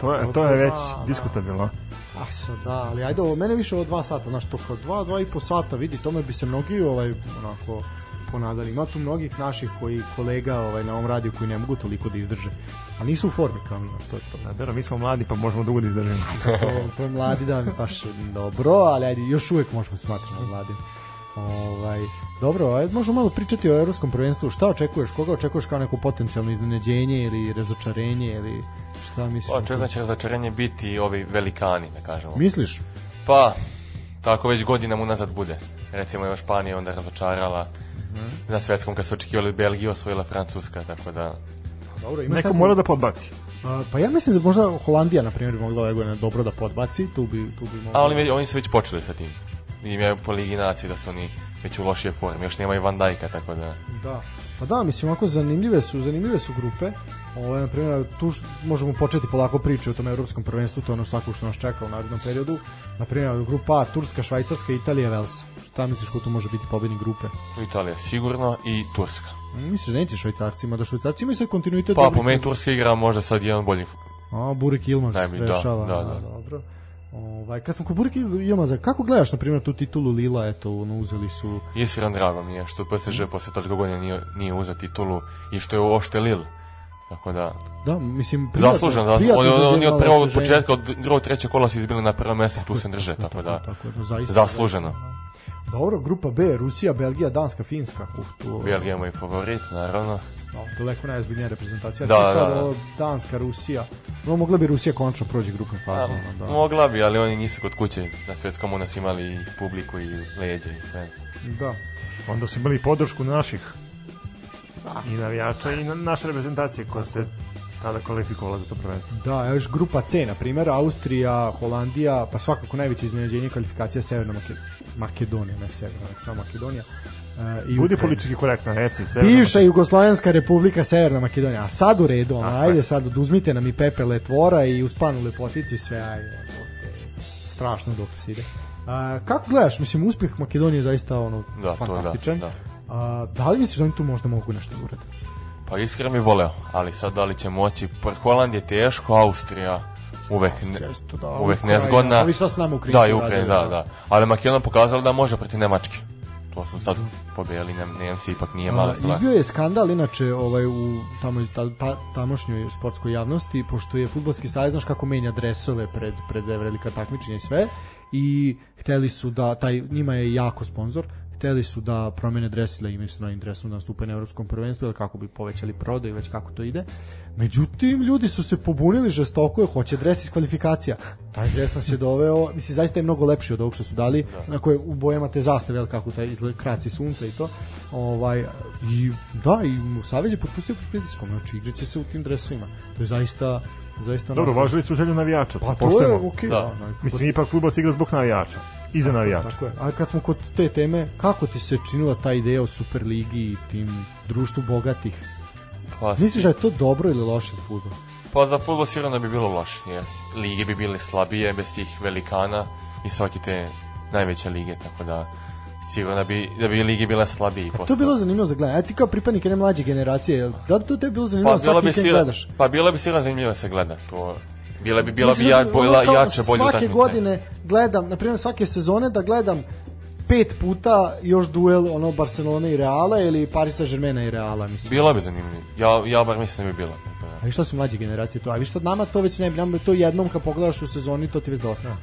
To je, to je već da, da. diskutabilno. Da. Ah, A sad, da, ali ajde, ovo mene više od dva sata, znaš, to kao dva, dva i po sata, vidi, tome bi se mnogi, ovaj, onako, ponadali. Ima tu mnogih naših koji kolega ovaj, na ovom radiju koji ne mogu toliko da izdrže. A nisu u formi kao mi, što je to? A dobro, mi smo mladi pa možemo dugo da izdržimo. <laughs> to, to je mladi da mi baš dobro, ali ajde, još uvek možemo da smatrati mladi. Ovaj, dobro, ajde, možemo malo pričati o evropskom prvenstvu. Šta očekuješ? Koga očekuješ kao neko potencijalno iznenađenje ili razočarenje ili šta misliš? Očekujem da će razočarenje biti ovi velikani, da kažemo. Misliš? Pa, tako već godinama unazad bude. Recimo je Španija onda razočarala, -hmm. na svetskom kad su očekivali Belgiju osvojila Francuska, tako da... Dobro, ima Neko sad... mora da podbaci. A, pa ja mislim da možda Holandija, na primjer, bi mogla Legoje da dobro da podbaci, tu bi, tu bi mogla... A oni, oni su već počeli sa tim. Vidim ja po Ligi nacije da su oni već u lošije formi, još nema Van Dijk-a tako da... Da, pa da, mislim, ovako zanimljive su, zanimljive su grupe, Ovo, na primjer, tu možemo početi polako priče o tom evropskom prvenstvu, to je ono svako što nas čeka u narednom periodu, na primjer, grupa A, Turska, Švajcarska, Italija, Velsa Šta misliš ko tu može biti pobednik grupe? Italija sigurno i Turska. Misliš da neće švajcarcima, da švajcarci imaju sve kontinuitet? Pa, po meni Turska igra možda sad jedan bolji... A, Burek Ilmaz Najbolj, da, rešava. Da, da, da. A, dobro. Ovaj, kad smo kod Burke Ilmaza, kako gledaš, na primjer, tu titulu Lila, eto, ono, uzeli su... Jesi ran drago mi je što PSG mm. posle toliko godina nije, nije uzeo titulu i što je uopšte Lil. Tako da... Da, mislim... Prijatno, zaslužen, da, prijatno, oni, oni od prvog početka, od drugog, trećeg kola se izbili na prvo mesto, tu se drže, tako, tako, da... Tako, da, zaista, zasluženo. Da, da. Dobro, grupa B, Rusija, Belgija, Danska, Finska. Uf, to... Belgija je moj favorit, naravno. No, daleko najozbiljnija reprezentacija. Da, da, da, Danska, Rusija. No, mogla bi Rusija končno prođe grupnu pa, fazu. Da, da. Mogla bi, ali oni nisu kod kuće. Na svetskom u nas imali i publiku i leđe i sve. Da. Onda su imali podršku naših da. i navijača i na, naše reprezentacije koja se tada kvalifikovala za to prvenstvo. Da, još grupa C, na primjer, Austrija, Holandija, pa svakako najveće iznenađenje kvalifikacija Severna Makedonija, ne Severna, Severna Makedonija. Uh, i Budi Ukrajina. politički korektan, reci. Severna Bivša Jugoslovenska republika Severna Makedonija. A sad u redu, ona, ah, ajde sad oduzmite nam i pepele tvora i uspanu lepoticu i sve, ajde. Strašno dok se ide. Uh, kako gledaš, mislim, uspeh Makedonije je zaista ono, da, da fantastičan. To je, da, da. Uh, da li misliš da oni tu možda mogu nešto da uraditi? Pa iskreno mi voleo, ali sad da li će moći, pa Holand je teško, Austrija uvek, ne, da, uvek nezgodna. Ali šta s nama u Da, i Ukrajina, da, da, da. Ali Makedon pokazala da može protiv Nemačke. To su sad pobijeli Nem, Nemci, ipak nije mala stvar. Izbio je skandal, inače, ovaj, u tamo, ta, ta, tamošnjoj sportskoj javnosti, pošto je futbolski savez, znaš kako menja dresove pred, pred velika takmičenja i sve, i hteli su da, taj, njima je jako sponsor, hteli su da promene dresila i imaju su novim dresom da nastupe na evropskom prvenstvu ili kako bi povećali prodaju već kako to ide međutim ljudi su se pobunili žestoko je hoće dres iz kvalifikacija taj dres nas je doveo mislim zaista je mnogo lepši od ovog što su dali da. na koje u bojama te zastave kako taj izgled kraci sunca i to ovaj i da i Savez je potpustio pod pritiskom znači igraće se u tim dresovima to je zaista zaista Dobro, važili su želju navijača. Pa to je okej. Okay, da. da. Mislim, ipak futbol se igra zbog navijača i za navijača. Tako je. A kad smo kod te teme, kako ti se činila ta ideja o Superligi i tim društvu bogatih? Pa, Misliš da je to dobro ili loše za futbol? Pa za futbol sigurno bi bilo loše, jer lige bi bile slabije bez tih velikana i svake te najveće lige, tako da sigurno bi, da bi ligi bila slabiji. A to je bilo zanimljivo za gledanje. A ti kao pripadnik jedne mlađe generacije, da li to te je bilo zanimljivo pa, da bilo bi sigurno, gledaš? Pa bilo bi sigurno zanimljivo da se gleda. To, Bila bi bila bi ja, bojla, jača bolja utakmica. Svake godine gledam, na primjer svake sezone da gledam pet puta još duel ono Barcelona i Reala ili Paris Saint-Germain i Reala, mislim. Bila bi zanimljivo. Ja ja bar mislim da bi bila. Da. Ali što su mlađe generacije to? A vi što nama to već ne bi, nama to jednom kad pogledaš u sezoni to ti već dosta.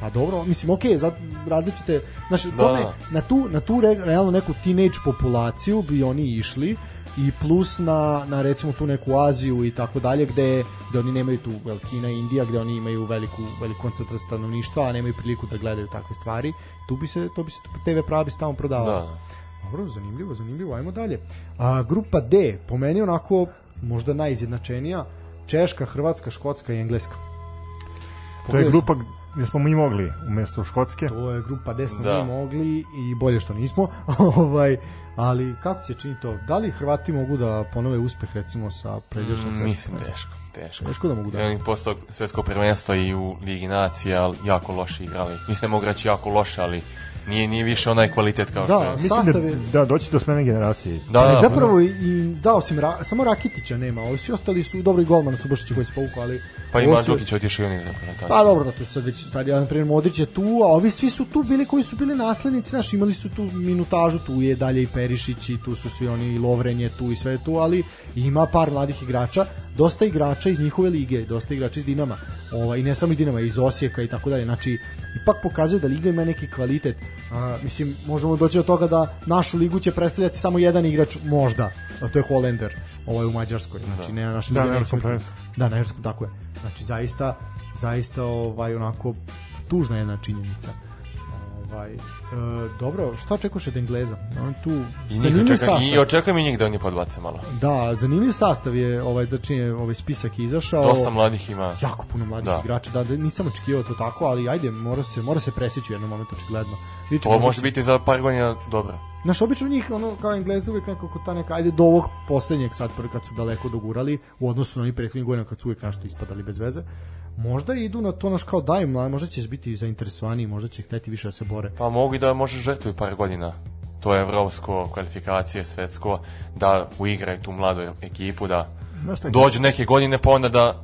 Pa dobro, mislim, okej, okay, zato različite, znači, da. tome, da. na tu, na tu re, realno neku teenage populaciju bi oni išli, i plus na, na recimo tu neku Aziju i tako dalje gde, gde oni nemaju tu well, Kina i Indija gde oni imaju veliku, veliku koncentrat stanovništva a nemaju priliku da gledaju takve stvari tu bi se, to bi se TV prava bi se tamo prodavala da. dobro, zanimljivo, zanimljivo ajmo dalje a, grupa D po meni onako možda najizjednačenija Češka, Hrvatska, Škotska i Engleska Pogledaj. to je grupa gde smo mi mogli umesto Škotske to je grupa gde smo da. mi mogli i bolje što nismo <laughs> ovaj ali kako se čini to? Da li Hrvati mogu da ponove uspeh recimo sa pređašnjom mm, Mislim teško, teško. Teško da mogu da. Oni posle svetsko prvenstvo i u Ligi nacija jako loše igrali. Mislim ne da mogu reći jako loše, ali Nije, nije više onaj kvalitet kao da, što Mislim Sastave... da, da doći do smene generacije. Da, da ali da, zapravo i da osim ra, samo Rakitića nema, ali svi ostali su dobri golman su Bršić koji se povukao, ali pa i Mandžukić otišao i on da, Pa da. dobro, da tu sad već stari, ja na primer Modrić je tu, a ovi svi su tu bili koji su bili naslednici, naš imali su tu minutažu, tu je dalje i Perišić i tu su svi oni i Lovren je tu i sve je tu, ali ima par mladih igrača, dosta igrača iz njihove lige, dosta igrača iz Dinama. Ovaj ne samo iz Dinama, iz Osijeka i tako dalje. Znači ipak pokazuje da liga ima neki kvalitet A, mislim, možemo doći do toga da našu ligu će predstavljati samo jedan igrač, možda, a to je Holender, ovaj u Mađarskoj. Da. Znači, ne, naša da, na neće Da, na Evropskom, tako je. Znači, zaista, zaista ovaj, onako, tužna jedna činjenica Ovaj, e, dobro, šta očekuješ od Engleza? On tu zanimljiv čeka, sastav. I očekujem i njih da oni podbace malo. Da, zanimljiv sastav je ovaj da čini ovaj spisak izašao. Dosta mladih ima. Jako puno mladih da. igrača, da, da nisam očekivao to tako, ali ajde, mora se mora se preseći u jednom momentu očigledno. Vidićemo. Ovo može biti za par godina dobro. Naš obično njih ono kao Englezi uvek nekako ta neka ajde do ovog poslednjeg sad prvi kad su daleko dogurali u odnosu na oni prethodnih godina kad su uvek nešto ispadali bez veze možda idu na to naš kao daj mlad, možda će biti zainteresovani, možda će hteti više da se bore. Pa mogu i da može žrtvuju par godina to je evropsko, kvalifikacije svetsko, da uigraju tu mladu ekipu, da dođu neke godine pa onda da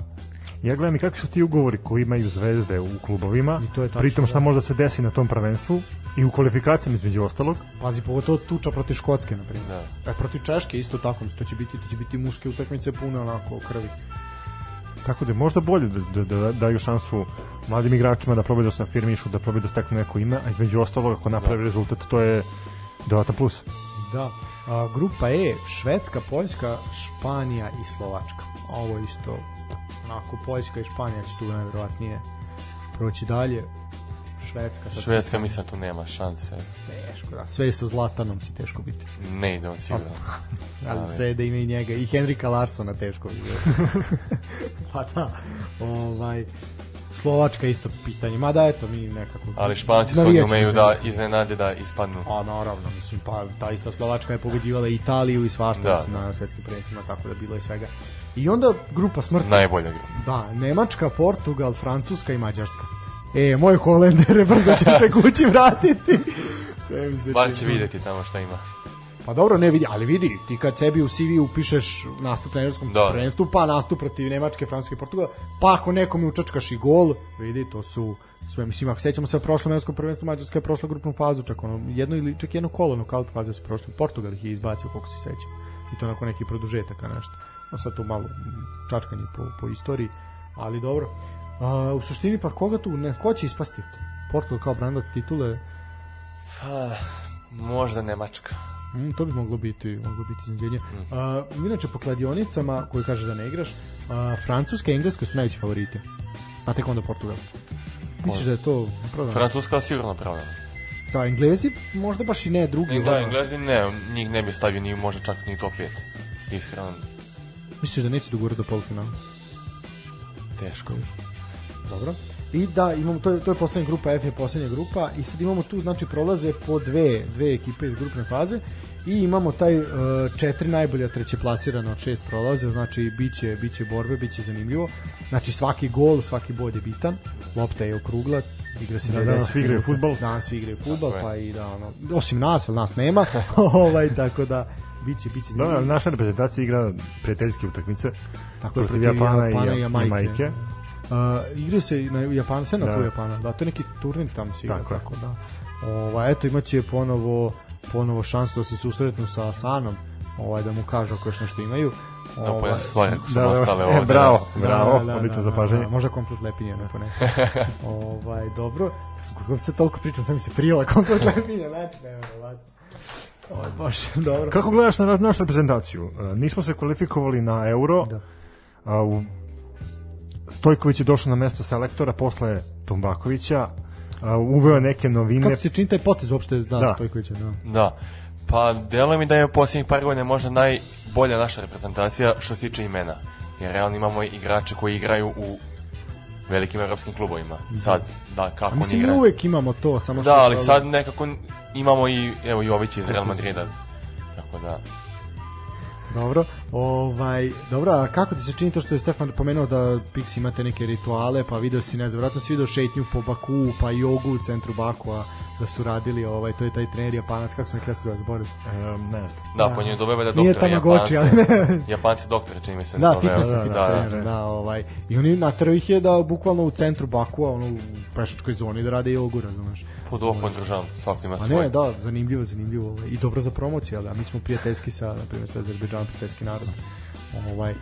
Ja gledam i kakvi su ti ugovori koji imaju zvezde u klubovima, I to je tačno, pritom šta da. možda se desi na tom prvenstvu i u kvalifikacijama između ostalog. Pazi, pogotovo tuča protiv Škotske, na primjer. Da. E, protiv Češke isto tako, to će biti, to će biti muške utakmice pune onako krvi. Tako da je možda bolje da, da, da daju šansu mladim igračima da probaju da se afirmišu, da probaju da steknu neko ime, a između ostalog ako naprave da. rezultat to je dodatan plus. Da. A, grupa E, Švedska, Poljska, Španija i Slovačka. Ovo isto, onako, Poljska i Španija će tu najverovatnije proći dalje. Švedska. Sad Švedska mislim da tu nema šanse. Teško, da. Sve i sa Zlatanom će teško biti. Ne da, <laughs> ide on sigurno. Ali, ali sve da ima i njega. I Henrika Larsona teško bi bilo. <laughs> pa da. Ovaj, Slovačka isto pitanje, Ma da eto mi nekako... Ali Španci svoj umeju da iznenade da ispadnu. A naravno, mislim, pa ta ista Slovačka je pobeđivala Italiju i svašta da. na svetskim prvenstvima, tako da bilo je svega. I onda grupa smrti. Najbolja grupa. Da, Nemačka, Portugal, Francuska i Mađarska e, moj Holender, <laughs> brzo će se kući vratiti. Sve mi se Baš će videti tamo šta ima. Pa dobro, ne vidi, ali vidi, ti kad sebi u CV upišeš nastup na evropskom da. prvenstvu, pa nastup protiv Nemačke, Francuske i Portugala, pa ako nekom učačkaš i gol, vidi, to su sve, mislim, ako sećamo se prošlom evropskom prvenstvu, Mađarska je prošla grupnu fazu, čak ono, jedno ili čak jedno kolo nokaut faze su prošle, Portugal ih je izbacio, koliko se seća, i to nakon nekih produžetaka nešto. No sad tu malo čačkanje po, po istoriji, ali dobro. A, u suštini pa koga tu, ne, ko će ispasti? Portugal kao brandat titule? Pa, možda Nemačka. Mm, to bi moglo biti, moglo biti iznenađenje. Mm. A, inače, po kladionicama, koji kaže da ne igraš, a, Francuska i Engleska su najveći favoriti. A tek onda Portugal. Misliš da je to pravda? Francuska sigurno pravda. Da, Englezi možda baš i ne drugi. Da, ovaj. Englezi ne, njih ne bi stavio ni možda čak ni top 5. Iskreno. Misliš da neće dogurati da do polufinala? Teško. Teško. Dobro. I da, imamo, to je, to je poslednja grupa, F je poslednja grupa i sad imamo tu, znači, prolaze po dve, dve ekipe iz grupne faze i imamo taj e, četiri najbolja treće plasirana od šest prolaze, znači biće, biće borbe, biće zanimljivo. Znači svaki gol, svaki bod je bitan, lopta je okrugla, igra se da, na da, svi igraju fudbal. Danas svi igraju fudbal, pa i da ono, osim nas, al nas nema. <laughs> ovaj tako da biće biće zanimljivo. Da, naša reprezentacija igra prijateljske utakmice. Tako protiv, protiv Japana, Japana i, i Jamajke. Jamajke igra se na Japanu, sve na da. Japana, da, to je neki turnir tam se igra, tako, tako da. Ovaj, eto, imaće ponovo, ponovo šansu da se susretnu sa Sanom, ovaj, da mu kažu ako još nešto imaju. Ovo, da, no, pa ja ovaj, svoje, ako da, su da, da, ostale ovo. E, bravo, da, bravo, da, da, da, Da, da, možda komplet lepinje ne ponese. <laughs> ovaj, dobro, kako se toliko pričam, sam mi se prijela komplet <laughs> lepinje, znači, ne, ovako. Ovo ovaj, baš <laughs> dobro. Kako gledaš na našu reprezentaciju? E, nismo se kvalifikovali na Euro, da. a u Stojković je došao na mesto selektora posle Tombakovića, uveo neke novine. Kako se čini taj potez uopšte da, da. Stojkovića? Da. da. Pa deluje mi da je u posljednjih par godina možda najbolja naša reprezentacija što se tiče imena. Jer realno imamo igrače koji igraju u velikim evropskim klubovima. Sad, da, kako Mislim, igra. uvek imamo to, samo što... Da, ali sad nekako imamo i, evo, Jović iz Real Madrida. Tako da... Dobro. Ovaj, dobro, a kako ti se čini to što je Stefan pomenuo da Pixi imate neke rituale, pa video si, ne znam, vratno si video šetnju po Baku, pa jogu u centru Bakua, da su radili, ovaj, to je taj trener Japanac, kako smo nekada se zove, zaborav um, ne znam. Da, da, po njoj doveva da doktora Nije tamo Japanci. Ali ne. Japanci doktora, čini mi se da, da doveva. Fitness, da, da, fitness da, da, da, da, ovaj. I oni natrao ih je da bukvalno u centru Bakua, ono, u pešačkoj zoni da rade jogu, razumeš. Pod ovo ovaj. podržavam, svako ima svoje. Pa ne, da, zanimljivo, zanimljivo. Ovaj. I dobro za promociju, ali a da, mi smo prijateljski sa, na primjer, sa Azerbejdžan, prijateljski narod naravno. Ovaj,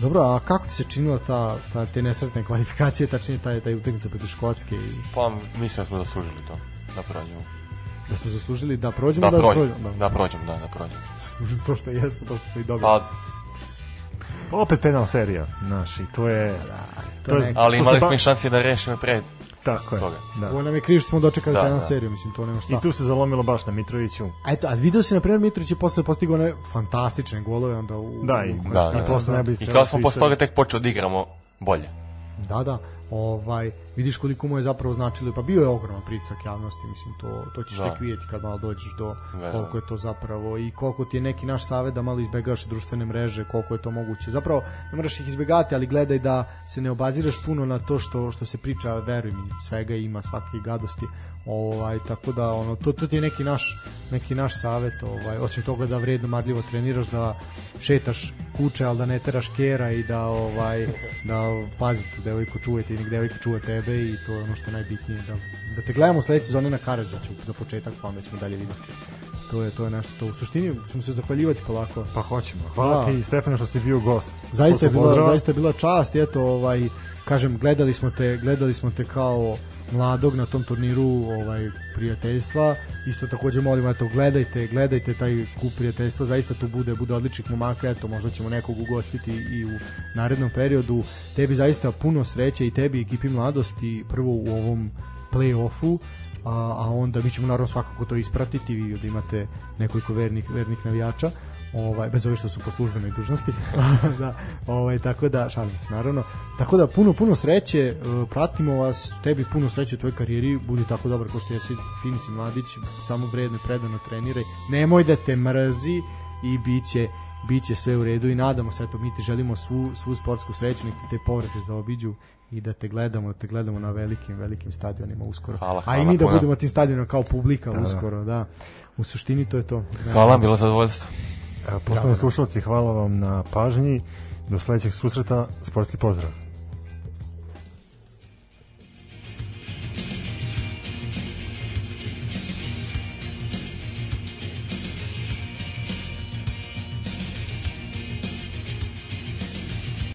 Dobro, a kako ti se činila ta, ta, te nesretne kvalifikacije, tačnije taj, taj utakmica protiv Škotske? I... Pa mislim da smo zaslužili to, da prođemo. Da smo zaslužili da prođemo, da, da prođemo. Da, da prođemo, da, da prođemo. Zaslužili to što jesmo, to što smo i dobili. Pa-, pa, opet penal serija, znaš, i to je... Da, da to, to je, ali imali smo i šanse da rešimo pre Tako je. Toga. Da. Ovo nam je križ što smo dočekali da, jedan da. seriju, mislim, to nema šta. I tu se zalomilo baš na Mitroviću. A eto, a video si, na primer Mitrović je posle postigao one fantastične golove onda u Da, i, u, da, da, da, da. I kao smo posle toga tek počeli da igramo bolje. Da, da ovaj, vidiš koliko mu je zapravo značilo, pa bio je ogroman pritisak javnosti, mislim, to, to ćeš da. tek vidjeti kad malo dođeš do da, da. koliko je to zapravo i koliko ti je neki naš savet da malo izbegavaš društvene mreže, koliko je to moguće. Zapravo, ne moraš ih izbegati, ali gledaj da se ne obaziraš puno na to što, što se priča, veruj mi, svega ima, svake gadosti, ovaj tako da ono to to ti je neki naš neki naš savet ovaj osim toga da vredno marljivo treniraš da šetaš kuče al da ne teraš kera i da ovaj da pazite da devojku čujete i devojka čuje tebe i to je ono što je najbitnije da da te gledamo sledeće sezone na Karadžiću znači, za početak pa onda ćemo dalje videti to je to je nešto to u suštini ćemo se zahvaljivati polako pa hoćemo hvala da. ti Stefane što si bio gost zaista je bila zaista je bila čast eto ovaj kažem gledali smo te gledali smo te kao mladog na tom turniru ovaj prijateljstva. Isto takođe molimo eto gledajte, gledajte taj kup prijateljstva, zaista tu bude bude odličnih momaka, eto možda ćemo nekog ugostiti i u narednom periodu. Tebi zaista puno sreće i tebi ekipi mladosti prvo u ovom plej-ofu. a, a onda mi ćemo naravno svakako to ispratiti vi da imate nekoliko vernih, vernih navijača ovaj bez ovih što su po službenoj dužnosti. <laughs> da, ovaj tako da šalim se naravno. Tako da puno puno sreće, e, pratimo vas, tebi puno sreće u tvojoj karijeri, budi tako dobar kao što jesi, fin si mladić, samo vredno predano treniraj. Nemoj da te mrzi i biće biće sve u redu i nadamo se eto mi ti želimo svu svu sportsku sreću nek te povrede zaobiđu i da te gledamo, da te gledamo na velikim, velikim stadionima uskoro. Hvala, hvala, A i mi da budemo tim stadionima kao publika da, da, uskoro, da. U suštini to je to. Hvala, bilo zadovoljstvo. Poštovani slušalci, hvala vam na pažnji. Do sledećeg susreta, sportski pozdrav.